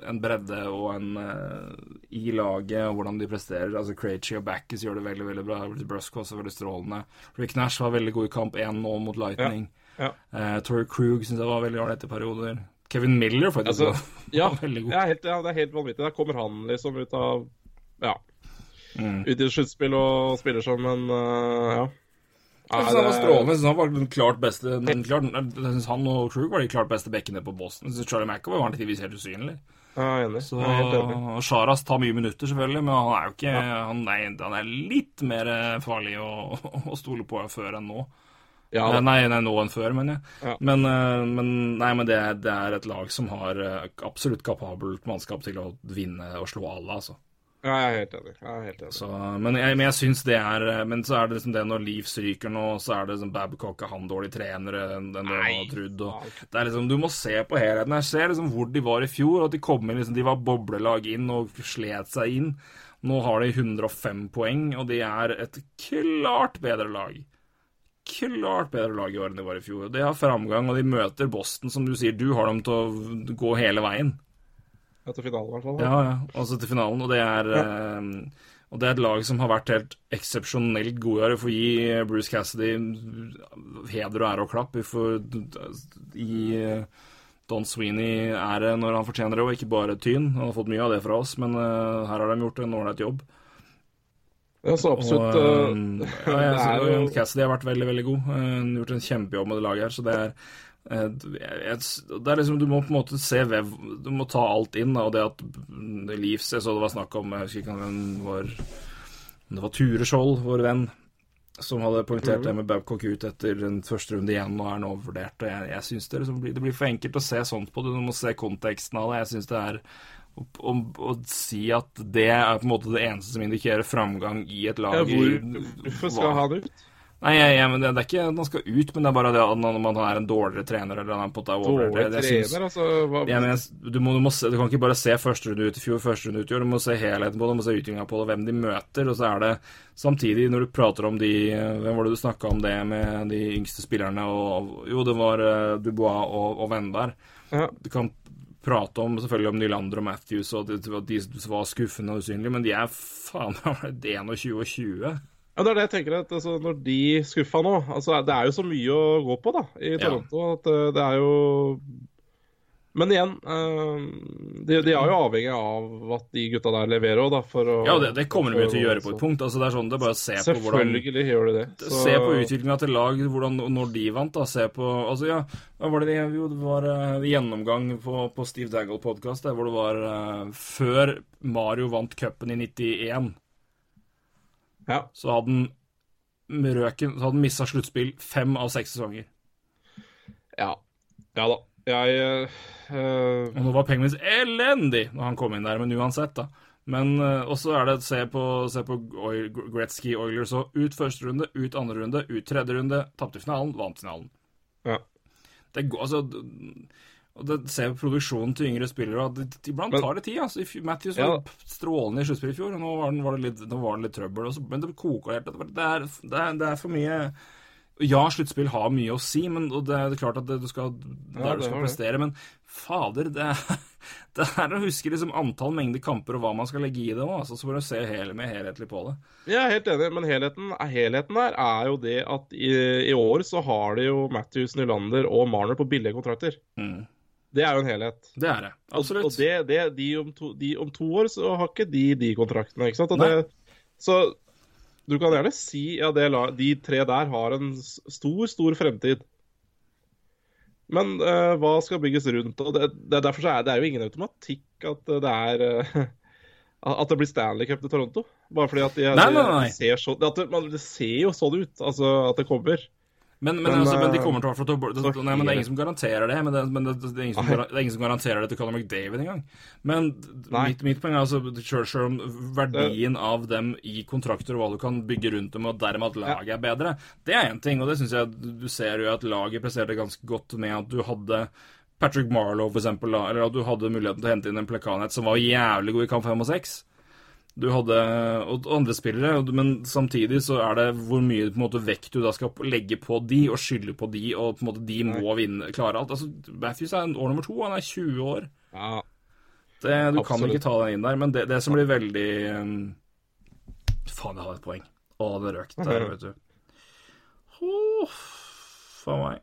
en bredde og en eh, i laget og hvordan de presterer. Altså Krejci og Backes gjør det veldig veldig bra. Brusk var også veldig strålende. Rick Nash var veldig god i kamp én nå mot Lightning. Ja. Eh, Torrey Krug syns jeg var veldig ålreit i perioder. Kevin Miller faktisk Altså, var, Ja, var veldig god. ja, helt, ja, det er helt vanvittig. Der kommer han liksom ut av Ja, Mm. ut i sluttspill og spiller som en uh, Ja. Jeg synes han var strålende. Jeg synes han var den klart beste den klart, jeg synes Han og Krug var de klart beste bekkene på Boston. Jeg synes Charlie McAvoy var tidvis helt usynlig. Ja, enig. Så. Sharas tar mye minutter, selvfølgelig, men han er jo ikke han, er, han er litt mer eh, farlig å, å stole på før enn nå. Ja, nei, nei, nå enn før, mener jeg. Ja. Men, eh, men, nei, men det, det er et lag som har eh, absolutt kapabelt mannskap til å vinne og slå alle, altså. Ja, jeg er helt enig. Jeg er helt enig. Så, men jeg, men jeg syns det er Men så er det liksom det når Leafs ryker nå, så er det liksom Babcock er han dårlig trener enn det man har trodd. Det er liksom, du må se på helheten. Jeg ser liksom hvor de var i fjor, at de kom inn liksom, De var boblelag inn og slet seg inn. Nå har de 105 poeng, og de er et klart bedre lag. Klart bedre lag i år enn de var i fjor. De har framgang, og de møter Boston, som du sier. Du har dem til å gå hele veien. Etter finalen, i hvert fall. Ja, ja, altså til finalen, og det er eh, Og det er et lag som har vært helt eksepsjonelt gode år. Vi får gi Bruce Cassidy heder og ære og klapp. Vi får gi eh, Don Sweeney ære når han fortjener det, og ikke bare tyn. Han har fått mye av det fra oss, men eh, her har de gjort en ålreit jobb. Ja, så absolutt. Og, eh, eh, ja, jeg, det er Cassidy har vært veldig, veldig god. Eh, Han har gjort en kjempejobb med det laget her, så det er eh, det er liksom, Du må på en måte se vev Du må ta alt inn. Og det at mm, Jeg så det var snakk om Jeg husker ikke det var det var Ture Skjold, vår venn, som hadde poengtert det med Babcock ut etter en første runde igjen og er nå vurdert. Og jeg, jeg synes det, liksom det blir for enkelt å se sånt på det. Du må se konteksten av det. Jeg synes det er å, å, å si at det er på en måte det eneste som indikerer framgang i et lag ja, hvor, hvorfor skal han ut? Nei, jeg, jeg, men det, det er ikke at han skal ut, men det er bare det at når man er en dårligere trener eller han over Dårlig det, det synes- trener, altså. Hva, ja, men du, må, du, må se, du kan ikke bare se første runde ut i fjor, første runde ut i år. Du må se helheten på det, du må se utviklinga på det, hvem de møter. Og så er det samtidig, når du prater om de Hvem var det du snakka om det med de yngste spillerne? Og, jo, det var eh, Dubois og, og Vendar. Ja. Du kan prate om selvfølgelig om Nylander og Matthews, og at de, de var skuffende og usynlige, men de er faen meg 21 og 20. Ja, det er det jeg tenker at altså, Når de skuffa nå altså, Det er jo så mye å gå på da i Ja. Toronto. at eh, det er jo Men igjen, eh, de, de er jo avhengig av at de gutta der leverer òg, da. For å, Ja, det, det kommer de jo til å gjøre på et punkt. Altså, det er sånn, det er bare å se på hvordan Selvfølgelig gjør de det. Så- Se på utviklinga til lag, hvordan, når de vant. da, Se på altså ja, var det de, jo, det var uh, gjennomgang på, på Steve Daggle-podkast hvor det var eh, Før Mario vant cupen i 91, Ja. så hadde han røken, så hadde han mista sluttspill fem av seks sesonger. ja. Ja da. Jeg eh, Og nå var Penguins elendig når han kom inn der, men uansett, da. Men uh, også er det se på, se på Oil, Gretzky Oilers og ut første runde, ut andre runde, ut tredje runde. Tapte finalen, vant finalen. Ja. Det går, altså og det ser produksjonen til yngre spillere at Iblant tar det tid. altså. Matthews var Ja. strålende i sluttspillet i fjor, og nå var, den, var, det litt, nå var det litt trøbbel. Også, men det koker helt. Det er, det, er, det er for mye Ja, sluttspill har mye å si, men og det er klart at det, du skal, der Ja, du skal prestere, men fader, det er, det er å huske liksom antall mengder kamper og hva man skal legge i det òg, altså, så får du se hel, mer helhetlig på det. Jeg er helt enig, men helheten, helheten her er jo det at i, i år så har de jo Matthews, Nylander og Marner på billige kontrakter. Mm. Det er jo en helhet. Det er det. Absolutt. og det, det, de, om to, de om to år så har ikke de de kontraktene, ikke sant? Det, så du kan gjerne si ja, det, de tre der har en stor, stor fremtid. Men uh, hva skal bygges rundt? Og det, det, derfor så er det er jo ingen automatikk at det er uh, At det blir Stanley Cup til Toronto. Bare fordi at de, Nei, nei, nei. de ser så at det, man, det ser jo sånn ut, altså at det kommer. Men, men, Men, altså, men de eh, kommer til å få til Nei, men det er ingen som garanterer det. Men det, men det, det, er, ingen som, det er ingen som garanterer det til Conor McDavid engang. Men mitt, mitt poeng er altså om verdien av dem i kontrakter og hva du kan bygge rundt dem, og dermed at laget er bedre, det er én ting. Og det syns jeg du du ser jo at laget presterte ganske godt med at du hadde Patrick Marlowe, for eksempel, eller at du hadde muligheten til å hente inn en Plekanet som var jævlig god i kamp 5 og 6. Du hadde og andre spillere, men samtidig så er det hvor mye på en måte, vekt du da skal legge på de, og skylde på de, og på en måte de må vinne, klare alt. Altså, Matthews er en år nummer to, han er 20 år. Ja, Det, du kan Absolutt. ikke ta den inn der, men det, det som blir veldig um, Faen, jeg hadde et poeng. Å, det røk der, vet du. Oh, faen meg.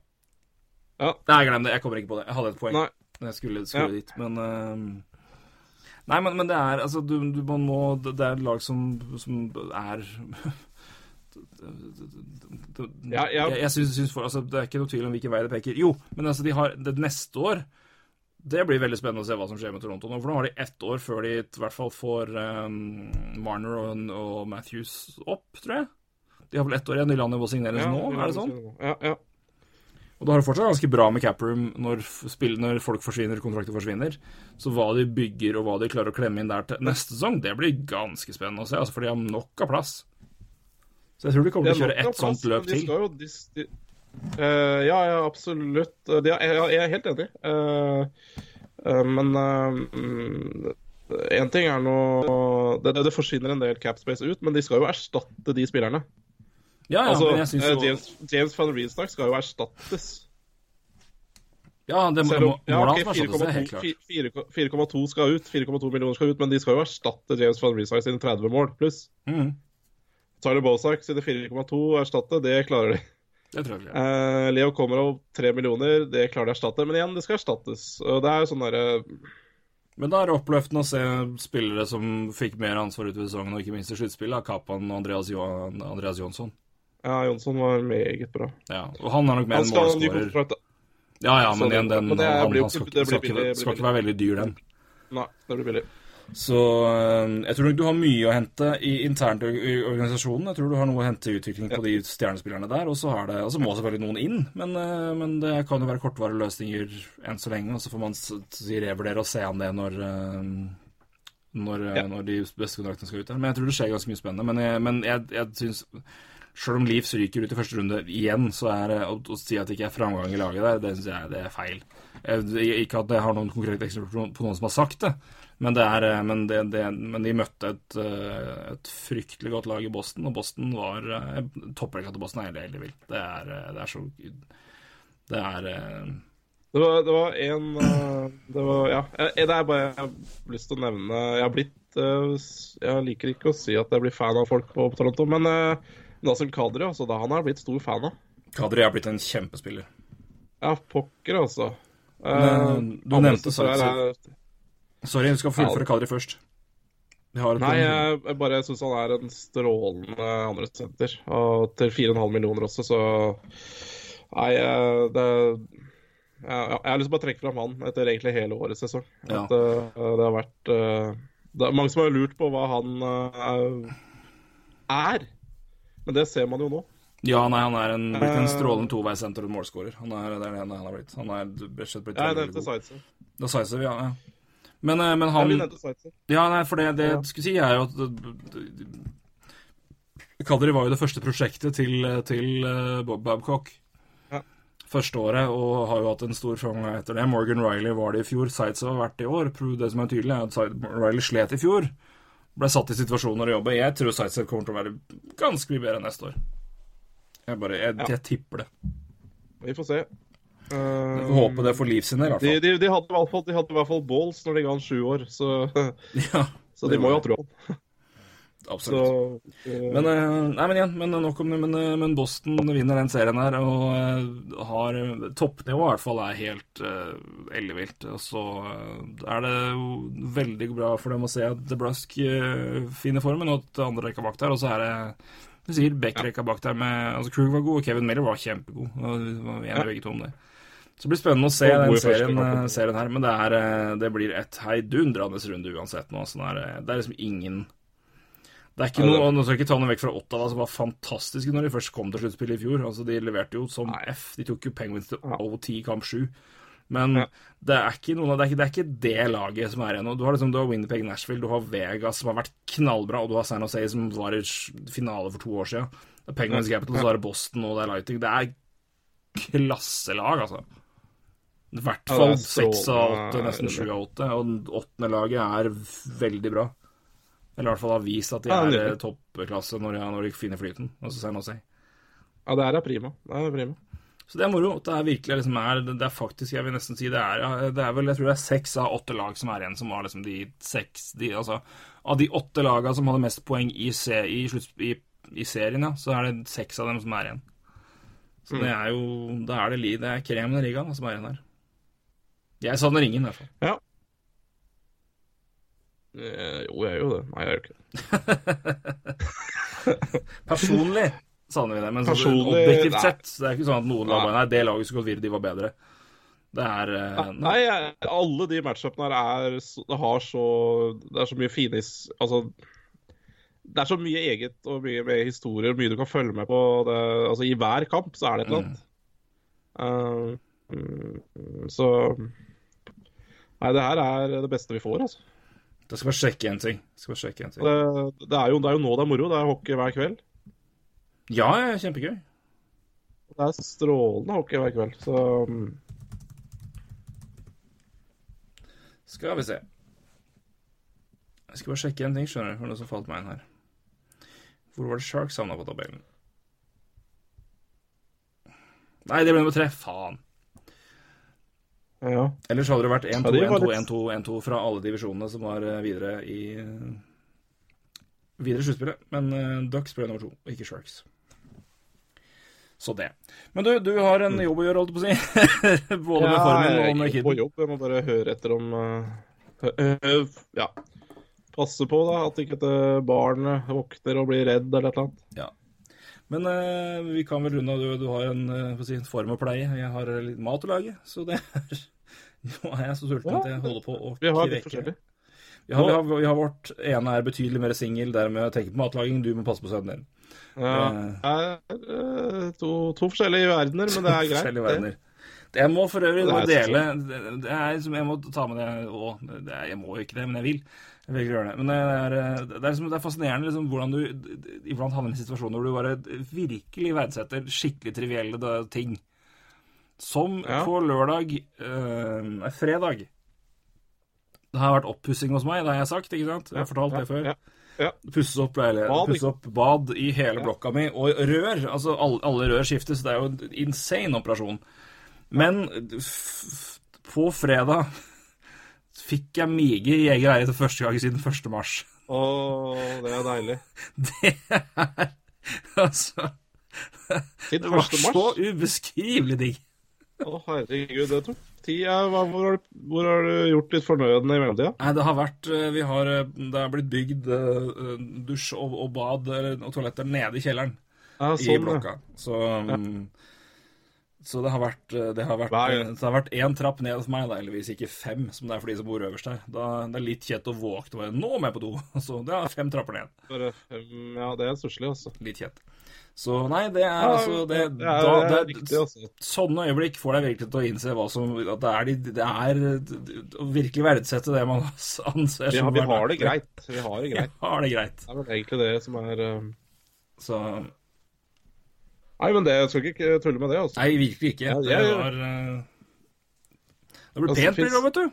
Ja. Nei, glem det. Jeg kommer ikke på det. Jeg hadde et poeng. Nei. Jeg skulle, skulle Ja. dit, men um, Nei, men, men det er altså du, du, man må, Det er et lag som, som er Ja, ja. Jeg, jeg synes, synes for, altså, Det er ikke noe tvil om hvilken vei det peker. Jo, men altså, de har det neste år Det blir veldig spennende å se hva som skjer med Toronto nå. For nå har de ett år før de i hvert fall får um, Marner og, og Matthews opp, tror jeg. De har vel ett år igjen. De landet må signeres Ja, nå, er det sånn? Ja, ja. Og da har du fortsatt ganske bra med caproom når, spill, når folk forsvinner, kontrakter forsvinner. Så hva de bygger og hva de klarer å klemme inn der til neste sesong, det blir ganske spennende å se. Altså, for de har nok av plass. Så jeg tror de kommer til å kjøre ett sånt løp til. jo, de, de, uh, ja, ja, absolutt. De, jeg, jeg er helt enig. Uh, uh, men én ting er nå det, det forsvinner en del capspace ut, men de skal jo erstatte de spillerne. Ja, ja, altså, men jeg synes eh, jo James, James van Rienstak skal jo erstattes. Ja, det må, om ja, målet ok, hans erstattes, det helt klart. 4,2 4,2 skal ut, 4,2 millioner skal ut, men de skal jo erstatte James van Rienstak sine 30 mål pluss. Mm. Tyler Bozak sine 4,2 å erstatte, det klarer de. det tror jeg. Eh, Leo Komarov 3 millioner, det klarer de å erstatte. Men igjen, det skal erstattes. Og det er jo sånn derre Men da er det oppløftende å se spillere som fikk mer ansvar utover sesongen, og ikke minst i sluttspillet, Kapan og Andreas, jo Andreas Jonsson. Ja, Jonsson var meget bra. Ja, og han er nok mer en målskårer. Ja, ja, men igjen, den men han, han skal, ikke- skal, ikke, skal ikke være veldig dyr, den. Nei, det blir billig. Så øh, jeg tror nok du har mye å hente i internt i organisasjonen. Jeg tror du har noe å hente i utvikling på de stjernespillerne der. Og så har det, og så må selvfølgelig noen inn, men, øh, men det kan jo være kortvarige løsninger enn så lenge. Og så får man revurdere og se an det når, øh, når, øh, Ja. når de beste kontraktene skal ut der. Men jeg tror det skjer ganske mye spennende. Men jeg, men jeg, jeg syns Sjøl om Leeds ryker ut i første runde igjen, så er å, å si at det ikke er framgang i laget der, det syns jeg det er feil. Jeg, ikke at jeg har noen konkrete eksempler på, noen som har sagt det, men, det er, eh, men, det, det, men de møtte et, eh, et fryktelig godt lag i Boston, og Boston var eh, Topprekka til Boston er helt ellevill. Det, er, eh, det er så Det er eh, Det var, det var en eh, Det var Ja. Det er bare jeg har lyst til å nevne Jeg har blitt eh, Jeg liker ikke å si at jeg blir fan av folk på Toronto, men Nassim Kadri, altså, da han har blitt stor fan av. Kadri er blitt en kjempespiller. Ja, pokker, altså. Eh, Men, du nevnte Sarpsborg. Er- Sorry, du skal fullføre Kadri først. Nei, jeg, jeg bare syns han er en strålende andre senter. Og til 4,5 millioner også, så Nei, eh, det ja, Jeg har lyst til å bare trekke fram han etter egentlig hele årets sesong. Ja. At uh, det har vært uh, Det er mange som har lurt på hva han uh, er. Men det ser man jo nå. Ja, nei, han er en, blitt en Eh. strålende toveissenter og målskårer. Han er, det er det han har blitt. Han er rett og slett blitt Jeg nevnte. Zaitsev. Da Zaitsev, ja, ja. Men, eh, men han. Ja, nei, for det, det Ja. jeg skulle si, er jo at Kadri var jo det første prosjektet til, til eh, Bob Babcock. Ja. Første året, og har jo hatt en stor framgang etter det. Morgan Riley var det i fjor, Zaitsev har vært det i år. Det som er tydelig, er at Riley slet i fjor. Ble satt i situasjoner å jobbe. Jeg tror Sightset kommer til å være ganske mye bedre neste år. Jeg bare, jeg, Ja. jeg tipper det. Vi får se. Uh, får håpe det for Liv sin del, i hvert fall. de, de, hadde i hvert fall, de hadde i hvert fall balls når de ga han sju år, så, Ja, så de må jo ha troa. Så absolutt. eh, Men, eh, nei, men igjen, men nok om det. Men, eh, men Boston vinner den serien her og eh, har Toppnivået i hvert fall er helt uh, ellevilt. Og så eh, er det veldig bra for dem å se at DeBrusk uh, finner formen, og at andre rekka bak der. Og så er det du sier Beck-rekka bak der med altså Krug var god, og Kevin Miller var kjempegod. Og vi var enige Ja. begge to om det. Så det blir spennende å se den serien, eh, serien her. Men det, er, eh, det blir et heidundrende runde uansett nå. Så det er, det er liksom ingen det er ikke noe, Nå skal jeg ikke ta noe vekk fra Ottawa, som var fantastiske når de først kom til sluttspillet i fjor. Altså, De leverte jo som F. De tok jo Penguins til. OT i kamp sju. Men Ja. det, er ikke noen, det, er ikke, det er ikke det laget som er igjen nå. Du har, liksom, du har Winnipeg Nashville, du har Vegas, som har vært knallbra, og du har San Jose, som var i finale for to år siden. Det er Penguins Capital, så er det Boston, og det er Lighting. Det er klasselag, altså. I hvert fall seks av åtte, nesten sju av åtte. Og åttende laget er veldig bra. Eller i hvert fall har vist at de Ja, er eh, toppklasse når når de finner flyten. Jose. Ja, det er prima. Det er prima. Så det er moro. Det er virkelig liksom er, det er faktisk, jeg vil nesten si det er Det er vel, jeg tror det er seks av åtte lag som er igjen, som var liksom de seks de, Altså, av de åtte lagene som hadde mest poeng i, se, i, slutt, i, i serien, ja, så er det seks av dem som er igjen. Så det er jo Da er det, det er kremen i ligaen som er igjen her. Jeg savner ingen, i hvert fall. Ja. Eh, jo, jeg gjør jo det. Nei, jeg gjør ikke det. Personlig savner vi det, men sånn Personlig, objektivt nei. sett så det er ikke sånn at noen lag Nei. det laget som gått videre, de var bedre. Det er uh, Nei, jeg, alle de matchupene her er Det har så Det er så mye fine Altså Det er så mye eget og mye, med historier, mye du kan følge med på. Det, altså I hver kamp så er det et eller annet. Uh, mm, så Nei, det her er det beste vi får, altså. Jeg skal bare sjekke en ting. Skal sjekke en ting. Det, det, er jo, det er jo nå det er moro. Det er hockey hver kveld. Ja, ja, kjempegøy. Det er strålende hockey hver kveld. Så mm, Skal vi se. Jeg skal bare sjekke en ting, skjønner du, for noe som falt meg inn her. Hvor var det Sharks havna på tabellen? Nei, det ble nummer tre. Faen. Ja. Ellers hadde det vært 1-2, Ja, de var 1-2, litt- 1-2, 1-2 fra alle divisjonene som var eh, videre i Videre sluttspillet. Men eh, Ducks ble nummer to, ikke Sharks. Så det. Men du, du har en jobb å gjøre, holdt jeg på å si. Både med formen og med kiden. på jobb. Jeg må bare høre etter om uh, Ja. Passe på da, at ikke et barn våkner og blir redd eller et eller annet. Ja. Men uh, vi kan vel runde av. Du, du har en, uh, si, en form å pleie. Jeg har litt mat å lage, så det er Nå er jeg så sulten at jeg holder på å Vi har litt kvekke. forskjellig. Vi har, vi, har, vi har vårt ene er betydelig mer singel, dermed tenker på matlaging. Du må passe på sønnen din. Ja, det er eh, to, to forskjellige verdener, men det er greit. Forskjellige verdener. Jeg må for øvrig Det må er dele er Jeg må ta med det òg. Er- Jeg må jo ikke det, men jeg vil. Jeg vil gjøre det. Men det er, det er, liksom, det er fascinerende liksom, hvordan du iblant havner i situasjoner hvor du bare virkelig verdsetter skikkelig trivielle ting. Som Ja. på lørdag øh, Nei, fredag. Det har vært oppussing hos meg, det har jeg sagt, ikke sant? Jeg har fortalt det før. Ja. Pusses opp leilighet, pusses opp bad i hele blokka mi, og rør. Altså, alle, alle rør skiftes. Det er jo en insane operasjon. Men på fredag fikk jeg mige i egen leilighet for første gang siden 1. mars. Å, det er deilig. Det er Altså Det var så ubeskrivelig digg. Å, herregud, det tok tid. Hvor, har du, hvor har du gjort litt fornødne i mellomtida? Nei, det har vært eh, Vi har eh, Det er blitt bygd eh, dusj og, og bad og toaletter nede i kjelleren. Ja, sånn, i blokka. Så, ja. så det har vært Det har vært, det har vært én trapp ned for meg, da, heldigvis ikke fem, som det er for de som bor øverst her. Da, det er litt kjett å våkne og være Nå må jeg på do! Så det er fem trapper ned. Bare fem- Ja, det er stusslig, altså. Litt kjett. Så nei, det er Ja, altså det, er, da, det er riktig, altså. Sånne øyeblikk får deg virkelig til å innse hva som At det er, de, det er å virkelig verdsette det man anser Vi, som har- vi har det greit. Vi har det Vi greit. har det greit. Det er vel egentlig det som er uh... Så Nei, men det, jeg skal ikke tulle med det, altså. Nei, virkelig ikke. Ja, Det var uh... Det blir Altså, pent blir det vet du.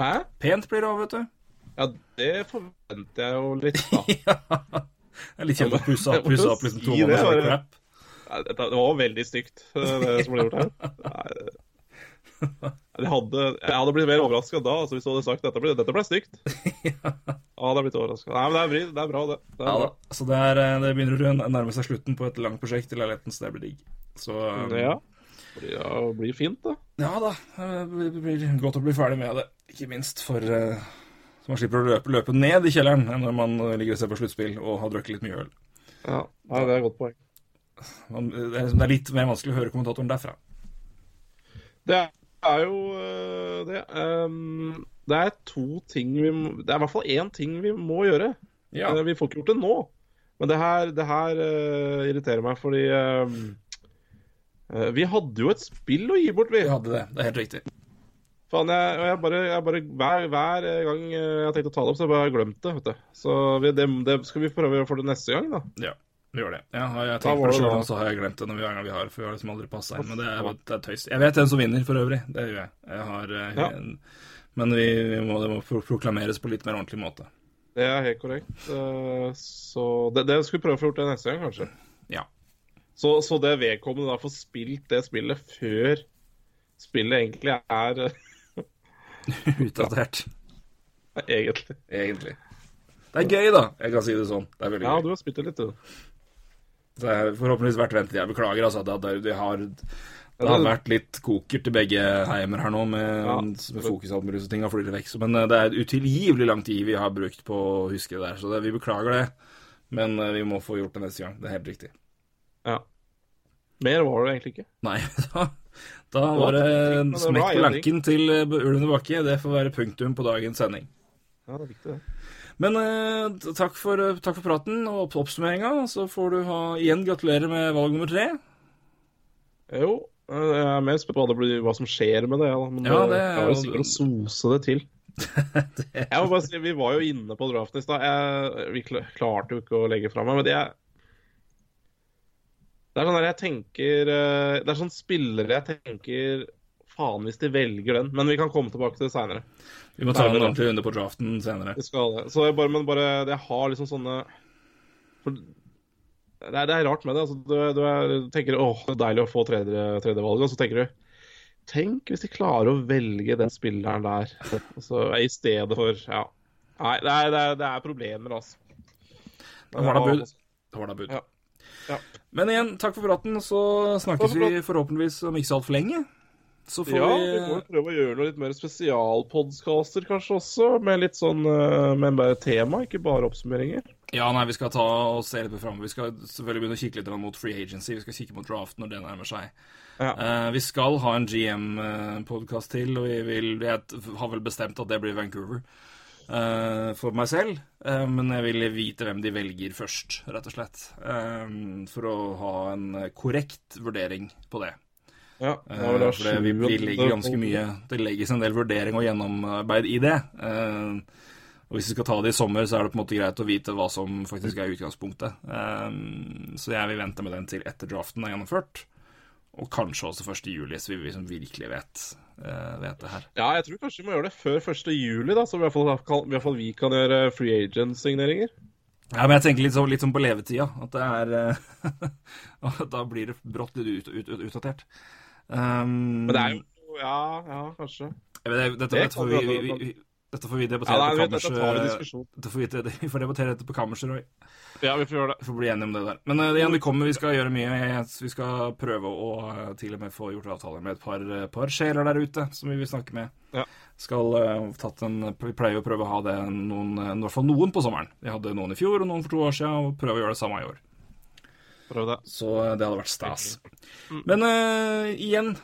Hæ? Pent blir det òg, vet du. Ja, det forventer jeg jo litt, da. ja. Det er litt kjedelig å pusse opp, pusse opp liksom to det, måneder med crap. Det var veldig stygt, eh, det som ble gjort her. Nei, jeg, hadde, jeg hadde blitt mer overraska da altså, hvis du hadde sagt dette ble, dette ble stygt. Ja, det hadde blitt overraska. Nei, men det er, bri- det er bra, det. det, er Ja da. bra. Så det, er, eh, det begynner å nærme seg slutten på et langt prosjekt i leiligheten, så det blir digg. Så um, Ja. Det ja, blir fint, da. ja da. Det blir godt å bli ferdig med det. Ikke minst for eh, så man slipper å løpe, løpe ned i kjelleren når man eh, ligger og ser på sluttspill og har drukket litt mye øl. Ja, det er et godt poeng. Man, det, er, litt mer vanskelig å høre kommentatoren derfra. Det er jo øh, det, Um, det er to ting vi må Det er i hvert fall én ting vi må gjøre. Ja. Eh, Vi får ikke gjort det nå. Men det her, det her uh, irriterer meg, fordi uh, eh, Vi hadde jo et spill å gi bort, vi. Vi hadde det. Det er helt riktig. Faen, jeg, jeg bare, jeg bare hver, hver gang jeg har tenkt å ta det opp, så har jeg bare glemt det. vet du. Så vi, det, det skal vi prøve å gjøre for det neste gang, da. Ja, vi gjør det. Jeg har jeg tenker tenkt på det selv, og så har jeg glemt det når vi hver gang vi har, for vi har liksom aldri passa inn. Men det er, det er tøys. Jeg vet hvem som vinner, for øvrig. Det gjør jeg. jeg har, eh, Ja. en- Men vi, vi må, det må proklameres på litt mer ordentlig måte. Det er helt korrekt. Eh, Så det, det skal vi prøve å få gjort det neste gang, kanskje. Ja. Så, så det vedkommende da får spilt det spillet før spillet egentlig er Utdatert, egentlig. egentlig. Det er gøy, da. Jeg kan si det sånn. Det er veldig Ja, gøy. du har spilt det litt, du. Det er forhåpentligvis vært ventet. Jeg beklager, altså. Det, det, det har Det har vært litt koker til begge heimer her nå, med, Ja. med fokus og ting har flyttet vekk. Men eh, det er utilgivelig lang tid vi har brukt på å huske det der, så det, vi beklager det. Men eh, vi må få gjort det neste gang. Det er helt riktig. Ja. Mer var det egentlig ikke. Nei, da, da var det det smekk på lanken til ulven i Bakke. Det får være punktum på dagens sending. Ja, det er viktig, det. Men eh, takk, for, eh, takk for praten og opp- oppsummeringa. Så får du ha igjen gratulerer med valg nummer tre. Jo, eh, jeg er mer spent på hva, hva som skjer med det. Ja, men Ja, det, det er jo sikkert å sose det til. Jeg må bare si, Vi var jo inne på draften i stad. Vi klarte jo ikke å legge fra meg, men det er Det er sånn der jeg tenker eh, Det er sånn spillere jeg tenker Faen hvis de velger den. Men vi kan komme tilbake til det seinere. Vi må ta en det- ordentlig runde på draften senere. Vi skal det. Så jeg bare, men bare Jeg har liksom sånne for, det, er, det er rart med det. Altså, du, du er, tenker åh, det er deilig å få tredje, tredje valget, og så tenker du Tenk hvis de klarer å velge den spilleren der altså, i stedet for Ja. Nei, det er, det er, det er problemer, altså. Det var da bud. Det var da bud. Ja. Ja. Men igjen, takk for praten. Så snakkes vi forhåpentligvis om ikke så altfor lenge. Så får Ja, vi må vi prøve å gjøre noe litt mer spesialpodcaster kanskje også, med litt sånn eh, med bare tema, ikke bare oppsummeringer. Ja, nei, vi skal ta og se litt framover. Vi skal selvfølgelig begynne å kikke litt mot free agency. Vi skal kikke mot draft når det nærmer seg. Ja. Eh, vi skal ha en GM-podkast til, og vi vil vi har vel bestemt at det blir Vancouver. Eh, for meg selv, Uh, men jeg vil vite hvem de velger først, rett og slett. Uh, for å ha en korrekt vurdering på det. Ja, det for det, vi, vi legger ganske mye Det legges en del vurdering og gjennomarbeid i det. Og Hvis vi skal ta det i sommer, så er det på en måte greit å vite hva som faktisk er utgangspunktet. Så jeg vil vente med den til etter draften er gjennomført. Og kanskje også 1. juli, så vi liksom virkelig vet, uh, vet det her. Ja, jeg tror kanskje vi må gjøre det før 1. juli, da, så i hvert fall, kan, i hvert fall vi kan gjøre free agent-signeringer. Ja, men jeg tenker litt sånn, litt sånn på levetida. At det er uh, Da blir det brått litt ut, ut, ut, utdatert. Um, Men det er jo Ja, ja, kanskje. jeg vet, dette, Det dette, får vi, vi- vi, dette får vi Ja, debattere nei, på kammerset. Dette får vi, vi får debattere dette på kammerset. Roy. Ja, vi får gjøre det. Får bli enige om det der. Men uh, igjen, vi kommer, vi skal gjøre mye. Vi skal prøve å uh, til og med få gjort avtaler med et par, uh, par sjeler der ute som vi vil snakke med. Ja. Skal en, Vi pleier å prøve å ha det noen, i hvert fall noen på sommeren. Vi hadde noen i fjor og noen for to år siden, og prøve å gjøre det samme i år. Prøv det. Så det hadde vært stas. Men uh, igjen,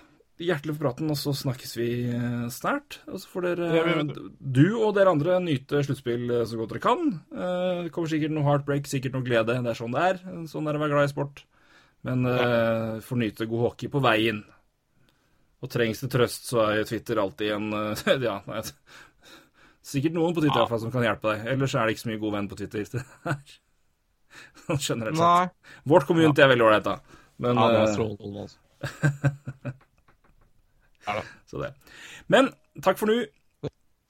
hjertelig for praten, og så snakkes vi uh, snart. Og så får dere, Ja, det. du og dere andre, nyte sluttspill uh, så godt dere kan. Det kommer sikkert noe heartbreak, sikkert noe glede. Det er sånn det er. Sånn er det å være glad i sport. Men uh, får nyte god hockey på veien. Og trengs det trøst, så er Twitter alltid en Ja, nei, sikkert noen på Twitter i hvert fall som kan hjelpe deg. Ellers er det ikke så mye god venn på Twitter. Det er Sånn generelt sett. Vårt community er veldig ålreit, da. Men, Ja, det eh, er strålende, altså. Så det. Men takk for nå.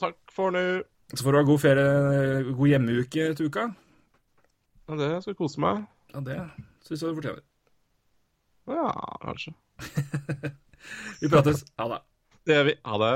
Takk for nå. Så får du ha god ferie, god hjemmeuke til uka. Ja, det skal kose meg. Ja, det syns jeg du fortjener. Ja, kanskje. Vi prates. Ha det. Det gjør vi. Ha det.